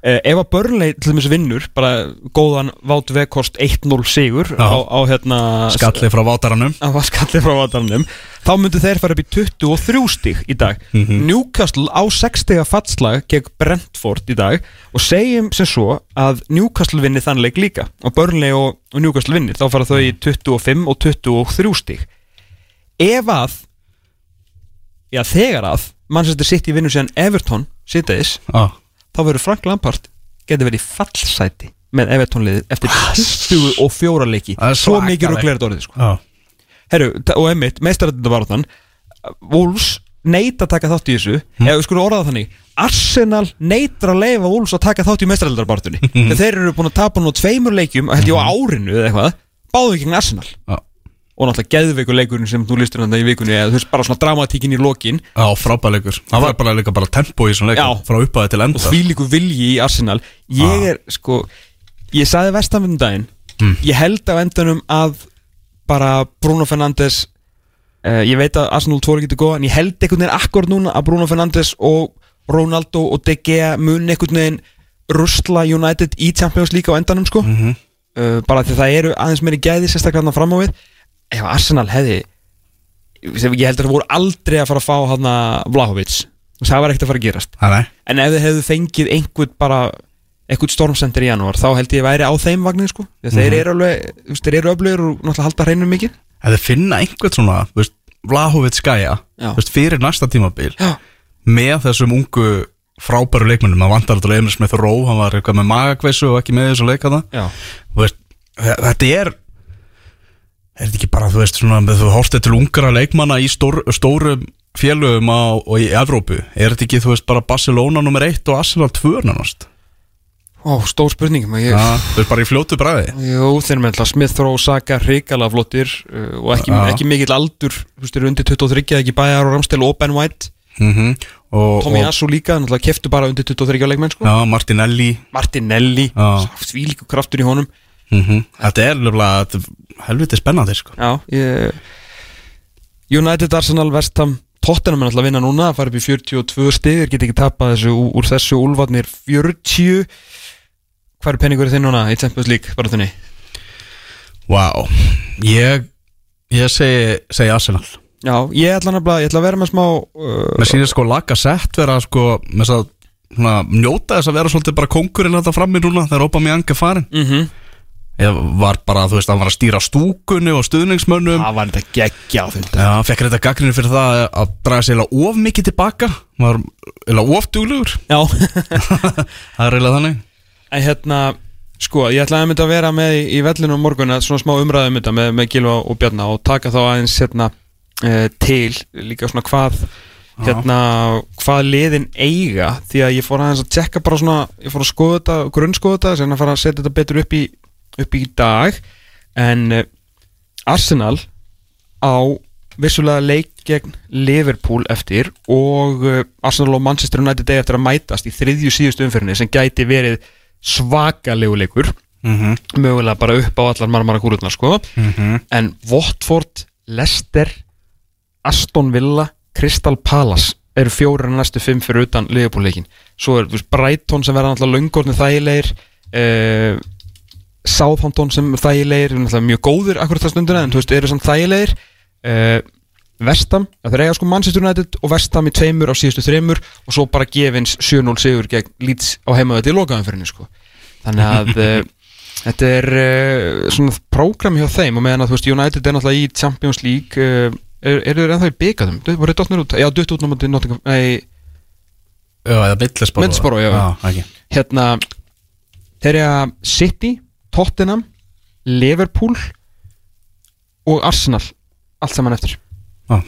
Eh, Ef að Burnley til dæmis vinnur bara góðan Vátt Vekost 1-0 sigur Já. á, á hérna skalli frá vátaranum. skallið frá vatarnum þá myndu þeir fara upp í 23 stík í dag. Newcastle á 6 stiga fallslag gegn Brentford í dag og segjum sem svo að Newcastle vinni þann leik líka. Og Burnley og, og Newcastle vinnir þá fara þau í 25 og 23 stík ef að já þegar að Manchester City vinnur síðan Everton sittiðis ah. þá verður Frank Lampard getur verið fallsæti með Everton liðið eftir 24 leiki. Það er svo mikið rugglega orðið sko. Ah. Herru, og emmitt, meistarættinda var þann Wolves neita að taka þátt í þessu. Eða við skulum orða það þannig Arsenal neitar að leifa Wolves að taka þátt í meistarættindarbartunni þegar þeir eru búin að tapa nú tveimur leikjum held ég á árinu eða eitthvað báðu ekki Arsenal. Ah. Og náttúrulega geðveikur leikurinn sem þú listur hann í vikunni eða þú veist bara svona dramatíkin í lokin. Já, frábæleikur Það var bara líka bara tempo í svona leik Já. frá uppaði til og enda því líku vilji í Arsenal. Ég er sko ég sagði vestamundin daginn ég held á endanum að bara Bruno Fernandes uh, Ég veit að Arsenal 2 getur góða En ég held einhvern veginn akkur núna að Bruno Fernandes og Ronaldo og De Gea mun einhvern veginn rusla United í Champions League á endanum sko. Mhm. uh, bara því það eru aðeins meiri gæði sérstaklega fram á við ef Arsenal hefði ég held að það voru aldrei að fara að fá hann Vlahovic það var ekkert að fara að gerast nei. en ef þið hefðu fengið einhvern bara einhvern stormcenter í janúar þá held ég væri á þeim vagnin sko mm Mhm. þeir eru alveg, þeir eru öflugir og náttúrulega halda hreinum mikið Ef þið finna einhvern svona veist, Vlahovic skæja veist, fyrir næsta tímabil Já. með þessum ungu frábæru leikmennum maður vantar alltaf Emil Smith Rowe hann var eitthvað með magakveisu og ekki með þessu leika það Já. veist, þe- þetta er er þetta ekki bara þú veist svona, þú horfst til ungara leikmanna í stór, stórum félögum á, og í Evrópu er þetta ekki þú veist bara Barcelona nummer 1 og Arsenal 2 nánast? Ó, stór spurning ég, ja, þú veist bara í fljótu bræði Jú, þeir eru með alltaf Smith Rowe, Saka, hrikala flottir uh, og ekki, Já. ekki mikill aldur þú veist, þeir eru undir 23, ekki Bæjar og Ramstel og Ben White. Mm og, Tommy og Asu líka, náttúrulega keftu bara undir 23 leikmenn sko. ja, Martinelli. Martinelli, Já. svílíku kraftur í honum. Mm þetta er nefnilega þetta er helviti spennandi sko. Já, ég, United, Arsenal, West Ham Tottenham er náttúrulega að vinna núna að fara upp í 42 stig þeir geta ekki tapað þessu úr, þessu úlfarnir 40 Hvað er penningur þinn núna í Champions League bara þunni? wow. ég ég segi, segi Arsenal Já, ég ætla, nefnilega, ég ætla að vera með smá uh, Mér sýnir sko laga sett vera sko með þess að svona, njóta þess að vera svolítið bara kongurinn þetta frammi núna þegar Aubameyang er farin mm ég var bara, þú veist, hann var að stýra stúkunni og stuðningsmönnum. Það var þetta geggja á fund Já, hann fekk þetta gaggrinni fyrir það að draga sér of mikið tilbaka. Var eiginlega of duglegur. Já, það er eiginlega þannig. En hérna Sko, ég ætlaði að mynda að vera með í, í vellinu á morgun að svona smá umræðum þetta með, með Gilva og Bjarna og taka þá aðeins hérna uh, til líka svona hvað hérna, hvað liðin eiga. Því að ég fór aðeins að tjekka bara svona ég fór að skoða þetta, grunnskoða þetta upp í, dag en uh, Arsenal á vissulega leik gegn Liverpool eftir og uh, Arsenal og Manchester United eigi eftir að mætast í þriðju síðustu umfyrinni sem gæti verið svakalegu leikur mm -hmm. mögulega bara upp á allar marmara kúrutnar sko Mhm. en Watford, Leicester Aston Villa Crystal Palace eru fjórir en næstu fimm fyrir utan Liverpool-leikin svo er Brighton sem verða náttúrulega löngorni þægilegir uh, Southampton sem er þægilegir náttúrulega mjög góður akkurat það stundina en þú veist, eru samt þægilegir. Uh, Vestam, það er eiga sko Manchester United og Vestam í tveimur á síðustu þreimur og svo bara gefins 7-0 sigur gegn Leeds á heimaðið í lokaðanferðinu sko. Þannig að uh, þetta er uh, svona prógram hjá þeim. Og meðan að þú veist United er náttúrulega í Champions League uh, er, eru þeir ennþá í byggaðum voru þeir dottnir út, já dutt út náttúrulega Nottingham nei, Já, eða Middlesbrough. Middlesbrough, já. já ekki. hérna þeir eru að City, Tottenham Liverpool og Arsenal allt saman eftir. Já.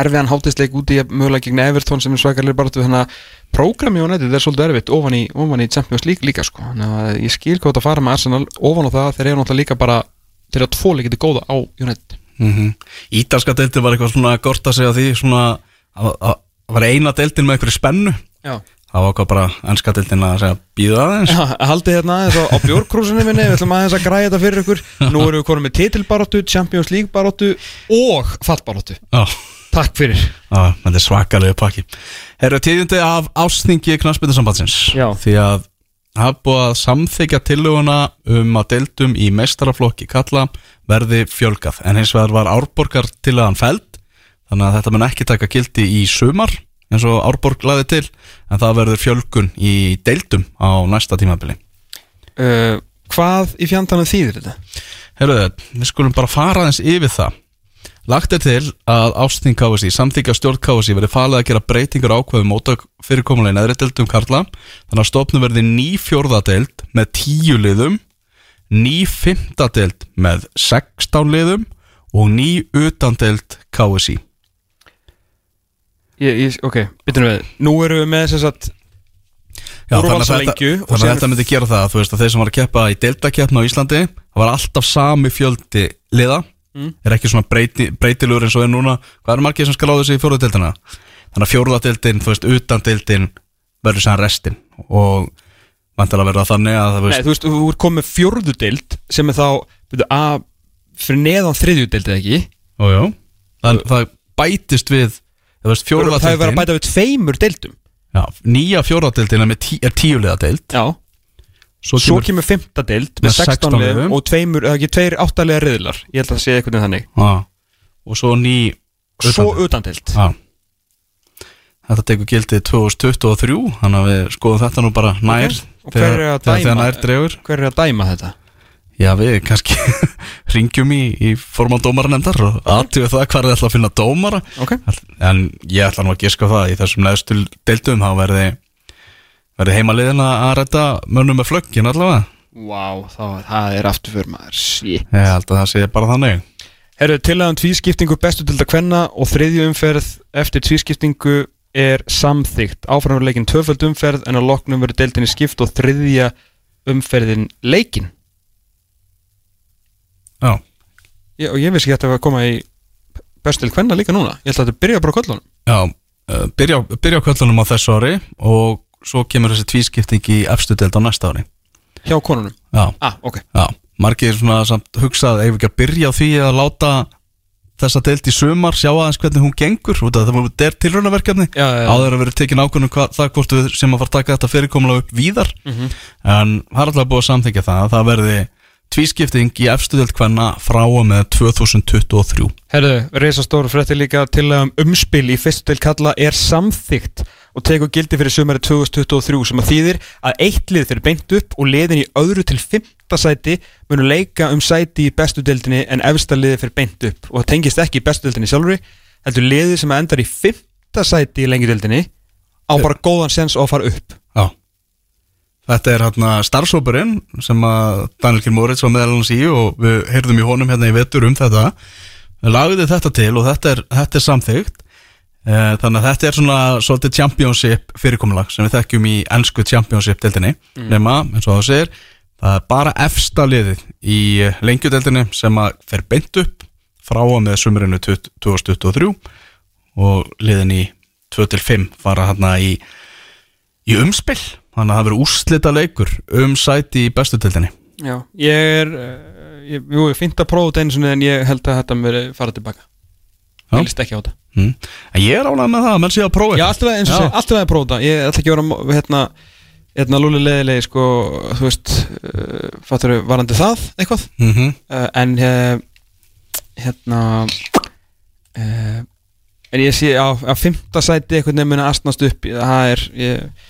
erfiðan hátisleik úti mögulega gegn Everton sem er svakalir bara þannig að prógrami og nættið er svolítið erfitt ofan í, ofan í Champions League líka sko. þannig að ég skil hvað þetta fara með Arsenal ofan á það þeir eru náttúrulega líka bara þeir eru að tvo leikiti góða á United. Mm Ítalska deildin var eitthvað svona gort að segja því svona að að- að var eina deildin með eitthvað spennu. Já, það var hvað bara ennska deildin að segja býða aðeins. Já, haldið hérna aðeins á, á bjórkrúsinu minni Við ætlum aðeins að græða þetta fyrir ykkur. Nú erum við konum með titilbaróttu, Champions League baróttu og fallbaróttu Já, Takk fyrir. Já, þetta er svakalegu pakki. Herru, tíðundi af ásningi knastbyndarsambandsins Já. Því að hafa búið að samþykja tillöguna um að deildum í meistaraflokki kalla verði fjölgað. En hins vegar var árborgar til að hann feld þannig að þetta mun ekki taka gildi í sumar eins og árborg laði til en það verður fjölgun í deildum á næsta tímabili. Uh, Hvað í fjandanum þýðir þetta? Herruðu, við skulum bara fara aðeins yfir það. Lagt er til að ásting KSI, samþykja stjórn KSI verði falið að gera breytingur ákveðum mótak fyrirkomulega í neðri deildum Karla. Þannig að stofnum verði ný fjórðadeild með tíu liðum ný fymtadeild með 16 liðum og ný utandeild KSI Ég, ég, ok, byttum við. Nú erum við með þess að Já, þannig að þetta, þannig að þetta myndi gera það þú veist að þeir sem var að keppa í deildakeppna á Íslandi það var alltaf sami fjöldi liða. Mm. er ekki svona breyti, breytilegur eins og er núna? Hvað eru margir sem skal á þessu í fjóruðadeildina þannig að fjóruðadeildin, þú veist, utan deildin verður sem restin og vantilega verða þannig að það Nei, veist, þú veist, þú ert komið fjórðu deild sem er þá byrju, að, fyrir neðan þriðju deild eða ekki? Ójó, það, það bætist við Það er verið að bæta við tveimur deildum. Já, nýja fjóraðadeildin með tí, er tíulega deild. Já. Svo Svo kemur, kemur fymta deild Með með 16 16 liðum. og tveimur, eða ekki tveir áttalega riðlar. Ég held að það sé eitthvað þannig. Já, og svo ný Svo utan deild. Já. Þetta tekur gildið 2023 Þannig að við skoðum þetta nú bara nær að þegar, þegar nær dregur. Hver er að dæma þetta? Já við kannski ringjum í, í formann dómaranemndar og aðtíðu það hvað er ætla að finna dómara. Ok. En ég ætla nú að giska á það Í þessum neðstu deildum þá verði verði heimaliðin að redda mönnum með flöggin allavega. Vá, þá, það er aftur fyrir maður. Shit. Ég held að það sé bara þannig. Herru, tilaðan tvískiptingu bestu til að kvenna og þriðju umferð eftir tvískiptingu er samþygt. Áframverðleikin tvöföld umferð en á loknum verður deildinni skipt og þriðja umferðin leikin. Ég, og ég vissi ekki að þetta var að koma í bestu til kvenna líka núna. Ég held að þetta byrja bara á köllunum. já uh, byrja, byrja á kvöldunum á þessu ári og svo kemur þessi tvískipting í efstu deild á næsta ári Hjá konunum. Já, Ah, ok. Já, margir svona samt hugsað ef ekki að byrja á því að láta þessa deild í sumar sjá aðeins hvernig hún gengur út af það þetta er tilraunaverkefni Já, já, já. áður að vera tekin ákvörnum það hvort við sem að fara að taka þetta fyrirkomulega upp víðar Mhm. en það er alltaf búið að samþykja það að það verði tvískipting í efstu deild hvenna frá og með 2023 Herru, reysastóru frétti líka til um umspil í fyrstu til kalla er samþygt og tekur gildi fyrir sumari 2023 sem að þýðir að eitt lið fyrir beint upp og liðin í öðru til fymta sæti munu leika um sæti í bestu deildinni en efsta liði fyrir beint upp. Og það tengist ekki í bestu deildinni sjálfur heldur liðið sem að endar í fymta sæti í lengi deildinni á bara góðan sens að fara upp. Já Þetta er hérna starfsópurinn sem að Daniel K. Moritz var meðal hans í og við heyrðum í honum hérna í vetur um þetta. Við lagði þetta til og þetta er, þetta er samþygt Eh, þannig að þetta er svona svolítið championship fyrirkomulag sem við þekkjum í ennsku championship deildinni. Nema, eins og það segir það er bara efsta liðið í lengjudeildinni sem að fer beint upp frá og með sumurinu 2023 og liðin í 2-5 fara hérna í í umspill þannig að það verður úrslita leikur um sæti í bestu deildinni Já, ég er uh, ég, jú, ég fint að prófa þetta einu sinni en ég held að þetta mér fara tilbaka Já. Ég líst ekki á þetta mm. en ég er ánægð með það að menn sé að prófa Já, eitthvað. alltaf eins og Já. segja, alltaf að prófa þetta Ég ætla ekki að vera hérna, hérna lúli leðilegi sko, þú veist uh, fattur varandi það eitthvað Mhm. uh, en uh, hérna en ég sé á, á fymta sæti eitthvað nefnir að astnast upp það er ég,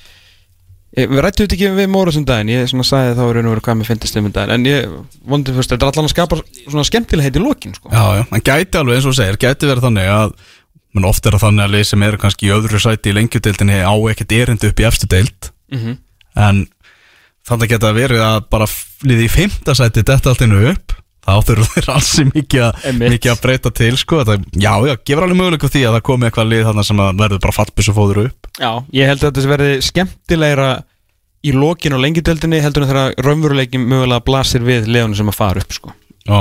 ég, við rættum þetta ekki við móra sem daginn ég svona sagði þá er einhverju hvað mér finnst um daginn en ég vondi fyrst, þetta er allan að skapa svona skemmtilegheit í lokin sko. Já, já, en gæti alveg eins og segir, gæti verið þannig að menn oft er það þannig að lið sem eru kannski í öðru sæti í lengjudeildinni á ekkert erindi upp í efstu deild mm en þannig geta verið að bara liði í fymta sæti þetta allt innu upp þá þurfum þeir alls mikið, að- Einmitt. mikið að breyta til sko. það, já, já, gefur alveg möguleik á því að það komi eitthvað lið þannig sem að verður bara fattbissu fóður upp Já, ég held að þetta verði skemmtilegra í lokin og lengjudeldinni heldur en þegar raunveruleikin mögulega blasir við leðunum sem að fara upp sko. Já,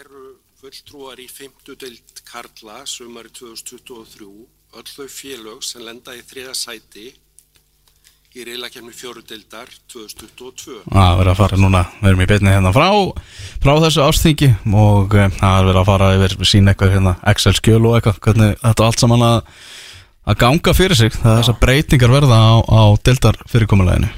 eru fulltrúar í fimmtudelt Karla sumari 2023 öll þau félög sem lenda í þriða sæti í reylakefni fjórudildar 2022. það verður að fara núna við erum í beinni hérna frá frá þessu ástingi og eh, það er verið að fara yfir sína eitthvað hérna Excel skjöl og eitthvað hvernig þetta allt saman að að ganga fyrir sig, það er þessar breytingar verða á, á deildar fyrirkomuleginu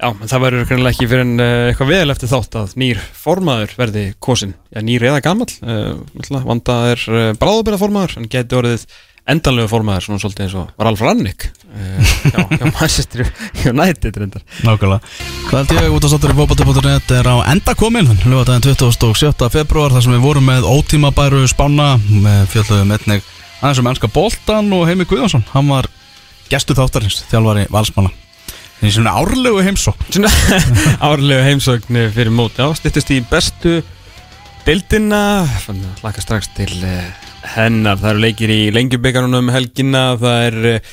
Já, en það verður kannilega ekki fyrir en uh, eitthvað vel eftir þátt að nýr formaður verði kosin, já nýr eða gammal uh, vanda er uh, bráðabera formaður en geti orðið endanlegu formaður svona svolítið eins og Ralf Rannik uh, já, já, Manchester United reyndar. Nákvæmlega. Hvað held ég út á sattur í fókbalti.net er á enda komin Ljóðaðin 27. februar þar sem við vorum með ótímabæru spána með fjöldluðum einnig aðeins um ennska Boltan og Heimi Guðjónsson. Hann var gestu þáttarins þjálfari valsmanna. Það er svona árlegu heimsókn. Svona árlegu heimsögn fyrir mót Já, styttist í bestu Bildina Laka strax til uh, hennar. Það eru leikir í lengjubíkarunum um helgina. Það er uh,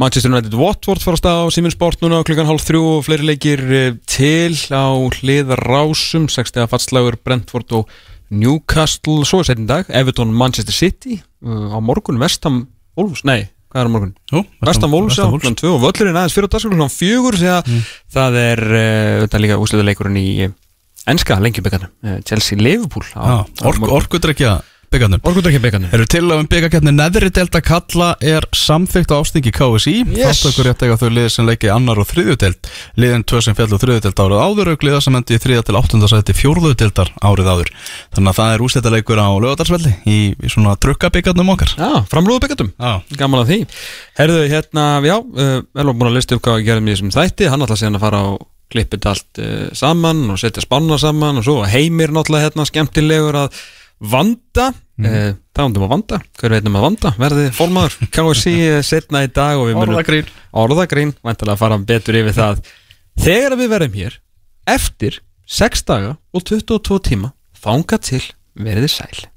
Manchester United Watford fara á stað á Simin Sport núna klukkan hálf þrjú og fleiri leikir uh, til á hliðarásum. 60 fattslagur Brentford og Newcastle svo er setjum dag Everton Manchester City uh, á morgun Vestham Wolves, nei, hvað er á morgun? Jú, Vestam Wolves, Wolves. klukkan 2 og völlurinn aðeins fyrir dagskrá klukkan 4 því að það er uh, líka úsliðuleikurinn í uh, enska lengjubikana, uh, Chelsea Liverpool á, Já, á ork, byggarnum Orkundar ekki byggarnir? Eru til um byggarkeppni neðri delta kalla er samþykkt á ástingi KSI Yes. Þáttökur rétt eiga þau liðið sem leiki annar og þriðju delt Liðin tvö sem fjall og þriðju delt árið áður auk liða sem endi í þriðja til áttunda sæti fjórðu deltar árið áður. Þannig að það er ústættaleikur á lögadarsvelli í, í svona trukka byggarnum okkar. Já, framrúðu byggatum Já, Gaman að því. Herðu, hérna, já, uh, Elvar búin að lista upp hvað að gera mér sem þætti. Að klippið allt uh, saman og setja spanna saman og svo heimir náttúrulega hérna skemmtilegur að vanda. Mm. uh, Það um að vanda, hver veit um að vanda? Verði fórmaður, KSC uh, setna í dag og við munum Orðagrín. Orðagrín, væntalega að fara betur yfir það. Þegar við verðum hér eftir 6 daga og 22 tíma þanga til verið sæl